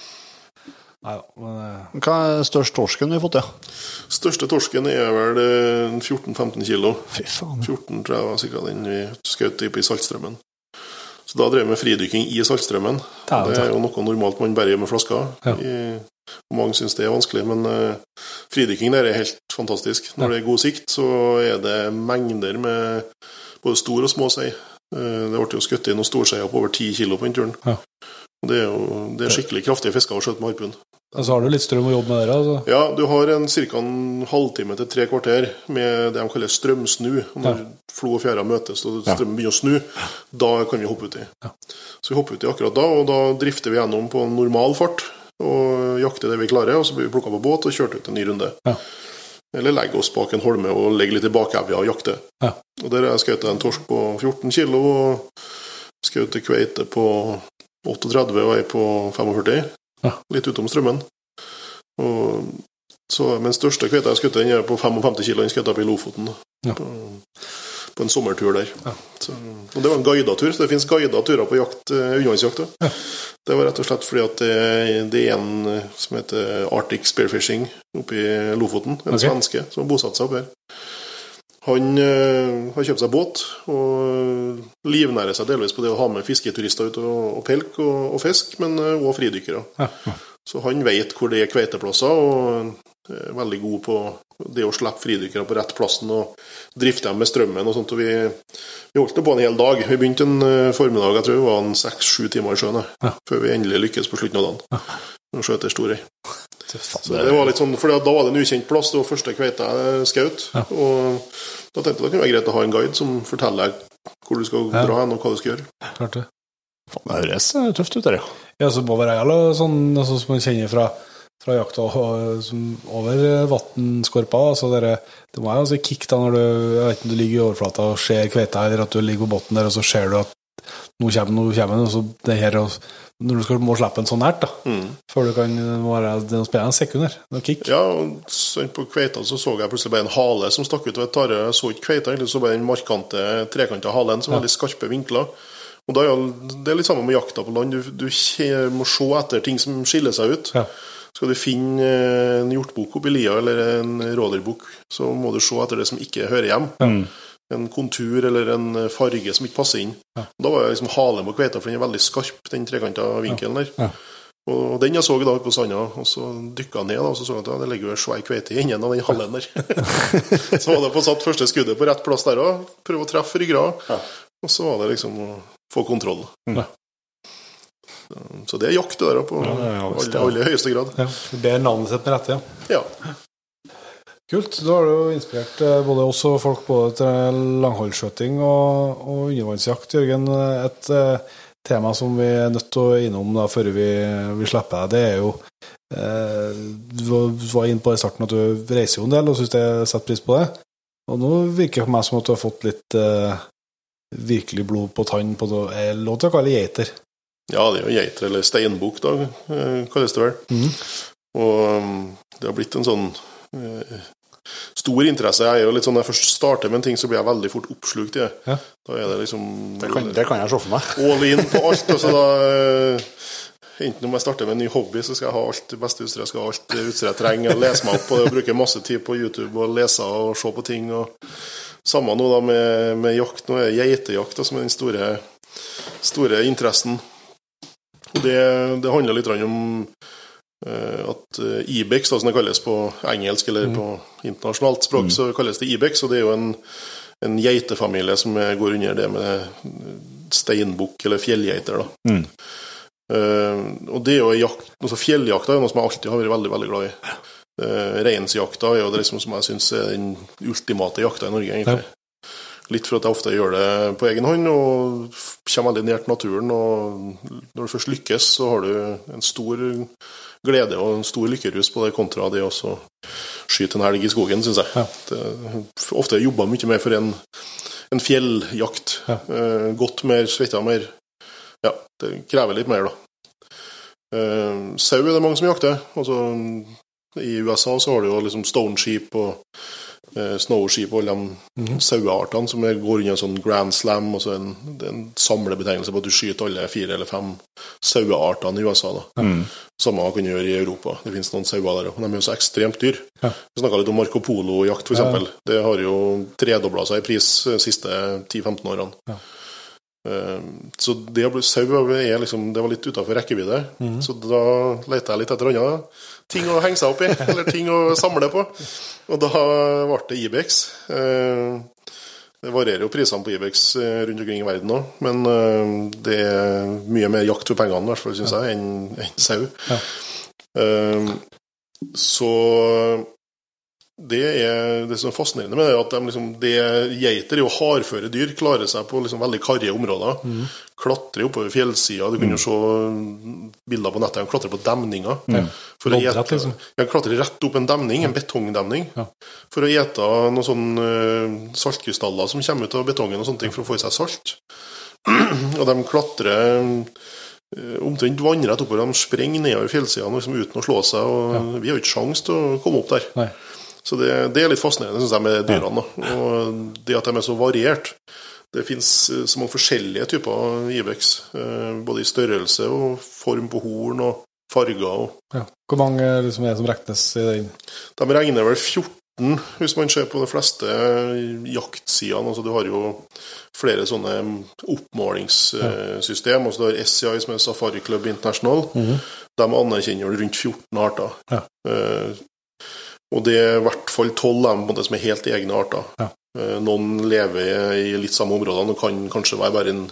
da, men eh, Hva er størst torsken vi har fått, ja? Største torsken er vel eh, 14-15 kilo. Fy faen. 14 tror jeg var sikkert den vi skjøt i Saltstrømmen. Så da drev vi med fridykking i saltstrømmen Dæven, Det er jo noe normalt man bare gjør med flasker. Ja. I, mange syns det er vanskelig, men uh, fridykking der er helt fantastisk. Når det er god sikt, så er det mengder med både stor og små sei. Eh, det ble jo skutt inn noen storseier på over 10 kilo på den turen. Ja. Det er jo det er skikkelig kraftige fisker å skjøte med harpun. Og så har du litt strøm å jobbe med der, altså. Ja, du har en ca. en halvtime til tre kvarter med det de kaller strømsnu. Når Når flo og fjæra møtes og strømmen begynner å snu, da kan vi hoppe uti. Så vi hopper uti akkurat da, og da drifter vi gjennom på en normal fart og jakter det vi klarer. Og så blir vi plukka på båt og kjørt ut en ny runde. Ja. Eller legger oss bak en holme og legger litt i bakevja og jakter. Ja. Og der har jeg skutt en torsk på 14 kilo og skutt kveite på 38 og ei på 45. Ja. litt utom strømmen. Og så, men største kveita jeg skjøt, den er på 55 kilo. Den skjøt jeg opp i Lofoten. Ja. På, på en sommertur der. Ja. Så, og det var en guida tur, så det finnes guida turer på jakt, eh, undervannsjakt. Ja. Det var rett og slett fordi at det, det er en eh, som heter Arctic Spearfishing oppe i Lofoten. En okay. svenske som har bosatt seg oppe her. Han eh, har kjøpt seg båt og livnærer seg delvis på det å ha med fisketurister ut og, og pelk og, og fisk, men òg fridykkere. Ja. Så han vet hvor det er kveiteplasser, og er veldig god på det å slippe fridykkere på rett plassen og drifte dem med strømmen og sånt. Og vi, vi holdt det på en hel dag. Vi begynte en eh, formiddag, jeg tror det var en seks-sju timer i sjøen, Ja. før vi endelig lykkes på slutten av dagen. Og skjøt ei storøy. Så Det- var litt sånn, for da var det en ukjent plass. Det var første kveita jeg skjøt. Og da tenkte jeg det kunne være greit å ha en guide som forteller deg hvor du skal Ja. dra hen, og hva du skal gjøre. Klart det. Faen, Det høres eh, tøft ut, der, ja. Ja, så må være jævla sånn altså, som man kjenner fra, fra jakta over vannskorpa. Altså det, det må være altså kick da når du, jeg vet du ligger i overflata og ser kveita, eller at du ligger på bunnen der, og så ser du at nå kommer nå kommer den, og så det her og, Når du skal må slippe en sånn nært, da, Mm. før du kan være det er noe spennende sekunder. Kick. Ja, og på kveita så så jeg plutselig bare en hale som stakk ut av et tare. Jeg så ikke kveita, egentlig så bare den markante, trekanta halen som Ja. var veldig skarpe vinkler. Og da er Det er litt samme med jakta på land. Du, du må se etter ting som skiller seg ut. Ja. Skal du finne eh, en hjortbukk oppi lia eller en rådyrbukk, så må du se etter det som ikke hører hjem. En kontur eller en farge som ikke passer inn. Ja. Da var jeg liksom halen på kveita, for den er veldig skarp, den trekanta vinkelen der. Ja. Og den jeg så da på sanda, og så dykka jeg ned, da, og så så jeg at ja, det ligger jo en svær kveite i enden av den halen der. *laughs* så var det å få satt første skuddet på rett plass der òg, prøve å treffe ryggrad. Ja. Og så var det liksom å få kontroll. Ja. Så det er jakt, det der på Ja, ja, ja, aller, aller høyeste grad. Ja, er navnet sitt med rette, ja. Ja. Kult. Da har du inspirert eh, både oss og folk både til langholdsskjøting og, og undervannsjakt. Jørgen, et eh, tema som vi er nødt til å innom da, før vi, vi slipper deg, det er jo eh, Du var- inne på det i starten at du reiser jo en del og syns jeg setter pris på det. Og nå virker det på meg som at du har fått litt eh, virkelig blod på tann på det. jeg lov til å kalle geiter? Ja, det er jo geiter eller steinbukk, da, eh, kalles det vel. Mm. Og um, det har blitt en sånn stor interesse. Jeg er jo litt sånn, Når jeg først starter med en ting, så blir jeg veldig fort oppslukt i det. Ja. Da er det liksom Det kan, det kan jeg se for meg. *laughs* all in på alt. Altså da eh, Enten om jeg starter med en ny hobby, så skal jeg ha alt det beste utstyret. Jeg skal ha alt det utstyret jeg trenger. Jeg lese meg opp på det og bruke masse tid på YouTube og lese og se på ting. Og Samme nå da med, med jakt. Nå er det geitejakt som er den store, store interessen. Og det, det handler litt om eh, at eh, Ibex, da, som det kalles på engelsk eller på internasjonalt språk, så kalles det Ibex. Og det er jo en, en geitefamilie som går under det med steinbukk eller fjellgeiter. da. Mm. Uh, og det er jo jakt, altså Fjelljakta er noe som jeg alltid har vært veldig veldig glad i. Uh, Reinsjakta er jo det liksom som jeg syns er den ultimate jakta i Norge. egentlig. Litt for at jeg ofte gjør det på egen hånd og kommer veldig nært naturen. og Når du først lykkes, så har du en stor glede og en stor lykkerus på det, kontra det å skyte en elg i skogen, syns jeg. Ja. Det, ofte jobba mye mer for en, en fjelljakt. Ja. Eh, gått mer, svetta mer. Ja, det krever litt mer, da. Eh, sau er det mange som jakter. Altså, I USA så har du jo liksom stone sheep og eh, på sheep og alle de Mhm. saueartene som går under sånn grand slam. Og så en, en samlebetegnelse på at du skyter alle fire eller fem saueartene i USA. da. Mm. Samme kan du gjøre i Europa. Det finnes noen sauer der òg. De er jo så ekstremt dyr. Ja. Vi snakka litt om Marco Polo-jakt, f.eks. Ja. Det har jo tredobla seg i pris de siste 10-15 årene. Ja. Eh, Så det å bli sau liksom, det var litt utafor rekkevidde. Mhm. Så da leita jeg litt etter andre ting å henge seg opp i, *laughs* eller ting å samle på. Og da ble det Ibex. Eh, Det varierer jo prisene på Ibex eh, rundt omkring i verden òg, men eh, det er mye mer jakt for pengene, i hvert fall, syns jeg, enn enn sau. Ja. Så det er det som er fascinerende med det, at de liksom, de geiter er jo hardføre dyr, klarer seg på liksom veldig karrige områder. Mm. Klatrer oppover fjellsida. Du kan jo se bilder på nettet. De klatrer på demninger. Mm. For å Loddrett, ete- liksom. De klatrer rett opp en demning, en betongdemning, Ja. for å ete noen sånne eh, saltkrystaller som kommer ut av betongen og sånne ting for å få i seg salt. *clears throat* og de klatrer eh, omtrent vannrett oppover. De sprenger nedover fjellsidene liksom, uten å slå seg. og Vi har jo ikke sjanse til å komme opp der. Nei. Så det, det er litt fascinerende, synes jeg, med dyrene. Da. Og det at de er så variert. Det fins så mange forskjellige typer Ibex. eh, Både i størrelse og form på horn og farger. og Ja. Hvor mange liksom, er det som regnes i den? De regner vel 14, hvis man ser på de fleste jaktsidene. Altså, du har jo flere sånne oppmålingssystem. Altså, du har SCI, som er Safari Club International. De anerkjenner rundt 14 arter. Ja. Eh, og det er i hvert fall 12 av dem på en måte som er helt egne arter. Ja. Eh, noen lever i litt samme områdene og kan kanskje være bare en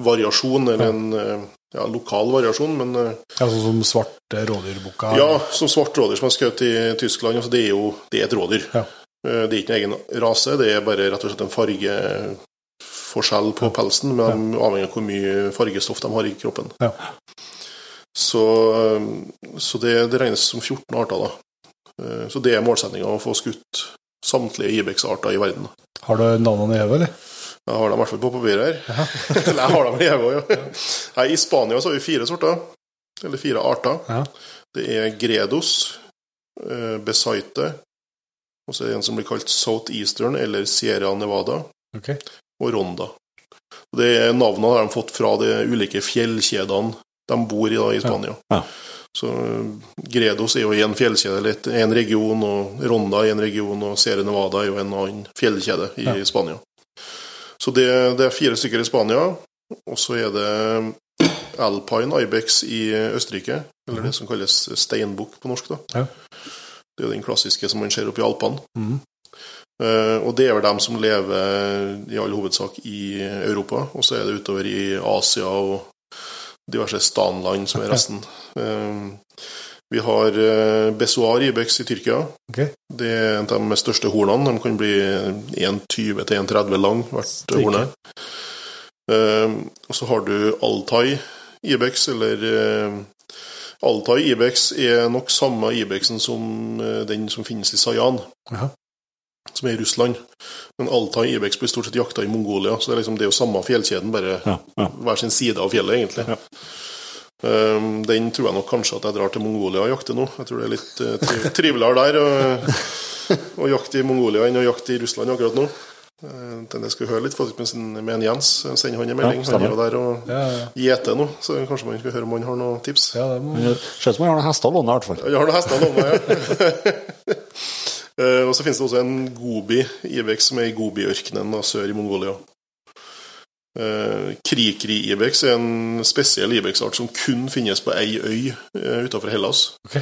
variasjon, eller en eh, ja, lokal variasjon, men Ja, Sånn som svarte rådyrbukka? ja, som svart rådyr som er skutt i Tyskland, altså det er jo det er et rådyr. Ja. Eh, Det er ikke en egen rase, det er bare rett og slett en fargeforskjell på pelsen, men ja. avhengig av hvor mye fargestoff de har i kroppen. Ja. Så, eh, så det, det regnes som 14 arter, da. Eh, Så det er målsettinga å få skutt samtlige Ibex-arter i verden. Har du navnene i hodet, eller? Jeg har dem i hvert fall på papiret her. *laughs* Eller jeg har dem i hodet, ja. Nei, I Spania så har vi fire sorter. Eller fire arter. Ja. Det er Gredos, eh, Besaite, og så er det en som blir kalt Southeastern eller Sierra Nevada, okay. og Ronda. Det er Navnene har de fått fra de ulike fjellkjedene de bor i da, i Spania. Ja. Så eh, Gredos er jo en fjellkjede, litt, en region, og Ronda er en region, og Sierra Nevada er jo en annen fjellkjede i Ja. Spania. Så det, det er fire stykker i Spania, og så er det Alpine Ibex i Østerrike, eller det som kalles steinbukk på norsk. da. Ja. Det er den klassiske som man ser oppe i Alpene. Mm. Uh, og det er vel dem som lever i all hovedsak i Europa, og så er det utover i Asia og diverse stanland som er resten. Eh, vi har uh, Besoar Ibex i Tyrkia. Okay. Det er en av de største hornene. De kan bli 1,20-1,30 lang, hvert horne. Eh, og så har du Altai Ibex, eller eh, Altai Ibex er nok samme Ibexen som eh, den som finnes i Sayan, Jaha. Som er i Russland. Men Altai Ibex blir stort sett jakta i Mongolia, så det er, liksom, det er jo samme fjellkjeden, bare Ja, ja. hver sin side av fjellet, egentlig. Ja. Um, den tror jeg nok kanskje at jeg drar til Mongolia og jakter nå. Jeg tror det er litt uh, tri *laughs* triveligere der å, jakte i Mongolia enn å jakte i Russland akkurat nå. Uh, den jeg skulle høre litt faktisk med, sin- med en Jens. Send han en melding. Ja, han er jo der og Ja, ja. gjeter nå, så kanskje man skal høre om han har noen tips. ja det må... Ser ut som han har noen hester å låne, i hvert fall. Han har noen hester å låne, ja. *laughs* Eh, og så finnes det også en gobi, Ibex, som er i Gobi-ørkenen sør i Mongolia. Eh, Krikri-Ibex er en spesiell Ibex-art som kun finnes på ei øy uh, utenfor Hellas. Ok.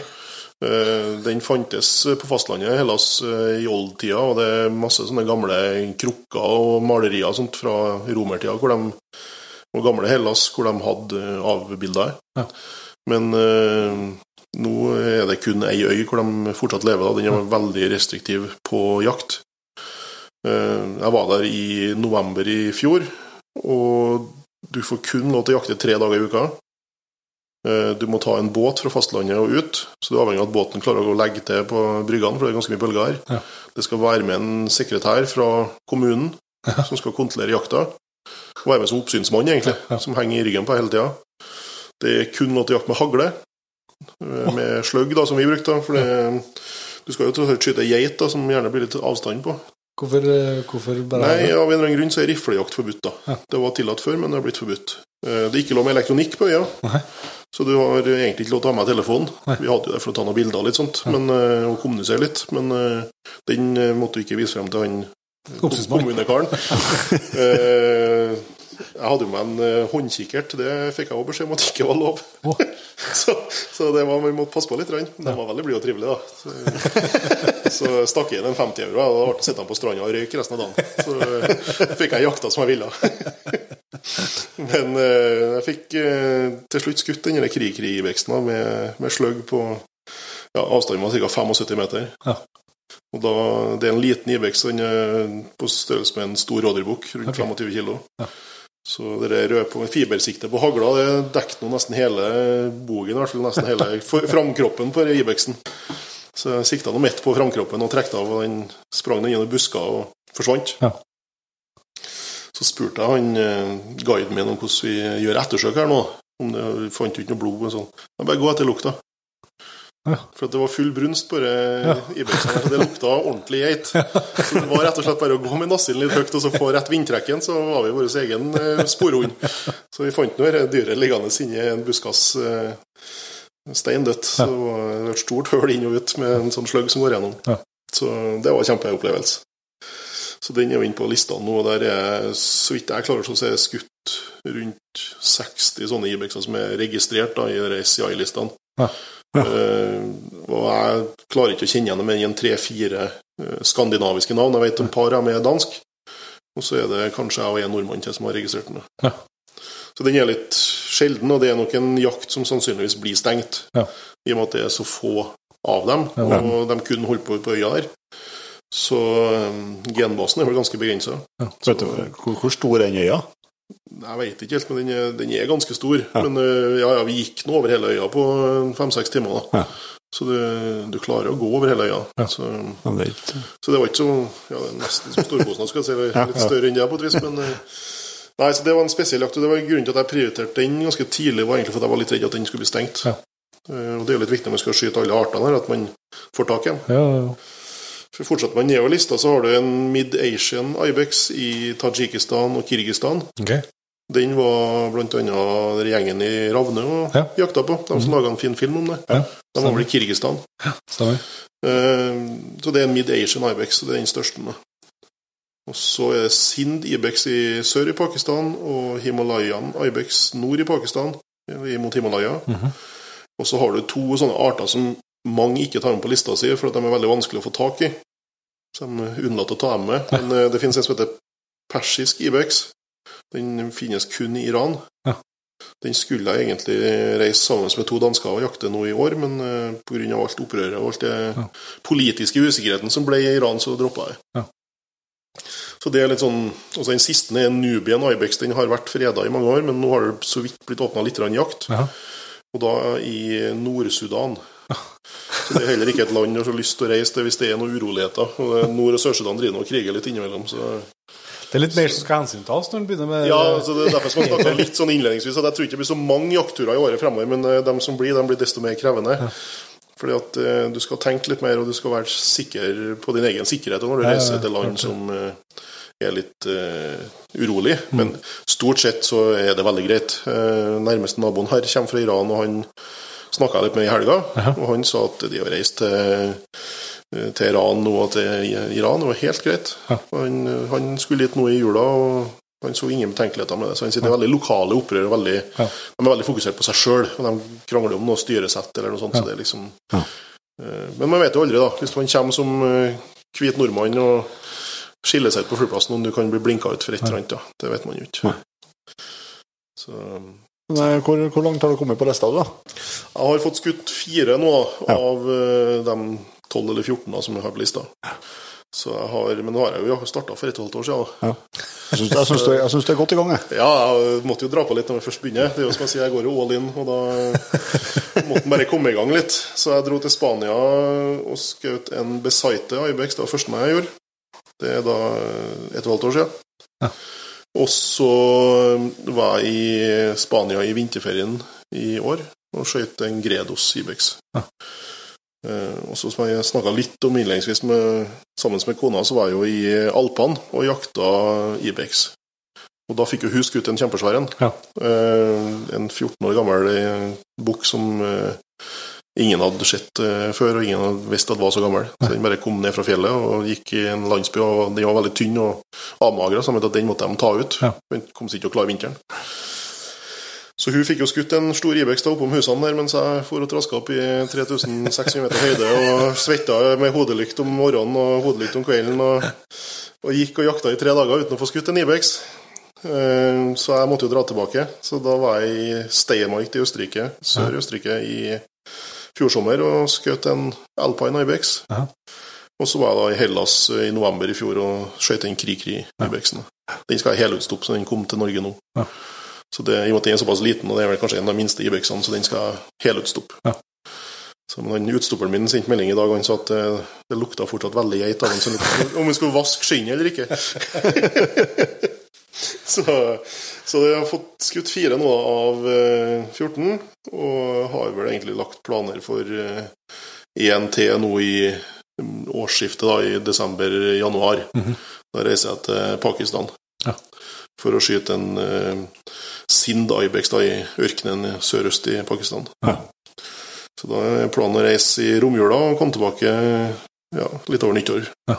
Eh, den fantes på fastlandet i Hellas eh, i oldtida, og det er masse sånne gamle krukker og malerier og sånt fra romertida hvor de, og gamle Hellas hvor de hadde eh, avbilder. Ja. Men eh, nå er det kun ei øy hvor de fortsatt lever. Da. Den er veldig restriktiv på jakt. Eh, Jeg var der i november i fjor, og du får kun lov til å jakte tre dager i uka. Eh, Du må ta en båt fra fastlandet og ut, så du er avhengig av at båten klarer å legge til på bryggene, for det er ganske mye bølger her. Ja. Det skal være med en sekretær fra kommunen som skal kontrollere jakta. Være med som oppsynsmann, egentlig, som henger i ryggen på hele tida. Det er kun lov til å jakte med hagle, med sløgg, da, som vi brukte. For det, du skal jo til å skyte geit, da, som gjerne blir litt avstand på. Hvorfor, eh, hvorfor bare Nei, Av en eller annen grunn så er riflejakt forbudt. da. Ja. Det var tillatt før, men det har blitt forbudt. Eh, Det er ikke lov med elektronikk på øya, Nei. så du har egentlig ikke lov til å ha med telefonen. Nei. Vi hadde jo det for å ta noen bilder litt sånt, men, eh, og kommunisere litt, men den måtte vi ikke vise frem til han kommunekaren. *laughs* Jeg hadde jo med en eh, håndkikkert, det fikk jeg også beskjed om at ikke var lov. Oh. *laughs* Så, så det var, vi måtte passe på litt. De var veldig blide og trivelige, da. Så, *laughs* så stakk jeg inn en 50 euro, og da ble sittende på stranda og røyk resten av dagen. Så eh, fikk jeg jakta som jeg ville. *laughs* Men eh, jeg fikk til slutt skutt den krig-krig-veksten med, med sløgg på ja, avstanden var ca. 75 meter. Ja. Og da, Det er en liten er på størrelse med en stor rådyrbukk, rundt okay. 25 kilo. Ja. Så det rød på fibersiktet på hagla det dekket nå nesten hele bogen, i hvert fall nesten hele *laughs* framkroppen på Ibexen. Så jeg sikta nå midt på framkroppen og trekte av, og den sprang den gjennom busker og forsvant. Ja. Så spurte jeg han eh, guiden min om hvordan vi gjør ettersøk her nå. Om det, fant ut noe blod og sånn. Jeg bare gå etter lukta. Ja. For at det var full brunst på Ja. Ibexen. her, så Det lukta ordentlig geit. Så det var rett og slett bare å gå med nassen litt høyt og så få rett vindtrekken, så var vi vår egen eh, sporhund. Så vi fant nå dette dyret liggende inni en buskas eh, steindødt. Så det var et stort høl inn og ut med en sånn sløgg som går gjennom. Ja. Så det var en kjempeopplevelse. Så den er jo inne på listene nå, og der er, så vidt jeg klarer så er skutt rundt 60 sånne Ibexer som er registrert da, i de CI-listene. Ja. Uh, og jeg klarer ikke å kjenne igjen med i en tre-fire eh, skandinaviske navn. Jeg vet et par av dem er dansk, og så er det kanskje jeg og en nordmann til som har registrert den. Ja. Så den er litt sjelden, og det er nok en jakt som sannsynligvis blir stengt. Ja. I og med at det er så få av dem, Ja. og de kun holder på på øya der. Så um, genbasen er vel ganske begrensa. Hvor stor er den øya? Jeg veit ikke helt, men den er, den er ganske stor. Ja. Men uh, ja, ja, vi gikk nå over hele øya på fem-seks timer. da. Ja. Så du, du klarer å gå over hele øya. Ja. Så, så det var ikke så ja, det nesten som Storkosen, skal jeg si. Litt ja. større enn det på et vis. Men uh, nei, så det var en spesiell jakt. og det var Grunnen til at jeg prioriterte den ganske tidlig, var egentlig for at jeg var litt redd at den skulle bli stengt. Uh, og Det er jo litt viktig når man skal skyte alle artene her, at man får tak i dem. For Fortsetter man nedover lista, så har du en Mid-Asian Ibex i Tadsjikistan og Kirgistan. Okay. Den var annet gjengen i Ravne og Ja. jakta på. De som laga en fin film om det. Ja, De var vel i Kirgistan. Ja, uh, Så det er en Mid-Asian Ibex, og det er den største. Med. Og så er det Sind Ibex i sør i Pakistan og Himalayan Ibex nord i Pakistan, mot Himalaya. Mhm. Og så har du to sånne arter som mange ikke tar med på lista si, for de er veldig vanskelig å få tak i. Så de unnlater å ta dem med. Men eh, det finnes en som heter persisk Ibex. Den finnes kun i Iran. Ja. Den skulle jeg egentlig reise sammen med to dansker og jakte nå i år, men uh, pga. alt opprøret og alt det Ja. politiske usikkerheten som ble i Iran, så droppa jeg. Ja. Så det er litt sånn altså Den siste er Nubian Ibex. Den har vært freda i mange år, men nå har det så vidt blitt åpna litt jakt. Ja. Og da i Nord-Sudan. Så det er heller ikke et land du har så lyst til å reise til hvis det er noen uroligheter. Nord- og Sør-Sudan driver og kriger litt innimellom, så Det er litt mer som skal hensyntas når en begynner med Ja, altså det er derfor som jeg litt sånn innledningsvis at jeg tror ikke det blir så mange jaktturer i året fremover, men eh, de som blir, de blir desto mer krevende. Fordi at eh, du skal tenke litt mer, og du skal være sikker på din egen sikkerhet når du reiser til land som eh, er litt uh, urolig. Men stort sett så er det veldig greit. Eh, nærmeste naboen her kommer fra Iran, og han snakka jeg litt med i helga, og han sa at de har reist til til Iran nå og til Iran, det var helt greit. Ja. Han, han skulle dit nå i jula, og han så ingen betenkeligheter med det. Så han sier det er veldig lokale opprør. Veldig, Ja. De er veldig fokusert på seg sjøl, og de krangler om noe styresett eller noe sånt. Ja. Så det liksom Ja. Eh, Men man vet jo aldri, da. Hvis man kommer som eh, hvit nordmann og skiller seg ut på flyplassen, om du kan bli blinka ut for et eller annet, da. Det vet man jo ikke. Så hvor, hvor langt har du kommet på lista, du, da? jeg har fått skutt fire nå Ja. av eh, de 12 eller 14 da, som jeg har på lista. Så jeg har, men nå har jeg jo starta for et og et halvt år siden. Ja. Jeg syns, du, du er godt i gang, jeg. Ja, jeg måtte jo dra på litt når vi først begynner. Det er jo som jeg sier, jeg går jo all in, og da *laughs* måtte en bare komme i gang litt. Så jeg dro til Spania og skjøt en Besaite Ibex. Det var første gang jeg gjorde. Det er da et og et halvt år siden. Ja. Og så var jeg i Spania i vinterferien i år og skøyt en Gredos Ibex. Ja. Eh, og så som jeg snakka litt om innledningsvis sammen med kona, så var jeg jo i Alpene og jakta Ibex. Og da fikk jo hun skutt en kjempesvær en. Ja. Eh, en 14 år gammel eh, bukk som ingen hadde sett eh, før, og ingen hadde visst at var så gammel. Så den bare kom ned fra fjellet og gikk i en landsby, og den var veldig tynn og avmagra, så den måtte de ta ut. Ja. Den kom seg ikke å klare vinteren. Så hun fikk jo skutt en stor Ibex da oppom husene der, mens jeg for og traska opp i 3600 meter høyde og svetta med hodelykt om morgenen og hodelykt om kvelden. Og, og gikk og jakta i tre dager uten å få skutt en Ibex. Eh, Så jeg måtte jo dra tilbake. Så da var jeg i Steiermark i Østerrike, sør i Østerrike, i fjor sommer og skjøt en Alpine Ibex. Ja. Og så var jeg da i Hellas i november i fjor og skjøt en Kri-Kri Ibexen. Den skal ha helutstopp, så den kom til Norge nå. Ja. Så det, I og med at den er såpass liten, og det er vel kanskje en av de minste Ibexene, så den skal helutstoppe. helutstopp. Ja. Så men han Utstopperen min sendte melding i dag, og han sa at det, det lukta fortsatt veldig geit av den, om vi skulle vaske skinnet eller ikke. *laughs* *laughs* Så, så jeg har fått skutt fire nå av eh, 14, og har vel egentlig lagt planer for én til nå i mm, årsskiftet, da, i desember-januar. Da reiser jeg til Pakistan Ja. for å skyte en uh, Sind Ibex da, i ørkenen sørøst i Pakistan. Ja. Så da er planen å reise i romjula og komme tilbake ja, litt over nyttår. Ja.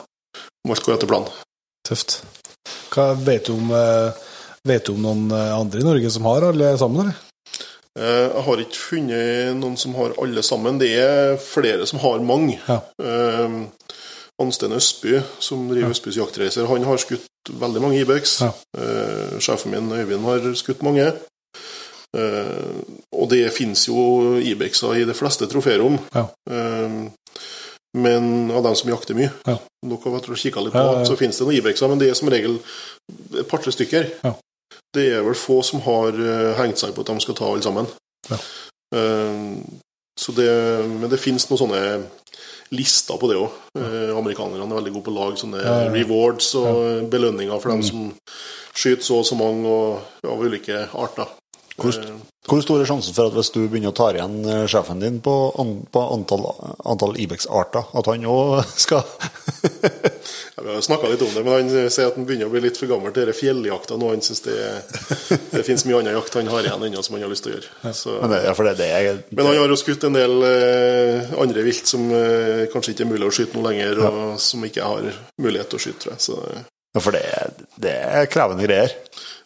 Om alt går etter planen. Tøft. Hva vet du om eh, Vet du om noen eh, andre i Norge som har alle sammen, eller? Eh, Jeg har ikke funnet noen som har alle sammen. Det er flere som har mange. Ja. Eh, Ansten Østby, som driver Østbys jaktreiser, han har skutt veldig mange Ibex. Ja. Eh, Sjefen min, Øyvind, har skutt mange. Eh, Og det finnes jo Ibexer i de fleste troférom. Ja. Eh, Men av dem som jakter mye, Ja. dere har kikka litt på, Ja, ja, ja. så finnes det noen Ibexer, men det er som regel et par-tre stykker. Det er vel få som har eh, hengt seg på at de skal ta alle sammen. Ja. Eh, så det, men det finnes noen sånne lister på det òg. amerikanerne er veldig gode på å lage sånne Ja, ja, ja. rewards og belønninger for dem Mm. som skyter så og så mange og, av ulike arter. Hvor, hvor stor er sjansen for at hvis du begynner å ta igjen eh, sjefen din på, an, på antall, antall Ibex-arter, at han òg *laughs* skal Ja, vi har snakka litt om det, men han sier at han begynner å bli litt for gammel til fjelljakta nå. Han syns det, det finnes mye annen jakt han har igjen ennå som han har lyst til å gjøre. Så, Men det, det, det er men han har jo skutt en del eh, andre vilt som eh, kanskje ikke er mulig å skyte nå lenger, og som ikke har mulighet til å skyte, tror jeg. Så ja, for det, det er krevende greier.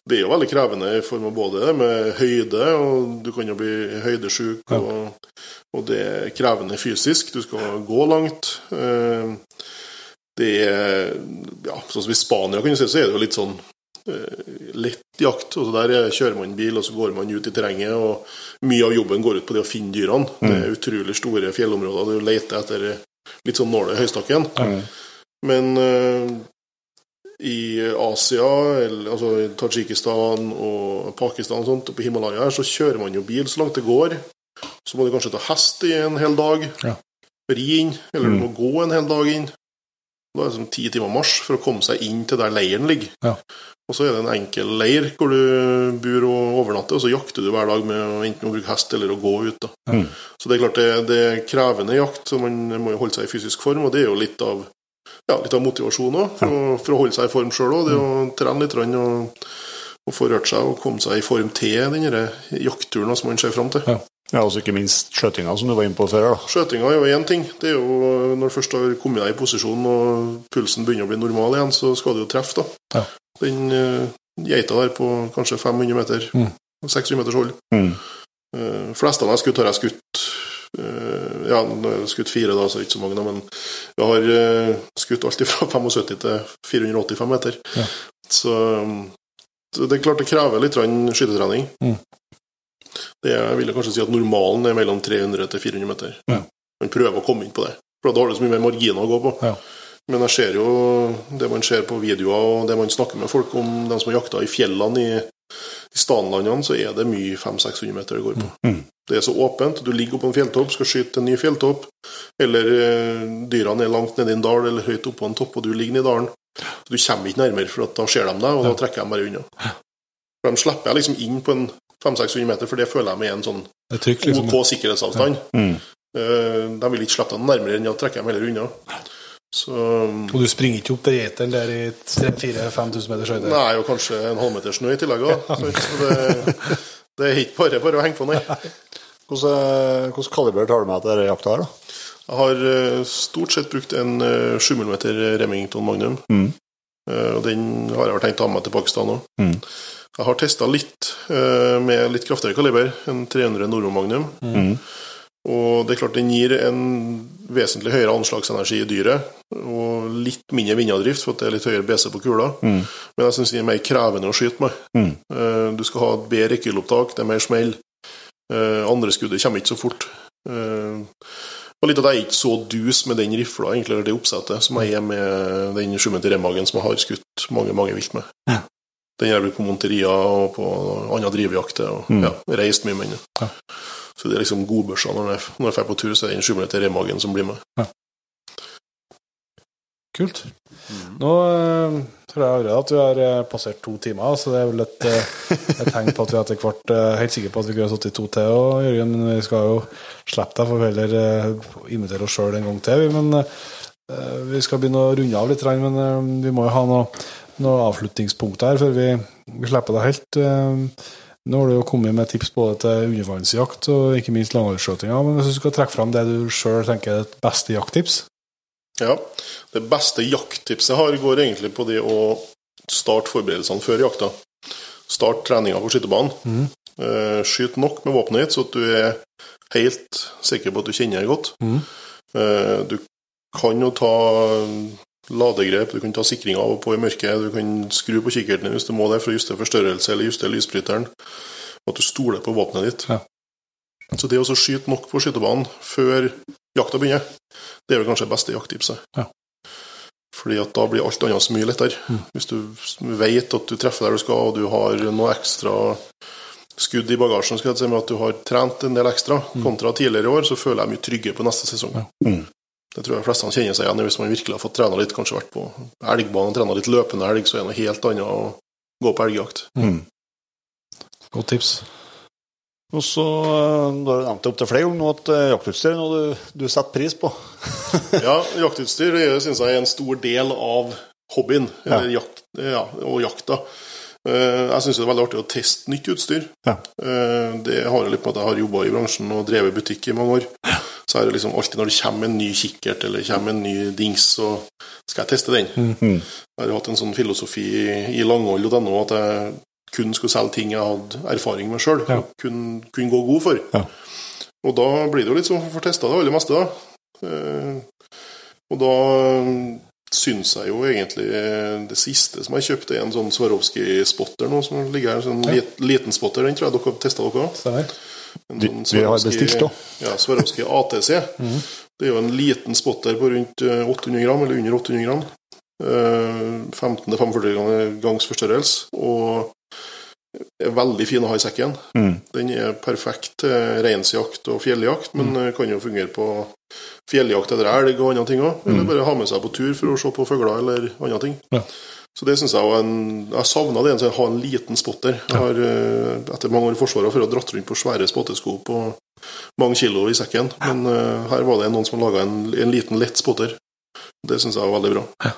Det er jo veldig krevende i form av både med høyde, og du kan jo bli høydesjuk, og, og det er krevende fysisk. Du skal gå langt. Eh, Det er ja, sånn som I Spania kan du si, så er det jo litt sånn eh, lett jakt. Altså der er- kjører man bil, og så går man ut i terrenget. og Mye av jobben går ut på det å finne dyrene. Det er utrolig store fjellområder. Du leter etter litt sånn nåle i høystakken. Men eh, i Asia, eller, altså i Tadsjikistan og Pakistan og sånt, og på Himalaya her, så kjører man jo bil så langt det går. Så må du kanskje ta hest i en hel dag. Ja. Ri inn, eller du må gå en hel dag inn. Da er det som ti timer marsj for å komme seg inn til der leiren ligger. Ja. Og så er det en enkel leir hvor du bor og overnatter, og så jakter du hver dag med enten å bruke hest eller å gå ut. Mm. Så det er klart det, det er krevende jakt, så man må jo holde seg i fysisk form, og det er jo litt av, ja, litt av motivasjon òg, for, å- for å holde seg i form sjøl òg. Det å trene litt og, og få rørt seg og komme seg i form til den der jaktturen som man ser fram til. Ja. Ja, også ikke minst skjøtinga, som du var inne på før. da. Skjøtinga er jo én ting. Det er jo Når du først har kommet deg i posisjon og pulsen begynner å bli normal igjen, så skal du jo treffe. da. Ja. Den uh, geita der på kanskje 500 meter, Mm. 600 meters hold. Mm. Uh, fleste av dem jeg skutt, har jeg skutt eh, Ja, nå er det skutt fire, da, så ikke så mange, men jeg har eh, skutt alt fra *laughs* 75 til 485 meter. Ja. Så, det er klart det krever litt skytetrening. Mm. Det jeg vil jeg kanskje si at normalen er mellom 300 til 400 meter. Ja. Man prøver å komme inn på det, for da har du så mye mer marginer å gå på. Ja. Men jeg ser jo det man ser på videoer, og det man snakker med folk om, de som har jakta i fjellene i, i stanlandene, så er det mye 500-600 meter det går på. Mm. Det er så åpent. Du ligger på en fjelltopp, skal skyte en ny fjelltopp, eller eh, dyrene er langt nede i en dal eller høyt oppå en topp, og du ligger i dalen. Så du kommer ikke nærmere, for da ser de deg, og da trekker de bare unna. For De slipper jeg liksom inn på en 500-600 meter, for det føler jeg med en sånn liksom. OK sikkerhetsavstand. Mm. Eh, De vil ikke slippe deg nærmere enn å trekke dem heller unna. Så Og du springer ikke opp til gjeteren der i 3000-5000 meters høyde? Nei, og kanskje en halvmeter snø i tillegg òg. Det, det er ikke bare bare å henge på, nei. Hvordan, hvordan kaliber tar du med til denne jakta her, da? Jeg har eh, stort sett brukt en eh, 7 mm Remington Magnum. Mm. Eh, Og den har jeg vel tenkt å ha med til Pakistan òg. Mm. Jeg har testa litt eh, med litt kraftigere kaliber, en 300 Noro Magnum. Mm. Og det er klart den gir en vesentlig høyere anslagsenergi i dyret, og litt mindre vindavdrift, for at det er litt høyere BC på kula. Mm. Men jeg syns den er mer krevende å skyte med. Mm. Eh, Du skal ha et bedre rekyllopptak, det er mer smell. Eh, Andre skuddet kommer ikke så fort. Eh, Og litt at jeg er ikke så dus med den rifla, egentlig, eller det oppsettet, som jeg er med den 7 meter Remagen som jeg har skutt mange, mange vilt med. Ja. Den er jeg brukt på monterier og på andre drivjakter, og Mm. ja, reist mye med den. Ja. Så det er liksom godbørsa når jeg når jeg drar på tur, så er det den 7 Remagen som blir med. Kult. Nå eh, tror jeg allerede at vi har eh, passert to timer, så det er vel et, eh, *laughs* et tegn på at vi etter hvert er helt sikre på at vi kunne sittet i to til. Og, Jørgen, men vi skal jo slippe deg, for vi heller invitere oss sjøl en gang til. Men vi skal begynne å runde av litt, men vi må jo ha noe, noe avslutningspunkt her før vi, vi slipper deg helt. Eh. Nå har du jo kommet med tips både til undervannsjakt og ikke minst langholdsskjøtinga. Men hvis du skal trekke fram det du sjøl tenker er et beste jakttips? Ja. Det beste jakttipset jeg har, går egentlig på det å starte forberedelsene før jakta. Start treninga på skytebanen. Mm. Skyt nok med våpenet ditt, så at du er helt sikker på at du kjenner det godt. Mhm. Eh, Du kan jo ta ladegrep, du kan ta sikringa av og på i mørket, du kan skru på kikkerten hvis du må det for å justere forstørrelse eller justere lysbryteren. Og at du stoler på våpenet ditt. Ja. Så det å skyte nok på skytebanen før jakta begynner, det er vel kanskje det beste jakttipset. Ja. Fordi at da blir alt annet så mye lettere. Hvis du vet at du treffer der du skal, og du har noe ekstra skudd i bagasjen, skal jeg si, med at du har trent en del ekstra, kontra tidligere år, så føler jeg mye tryggere på neste sesong. Det tror jeg de fleste kjenner seg igjen i hvis man virkelig har fått trena litt, kanskje vært på elgbanen, trena litt løpende elg, så er det noe helt annet å gå på elgjakt. Godt tips. Og så eh, Du har nevnt det opptil flere ganger nå at eh, jaktutstyr er noe du, du setter pris på. *laughs* Ja, *laughs* jaktutstyr syns jeg er en stor del av hobbyen, ja. jakt, ja, og jakta. Eh, Jeg syns det er veldig artig å teste nytt utstyr. Ja. Eh, Det har jeg litt med at jeg har jobba i bransjen og drevet butikk i mange år. Så er det liksom alltid når det kommer en ny kikkert eller kommer en ny dings, så skal jeg teste den. Jeg har hatt en sånn filosofi i, langhold.no at jeg kun skulle selge ting jeg hadde erfaring med sjøl, Ja. og kunne, gå god for. Ja. Og da blir det jo litt sånn få testa det aller meste, da. Eh, og da syns jeg jo egentlig eh, det siste som jeg kjøpte, er en sånn Swarovski-spotter nå, som ligger her. En sånn ja. liten spotter. Den tror jeg dere har testa dere òg. Vi- sånn vi har bestilt da. Ja, Swarovski ATC. Det er jo en liten spotter på rundt eh, 800 gram, eller under 800 gram. Eh, 15-45 gangs forstørrelse. Og er veldig fin å ha i sekken. Mm. Den er perfekt til reinsjakt og fjelljakt, men mm. kan jo fungere på fjelljakt etter elg og andre ting òg. Eller bare ha med seg på tur for å se på fugler eller andre ting. Ja. Så det synes jeg var en Jeg savna det, å ha en liten spotter. Jeg har eh, etter mange år i Forsvaret for å ha dratt rundt på svære spottesko på mange kilo i sekken, men uh, her var det noen som laga en, en liten, lett spotter. Det syns jeg var veldig bra.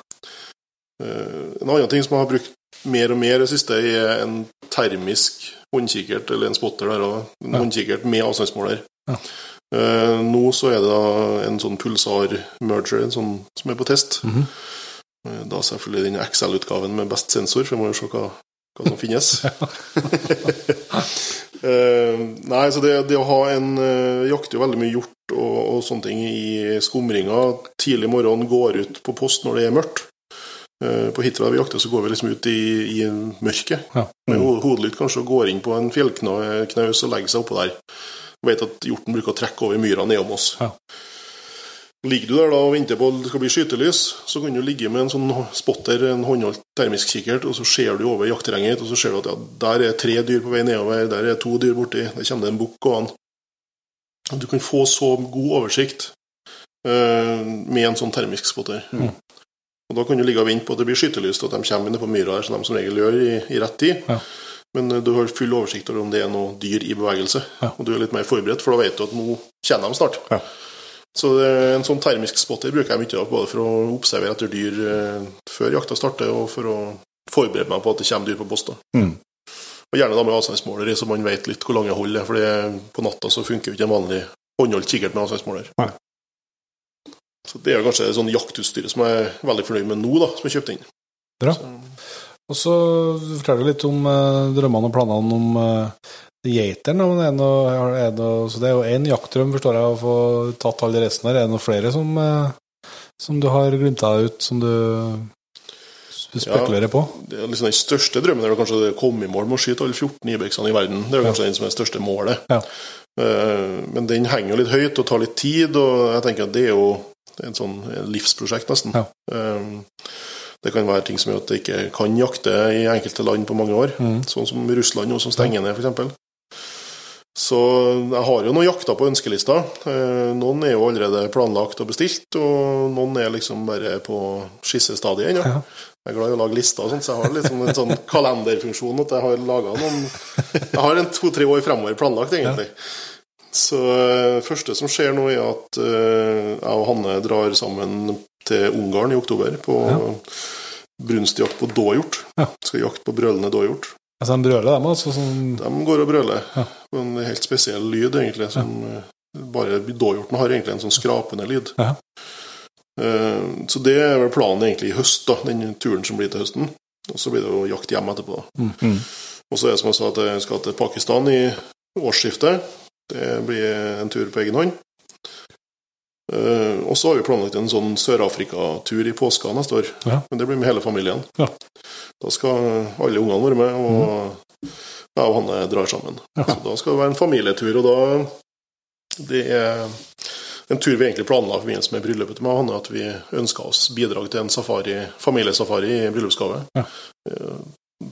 Uh, en annen ting som jeg har brukt mer og mer i det siste, er en termisk håndkikkert, eller en spotter der òg. En Ja. håndkikkert med avstandsmåler. Ja. Uh, nå så er det da en sånn pulsar merger en sånn, som er på test. Mm Eh, Da selvfølgelig den Excel-utgaven med best sensor, for vi må jo se hva, hva som finnes. *laughs* *laughs* Eh, nei, så det, det å ha en uh, Jakter jo veldig mye hjort og, og sånne ting i skumringa. Tidlig morgen går ut på post når det er mørkt. Eh, på Hitra vi jakter, så går vi liksom ut i, i mørket Ja. med ho- hodelykt kanskje, og går inn på en fjellknaus og legger seg oppå der. Vet at hjorten bruker å trekke over myra nedom oss. Ja. Ligger du der da og venter på at det skal bli skytelys, så kan du ligge med en sånn spotter, en håndholdt termisk kikkert, og så ser du over jaktterrenget, og så ser du at ja, der er tre dyr på vei nedover, der er to dyr borti, der kommer det en bukk gående. Du kan få så god oversikt eh, med en sånn termisk spotter. Mm. Og Da kan du ligge og vente på at det blir skytelys, at de kommer ned på myra der, som de som regel gjør i, i rett tid. Ja. Men eh, du har full oversikt over om det er noe dyr i bevegelse, Ja. og du er litt mer forberedt, for da vet du at nå kommer de snart. Ja. Så en sånn termisk spotter bruker jeg mye av, både for å observere etter dyr eh, før jakta starter, og for å forberede meg på at det kommer dyr på post. Mm. Og Gjerne da med avstandsmåler, i, så man vet litt hvor lange hold det er. For på natta så funker jo ikke en vanlig håndholdt kikkert med avstandsmåler. Nei. Så Det er jo kanskje sånn jaktutstyret som jeg er veldig fornøyd med nå, da, som jeg kjøpte inn. Bra. Så, Og så forteller du litt om eh, drømmene og planene om uh, geiteren. er noe- er noe- Så det er jo én jaktdrøm, forstår jeg, å få tatt alle resten her. Er det noen flere som, eh, som du har glimta ut, som du spekulerer på? det er liksom Den største drømmen er kanskje å komme i mål med å skyte alle 14 Ibex-ene i verden. Det er jo kanskje den som er det største målet. Ja. Eh, Men den henger jo litt høyt og tar litt tid, og jeg tenker at det er jo en sånn livsprosjekt, nesten. Ja. Eh, Det kan være ting som gjør at det ikke kan jakte i enkelte land på mange år, Mm. sånn som Russland nå, som stenger ned, f.eks. Så jeg har jo noen jakter på ønskelista. Eh, Noen er jo allerede planlagt og bestilt, og noen er liksom bare på skissestadiet ennå. Ja. Jeg er glad i å lage lister, og sånt, så jeg har liksom en sånn kalenderfunksjon at jeg har laga noen Jeg har en to-tre år fremover planlagt, egentlig. Så det første som skjer nå, er at eh, jeg og Hanne drar sammen til Ungarn i oktober på brunstjakt på dåhjort. Ja. Skal jakte på brølende dåhjort. Altså, de brøler, dem, altså. Sånn, De går og brøler Ja. en helt spesiell lyd, egentlig. Som ja. bare Dåhjorten har egentlig en sånn skrapende lyd. Ja. Eh, Så det er vel planen egentlig i høst, da, den turen som blir til høsten. Og så blir det jo jakt hjem etterpå. da. Mm. Og så er det som jeg sa, at jeg skal til Pakistan i årsskiftet. Det blir en tur på egen hånd. Eh, Og så har vi planlagt en sånn Sør-Afrika-tur i påska neste år. Ja. Men det blir med hele familien. Ja. Da skal alle ungene være med, og jeg og Hanne drar sammen. Ja. Så da skal det være en familietur, og da Det er en tur vi egentlig planla i forbindelse med bryllupet til meg og Hanne, at vi ønska oss bidrag til en safari, familiesafari i bryllupsgave. Ja. Eh,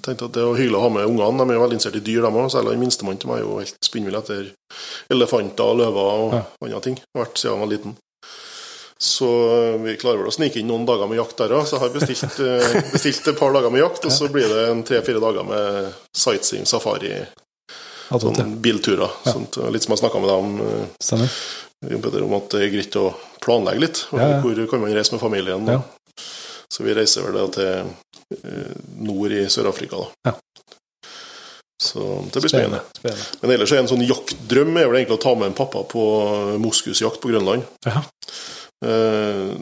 tenkte at Det var hyggelig å ha med ungene. De er jo veldig interessert i dyr, de òg. Særlig minstemann til meg er jo helt spinnvill etter elefanter, løver og Ja. andre ting. Har vært siden han var liten. Så eh, vi klarer vel å snike inn noen dager med jakt der òg. Så jeg har bestilt, eh, *laughs* bestilt et par dager med jakt, og så blir det en tre-fire dager med sightseeing, safari, sånn bilturer. Sånt, litt som jeg snakka med deg om, eh. Om at det er greit å planlegge litt. Hvor kan man reise med familien? Så vi reiser vel da til nord i Sør-Afrika, da. Så det blir spennende. Spennende. Men ellers er en sånn jaktdrøm er vel egentlig å ta med en pappa på moskusjakt på Grønland. Ja. Eh,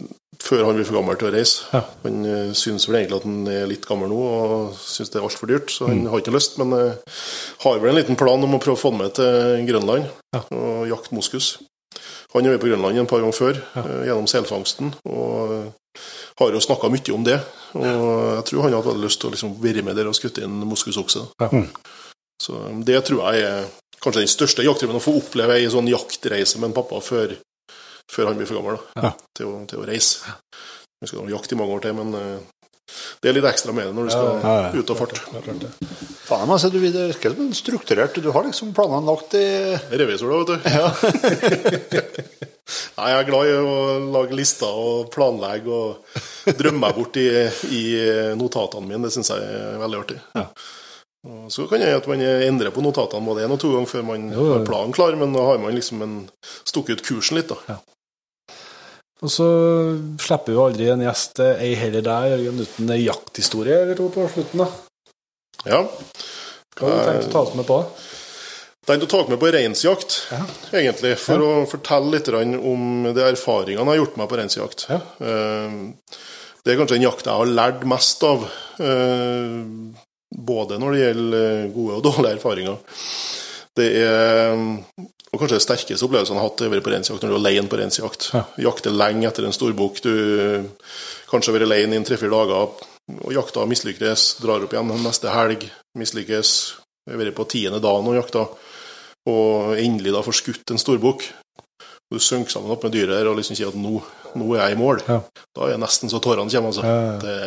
før han blir for gammel til å reise. Ja. Han uh, syns vel egentlig at han er litt gammel nå og syns det er altfor dyrt, så Mm. han har ikke lyst. Men uh, har vel en liten plan om å prøve å få han med til Grønland Ja. og jakte moskus. Han har vært på Grønland en par ganger før Ja. uh, gjennom selfangsten, og eh, har jo snakka mye om det. Og jeg tror han hadde lyst til å liksom være med der og skutte inn moskusokse. Ja. Så um, det tror jeg er kanskje den største jaktdrømmen, å få oppleve ei sånn jaktreise med en pappa før, før han blir for gammel da, Ja. til, å, til å reise. Vi skal ha jakt i mange år til, men eh, det er litt ekstra med det når du skal Ja, ja, ja. ut og farte. Faen, altså, du virker som en strukturert Du har liksom planene lagt i Revisor, da, vet du. *laughs* Nei, jeg er glad i å lage lister og planlegge og drømme meg bort i, i notatene mine. Det syns jeg er veldig artig. Ja. Så kan jeg at man endrer på notatene både én og to ganger før man Jo, har planen klar, men da har man liksom en, stukket ut kursen litt, da. Og så slipper jo aldri en gjest, eh, ei heller deg, Jørgen, uten ei jakthistorie eller to på slutten. da. Ja. Hva har du tenkt å ta med på? Tenkte å ta med på reinsjakt, Ja. egentlig, for å fortelle litt om de erfaringene jeg har gjort meg på reinsjakt. Ja. Eh, Det er kanskje den jakta jeg har lært mest av, eh, både når det gjelder gode og *laughs* dårlige erfaringer. Det er og kanskje det sterkeste opplevelsen jeg har hatt, er å være på reinsjakt når du er alene på reinsjakt. Ja. Jakte lenge etter en storbukk. Du kanskje har vært alene i tre-fire dager, og jakta mislykkes, drar opp igjen neste helg, mislykkes. Jeg har vært på tiende dagen og jakta, og endelig da får skutt en storbukk. Du synker sammen opp med dyret og liksom sier at nå, nå er jeg i mål. Ja. Da er jeg nesten så tårene kommer. altså. Ja. Det,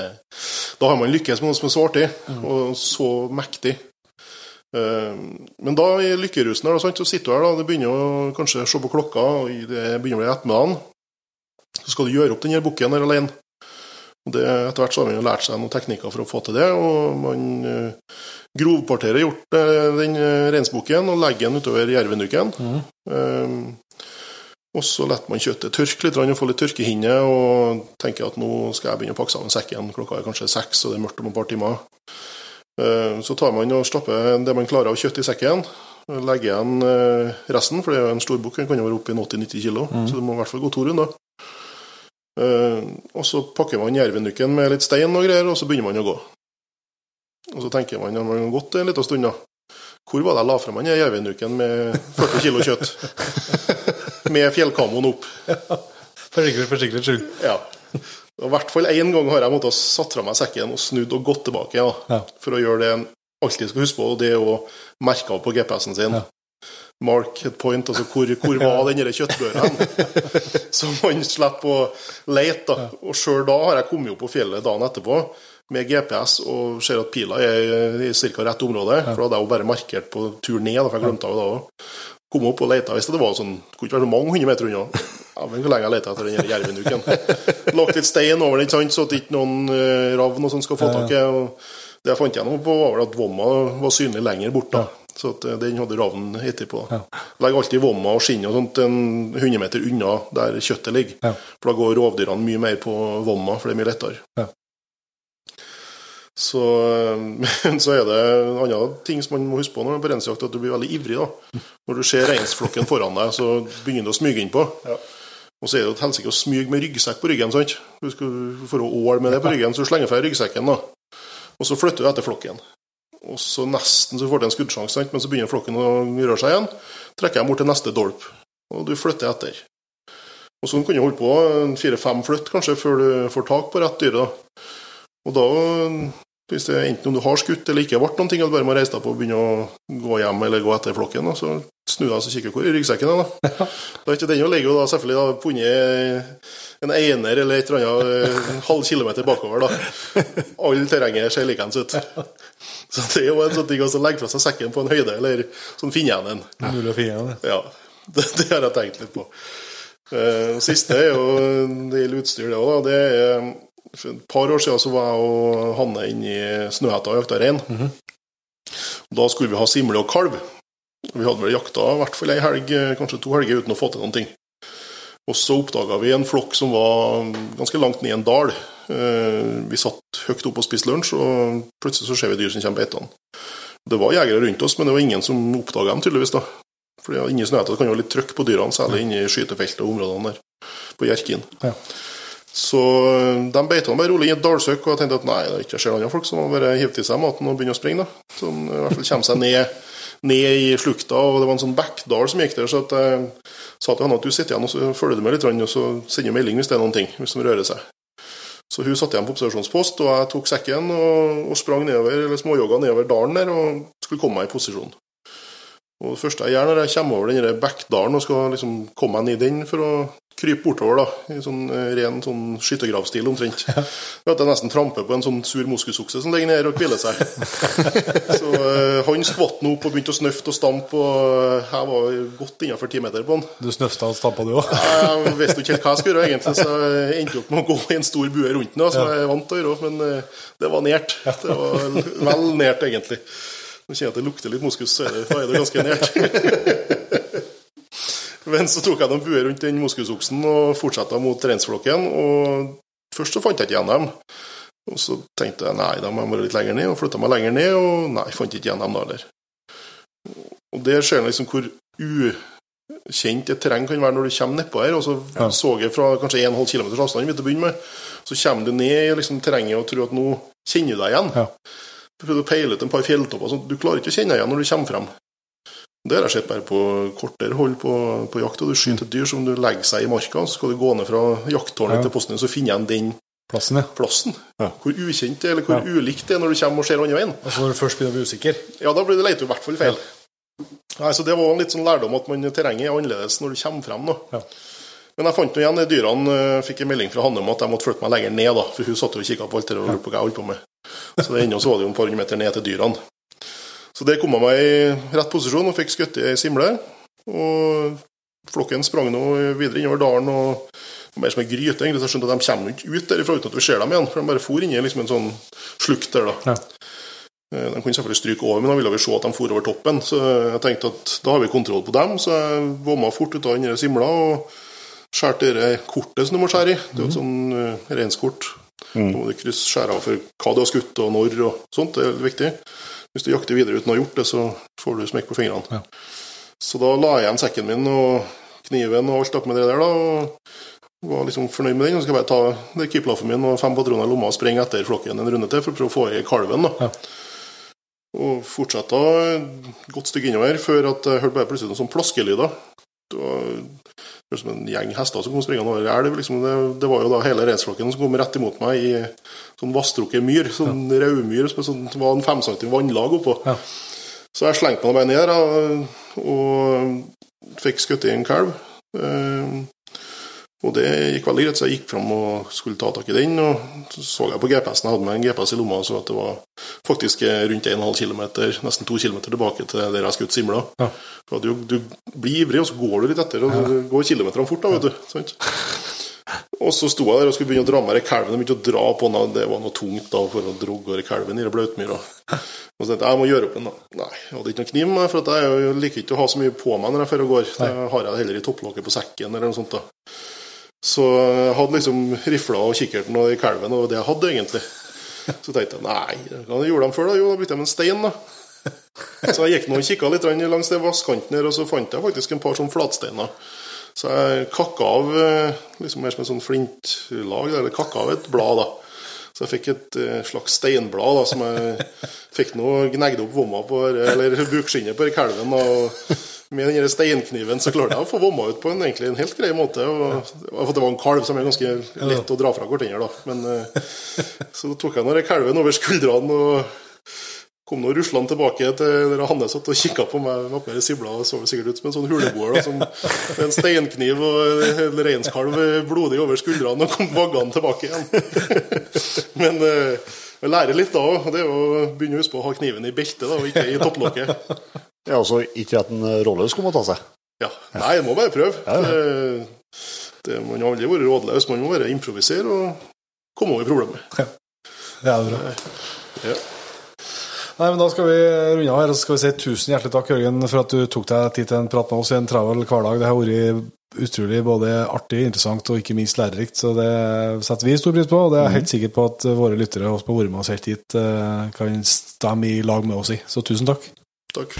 da har man lykkes med noe som er så artig, og så mektig. Eh, Men da i lykkerusen her, så sitter du her, da, det begynner å kanskje se på klokka, og det begynner å bli ettermiddagen. Så skal du gjøre opp denne bukken her alene. Det, etter hvert så har man jo lært seg noen teknikker for å få til det, og man eh, grovparterer gjort eh, den eh, reinsbukken og legger den utover jervenduken. Mhm. Og så lar man kjøttet tørke litt og få litt tørkehinne, og tenker at nå skal jeg begynne å pakke sammen sekken. Klokka er kanskje seks, og det er mørkt om et par timer. Eh, Så tar man og stapper det man klarer av kjøtt i sekken. Legger igjen eh, resten, for det er jo en stor bukk, den kan jo være oppe i 80-90 kilo, så det må i hvert fall gå to runder. Eh, Og så pakker man jervenukken med litt stein og greier, og så begynner man å gå. Og så tenker man når man har gått en liten stund, da Hvor var det jeg la frem den jervenuken med 40 kilo kjøtt? *laughs* med fjellkamoen opp. *laughs* Sikkerhets for sikkerhets skyld. Ja. I hvert fall én gang har jeg måttet satt fra meg sekken og snudd og gått tilbake. ja, Ja. For å gjøre det en alltid skal huske på, og det er å merke av på GPS-en sin. Ja. Mark et point, altså hvor, hvor *laughs* var den kjøttbøra hen? *laughs* Så man slipper å lete. da. Og sjøl da har jeg kommet opp på fjellet dagen etterpå med GPS og ser at pila er i ca. rett område. For da hadde jeg jo bare markert på tur ned, for jeg glemte av det da òg. Kom opp og leta hvis det var sånn Det Kunne ikke være så mange hundre meter unna. Ja, men Hvor lenge jeg leta etter den jervenduken? Lagt litt stein over den, sant, så at ikke noen uh, ravn og sånn skal få tak i. Det jeg fant nå på, var at vomma var synlig lenger bort. da. Så at eh, den hadde ravnen etterpå. Ja. Legg alltid vomma og skinnet og sånt en 100 meter unna der kjøttet ligger. Ja. For da går rovdyrene mye mer på vomma, for det er mye lettere. Ja. Så, men *laughs* så er det en annen ting som man må huske på når man er på reinsjakt, at du blir veldig ivrig. da. Når du ser reinsflokken foran deg, så begynner du å smyge innpå. Og så er det et helsike å smyge med ryggsekk på ryggen. sant? Du skal få ål med det på ryggen, så du slenger fra deg ryggsekken. da. Og så flytter du etter flokken. Og så nesten så får du en skuddsjanse, men så begynner flokken å røre seg igjen. Trekker jeg bort til neste dolp, og du flytter etter. Og sånn kan du holde på fire-fem flytt kanskje før du får tak på rett dyr. da. Og da, hvis det enten om du har skutt eller ikke ble noen ting, at du bare må reise deg på og begynne å gå hjem eller gå etter flokken, da, så snu deg og så kikke hvor ryggsekken er. Da Da er ikke den å jo da selvfølgelig da funnet en einer eller et eller annet eh, halv kilometer bakover. da. Alle terrenget ser likeens ut. Så det er jo en sånn ting å legge fra seg sekken på en høyde, eller sånn finne igjen en. Mulig å finne det. Ja, *laughs* det, det har jeg tenkt litt på. Uh, siste er jo det gjelder utstyr, det òg. Det er For et par år siden så var jeg og Hanne inne i Snøhetta og jakta rein. Da skulle vi ha simle og kalv. Vi hadde vel jakta i hvert fall ei helg, kanskje to helger, uten å få til noen ting. Og så oppdaga vi en flokk som var ganske langt ned i en dal. Eh, Vi satt høyt oppe og spiste lunsj, og plutselig så ser vi dyr som kommer beitende. Det var jegere rundt oss, men det var ingen som oppdaga dem, tydeligvis. da. Fordi Inni Snøhetta kan jo være litt trøkk på dyrene, særlig inne i skytefeltet og områdene der, på Hjerkinn. Ja. Så eh, de beita bare rolig i et dalsøkk, og jeg tenkte at nei, det er ikke skjer andre folk som må bare hive til seg maten og begynne å springe. da. de I hvert fall kommer seg ned, ned i slukta, og det var en sånn bekkdal som gikk der. Så jeg sa til henne at du sitter igjen og så følger du med litt, og så sender du melding hvis det er noen ting, hvis de rører seg. Så hun satt igjen på observasjonspost, og jeg tok sekken og, og sprang nedover, eller småjogga nedover dalen der og skulle komme meg i posisjon. Og Det første jeg gjør når jeg kommer over den bekkdalen og skal liksom komme meg ned i den for å krype bortover, da, i sånn eh, ren sånn skyttergravstil omtrent, Ja. at jeg nesten tramper på en sånn sur moskusokse som ligger nede og hviler seg. *laughs* Så uh, han skvatt nå opp og begynte å snøfte og stampe, og jeg var godt innenfor ti meter på han. Du snøfta og stampa, du òg? Jeg *laughs* visste jo ikke helt hva jeg skulle gjøre, egentlig, så jeg endte opp med å gå i en stor bue rundt den, da, som jeg er vant til å gjøre, men uh, det var nært. Det var vel nært, egentlig. Nå kjenner jeg at det lukter litt moskus, så er det ganske nært. *laughs* Men så tok jeg noen buer rundt den moskusoksen og fortsatte mot reinsflokken. Og først så fant jeg ikke igjen dem. Og så tenkte jeg nei, da må jeg være litt lenger ned, og flytta meg lenger ned, og nei, fant ikke igjen dem da heller. Og der ser en liksom hvor ukjent et terreng kan være når du kommer nedpå her. Og så Ja. så jeg fra kanskje 1,5 km avstand til å begynne med, så kommer du ned i liksom terrenget og tror at nå kjenner du deg igjen. Ja. Du prøvde å peile ut en par fjelltopper, så du klarer ikke å kjenne deg igjen når du kommer frem. Det har jeg sett bare på kortere hold på, på jakt. og Du skyter et dyr som du legger seg i marka, så skal du gå ned fra jakttårnet Ja. til posten så finner jeg den Plassen, ja. plassen. Ja. Hvor ukjent det er, eller hvor ulikt det er når du kommer og ser andre veien. Og så når du først begynner å bli usikker Ja, da blir det leit i hvert fall feil. Nei, så Det var en litt sånn lærdom at man, terrenget er annerledes når du kommer frem. da. Men jeg fant nå igjen de dyrene. eh, Fikk en melding fra Hanne om at jeg måtte flytte meg lenger ned, da, for hun satt og kikka på alt det og lurte på hva jeg holdt på med. Så det ennå så var det jo et par hundre meter ned til dyrene. Så der kom jeg meg i rett posisjon og fikk skutt ei simle. Og flokken sprang nå videre innover dalen. og mer som en gryte, egentlig, så jeg skjønte at de kommer ikke ut derifra uten at vi ser dem igjen. For de bare for inn i liksom en sånn slukt der, da. Ja. Eh, De kunne selvfølgelig stryke over, men da ville vi se at de for over toppen. Så jeg tenkte at da har vi kontroll på dem. Så jeg vomma fort ut av den simla og skjærte det kortet som du må skjære i. Det er jo et sånn uh, reinskort. Da må du krysse skjære av for hva du har skutt og når og sånt. Det er veldig viktig. Hvis du jakter videre uten å ha gjort det, så får du smekk på fingrene. Ja. Så da la jeg igjen sekken min og kniven og alt med det der, da. og var liksom fornøyd med den. Så skal jeg bare ta det keeplaffen min og fem patroner i lomma og sprenge etter flokken en runde til for å prøve å få i kalven. da. Ja. Og fortsatte et godt stykke innover før at jeg hørte bare plutselig noen sånn plaskelyder. Det var som en gjeng hester som kom springende over elv. Liksom. Det, det var jo da hele reisflokken som kom rett imot meg i sånn vasstrukket myr. Sånn raudmyr som sånn, var en fem centimeter vannlag oppå. Ja. Så jeg slengte meg bare ned da, og fikk skutt i en kalv. Eh, Og det gikk veldig greit, så jeg gikk fram og skulle ta tak i den. Og så så jeg på GPS-en, jeg hadde med en GPS i lomma, så at det var faktisk rundt 1,5 km, nesten 2 km tilbake til der jeg skulle Simla. Ja. For du, du blir ivrig, og så går du litt etter, og ja. går kilometerne fort, da, vet du. Sant? Og så sto jeg der og skulle begynne å dra med kalven. Jeg begynte å dra på den, det var noe tungt da for å dra går kalven i blautmyra. Og så tenkte jeg jeg må gjøre opp en, da. Nei, jeg hadde ikke noen kniv med, for at jeg er liker ikke å ha så mye på meg når jeg drar og går. Det har jeg heller i topplokket på sekken eller noe sånt. da. Så jeg hadde liksom rifla og kikkerten og kalven, og det jeg hadde egentlig. Så tenkte jeg nei, hva gjorde de før, da? Jo, da brukte de en stein, da. Så jeg gikk nå og kikka litt langs det vasskanten her, og så fant jeg faktisk en par sånne flatsteiner. Så jeg kakka av eh, liksom mer som et sånn flintlag, eller kakka av et blad, da. Så jeg fikk et eh, slags steinblad da, som jeg fikk nå gnegde opp vomma på, eller bukskinnet på kalven. Og med den steinkniven så klarte jeg å få vomma ut på en, egentlig en helt grei måte. Og, for det var en kalv som er ganske lett å dra fra hverandre, da. Men eh, så tok jeg nå kalven over skuldrene og kom nå ruslende tilbake til der Hanne satt og kikka på meg med mer sibla og så sikkert ut som en sånn huleboer da, som med en steinkniv og en reinskalv blodig over skuldrene og kom vaggende tilbake igjen. *laughs* Men eh, jeg lærer litt da òg. Det er å begynne å huske på å ha kniven i beltet og ikke i topplokket. Ja, altså ikke at en rådløs kommer ta seg. Ja. Nei, en må bare prøve. Det, det, man har aldri vært rådløs. Man må bare improvisere og komme over problemet. Det er bra. Ja. Nei, men Da skal vi runde av her, og så skal vi si tusen hjertelig takk, Jørgen, for at du tok deg tid til en prat med oss i en travel hverdag. Det har vært utrolig både artig, interessant og ikke minst lærerikt, så det setter vi stor pris på. Og det er jeg helt sikker på at våre lyttere og oss med oss helt hit, eh, kan stemme i lag med oss i. Så tusen takk. Takk.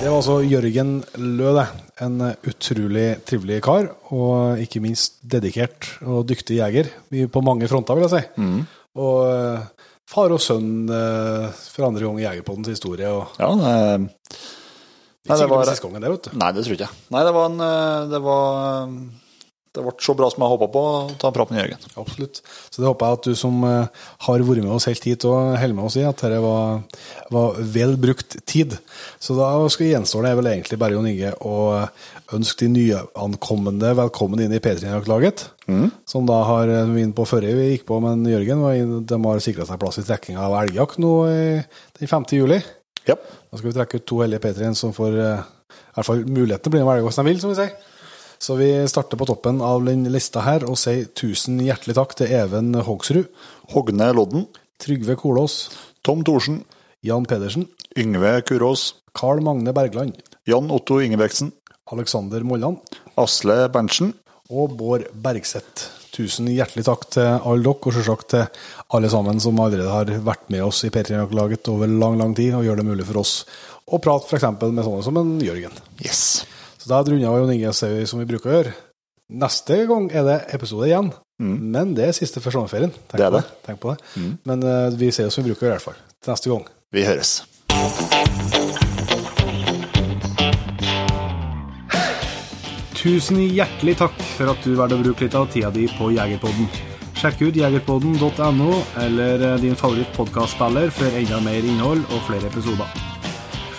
Det var altså Jørgen Lø, det. En utrolig trivelig kar, og ikke minst dedikert og dyktig jeger på mange fronter, vil jeg si. Og eh, far og sønn eh, for andre gang i Jegerpoddens historie. Og Ja, det, Nei, det var- det gangen, det. Nei, det tror jeg ikke. Nei, det var en eh, Det var Det ble så bra som jeg håpa på ta en prat med Jørgen. Absolutt. Så det håper jeg at du som eh, har vært med oss helt hit og holder med oss i, at dette var, var vel brukt tid. Så da skal gjenstår det vel egentlig bare Jon Inge å ønske de nyankomne velkommen inn i P3-laget. Som da har eh, vi inn på før vi gikk på, men Jørgen de har sikra seg plass i trekkinga av elgjakt nå den 5. juli. Yep. Da skal vi trekke ut to heldige P3-en som får eh, i hvert fall muligheten til å bli med velge hvis de vil, som vi sier. Så vi starter på toppen av den lista her og sier tusen hjertelig takk til Even Hogsrud, Hogne Lodden, Trygve Kolås, Tom Thorsen, Jan Pedersen, Yngve Kurås, Carl Magne Bergland, Jan Otto Ingebrigtsen. Alexander Molland Asle Berntsen, og Bård Bergseth. Tusen hjertelig takk til alle dere, og selvsagt til alle sammen som allerede har vært med oss i P3-laget over lang, lang tid, og gjør det mulig for oss å prate f.eks. med sånne som en Jørgen. Yes. Så da runder vi Jon Inge sier som vi bruker å gjøre. Neste gang er det episode igjen, men det er siste før sommerferien. Tenk Det er på det. Tenk på det. Men uh, vi ser som vi bruker å gjøre, i hvert fall. Til neste gang. Vi høres. Tusen hjertelig takk for at du valgte å bruke litt av tida di på Jegerpodden. Sjekk ut jegerpodden.no eller eh, din favoritt favorittpodkastspiller for enda mer innhold og flere episoder.